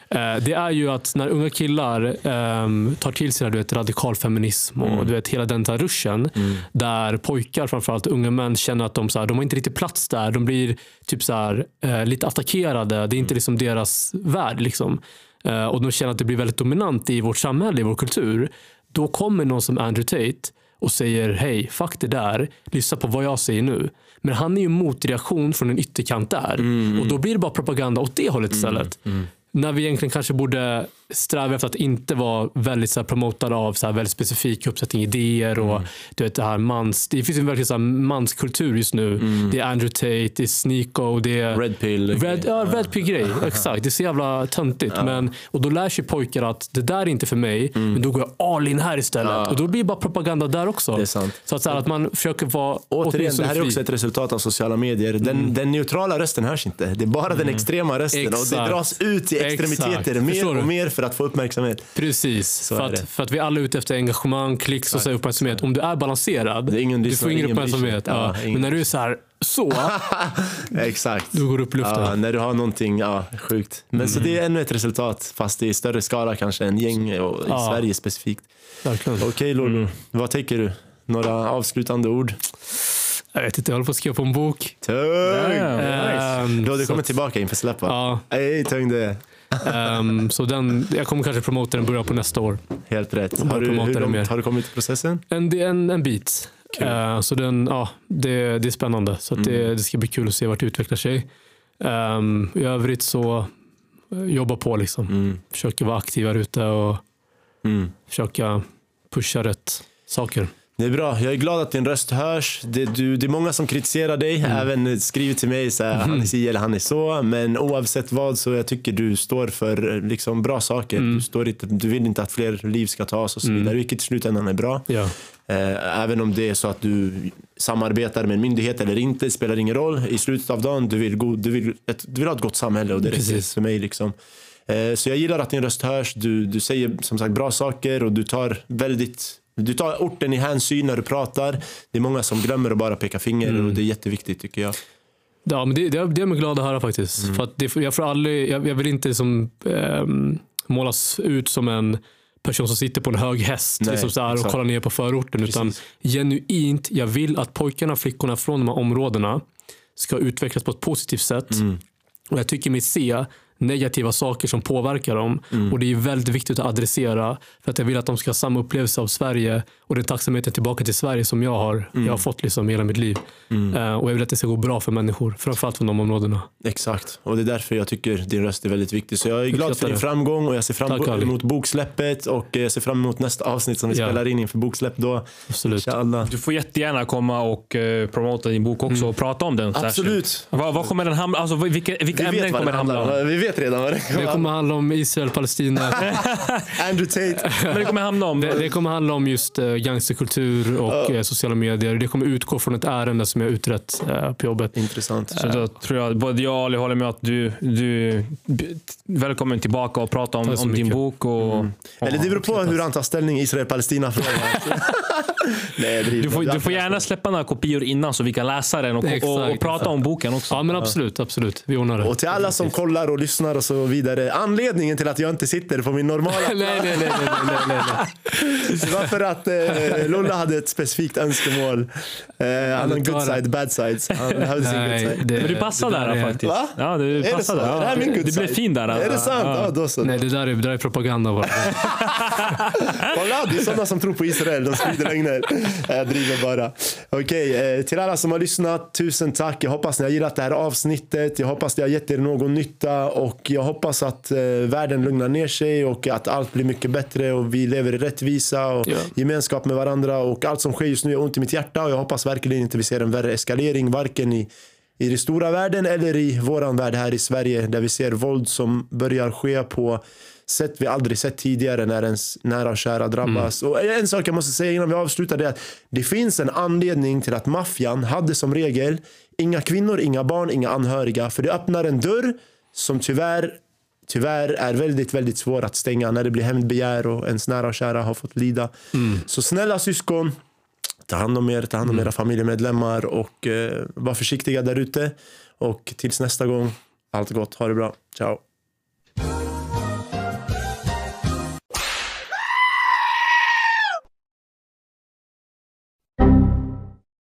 Eh, Det är ju att när unga killar ehm, tar till sig du vet, radikal feminism och Mm. du vet, hela den här ruschen. Där pojkar, framförallt unga män, känner att de, så här, de har inte riktigt plats där. De blir typ så här, eh, lite attackerade. Det är Mm. inte liksom deras värld. Liksom. Eh, och de känner att det blir väldigt dominant i vårt samhälle, i vår kultur. Då kommer någon som Andrew Tate och säger hej, fuck det där, lyssna på vad jag säger nu. Men han är ju motreaktion från en ytterkant där. Och då blir det bara propaganda åt det hållet istället. När vi egentligen kanske borde sträva efter att inte vara väldigt så här, promotade av så här, väldigt specifik uppsättning idéer. Och, du vet, det, här mans, det finns ju verkligen så här, manskultur just nu. Det är Andrew Tate, det är Sneeko, det är Red pill. Red, ja, red pill grej. Exakt. Det är så jävla töntigt. Men, och då lär sig pojkar att det där är inte för mig. Men då går jag all in här istället. Och då blir det bara propaganda där också. Det är sant. Så att, så här, att man försöker vara Återigen, det här är fri. också ett resultat av sociala medier. Den, den neutrala rösten hörs inte. Det är bara den extrema rösten. Och Exakt. det dras ut i extremiteter Exakt. mer och mer för att få uppmärksamhet. Precis. För att, för att vi alla är ute efter engagemang, klicks och så uppmärksamhet. Om du är balanserad, Det är ingen du lyssnar, får ingen ingen uppmärksamhet. Ja, Ja. Men när du är så här så, Exakt. då går upp luften. Ja, när du har någonting, ja, sjukt. Men så det är ännu ett resultat, fast i större skala kanske, en gäng och i Ja. Sverige specifikt. Verkligen. Okej Lolo, vad tänker du? Några avslutande ord? Jag vet inte, jag håller på att skriva på en bok. Tung! Damn, nice. Ehm, Då du att- tillbaka inför släppa? Ja, Ej, tung det. Ehm, så den, jag kommer kanske promota den början på nästa år. Helt rätt. Har du, hur långt har du kommit i processen? En, en, en bit. Eh, så den, ja, det, det är spännande. Så att det, det ska bli kul att se vart det utvecklar sig. Ehm, I övrigt så eh, jobba på liksom. Mm. Försöka vara aktiv här ute och Mm. försöka pusha rätt saker. Det är bra. Jag är glad att din röst hörs. Det, du, det är många som kritiserar dig, Mm. även skriver till mig så här, han är si eller han är så. Men oavsett vad så jag tycker du står för eh, liksom, bra saker. Mm. Du, står inte, du vill inte att fler liv ska tas och så vidare, vilket i slutändan är bra. Ja. Eh, Även om det är så att du samarbetar med en myndighet eller inte, spelar ingen roll. I slutet av dagen, du vill, go- du vill, ett, du vill ha ett gott samhälle och det räcker för mig. Liksom. Eh, Så jag gillar att din röst hörs. Du, du säger som sagt bra saker och du tar väldigt du tar orten i hänsyn när du pratar. Det är många som glömmer att bara peka finger och det är jätteviktigt tycker jag. Ja, men det, det, det är jag glad att höra faktiskt. Mm. För det, jag, får aldrig, jag, jag vill inte som, ehm, målas ut som en person som sitter på en hög häst Nej, liksom så och kollar ner på förorten. Utan Precis. genuint, jag vill att pojkarna och flickorna från de här områdena ska utvecklas på ett positivt sätt. Mm. Och Jag tycker mig se negativa saker som påverkar dem. Mm. Och Det är väldigt viktigt att adressera. För att Jag vill att de ska ha samma upplevelse av Sverige och den tacksamheten tillbaka till Sverige som jag har, Mm. jag har fått liksom hela mitt liv. Eh, och Jag vill att det ska gå bra för människor, framförallt från de områdena. Exakt, och det är därför jag tycker din röst är väldigt viktig. Så jag är glad för din det. framgång och jag ser fram Tack, Ali. emot boksläppet och jag ser fram emot nästa avsnitt som vi Ja. spelar in inför boksläpp då. Absolut. Du får jättegärna komma och uh, promota din bok också och prata om den. Absolut. Vad, vad kommer den hamna Alltså, vilka vilka Vi ämnen kommer det den handla handlar om? Om. Vi vet redan vad det Det kommer kommer handla om Israel, Palestina. Andrew Tate. Men det kommer handla om... Det, det kommer handla om just uh, gangsterkultur och eh, sociala medier. Det kommer utgå från ett ärende som jag utrett eh, på jobbet. Intressant. Så då tror jag både jag och Ali håller med att du, du välkommen tillbaka och prata om, om din bok. Och, och, Eller det beror på hur han tar ställning i Israel-Palestina-frågan. Nej, du, får, du får gärna släppa några kopior innan så vi kan läsa den och, Exakt, och, och prata om boken också. Ja, men absolut. absolut. Vi ordnar det. Och till alla som kollar och lyssnar och så vidare. Anledningen till att jag inte sitter på min normala nej, nej, nej, nej, nej, nej, nej. Det var för att eh, Lulla hade ett specifikt önskemål. Eh, han har good side, bad sides. Han sin good Nej, side. det- Men du passar där, är- faktiskt. Va? Ja, du Är det passar så? där. Är det här Ja, min good du blev side? fin där. Är det sant? Ja. Ja, då så. Nej, det där är, det där är propaganda bara. Kolla, det är sådana som tror på Israel. De sprider lögner. Jag driver bara. Okej, eh, till alla som har lyssnat, tusen tack. Jag hoppas ni har gillat det här avsnittet. Jag hoppas det har gett er någon nytta och jag hoppas att eh, världen lugnar ner sig och att allt blir mycket bättre och vi lever i rättvisa och Ja. gemenskap med varandra och allt som sker just nu är ont i mitt hjärta och jag hoppas verkligen inte vi ser en värre eskalering varken i i den stora världen eller i våran värld här i Sverige där vi ser våld som börjar ske på sätt vi aldrig sett tidigare när ens nära och kära drabbas. Och en sak jag måste säga innan vi avslutar det är att det finns en anledning till att maffian hade som regel inga kvinnor, inga barn, inga anhöriga. För det öppnar en dörr som tyvärr tyvärr är väldigt, väldigt svår att stänga när det blir hämndbegär och ens nära och kära har fått lida. Så snälla syskon, ta hand om er, ta hand om era familjemedlemmar och eh, var försiktiga där ute. Och tills nästa gång, allt gott, ha det bra, ciao.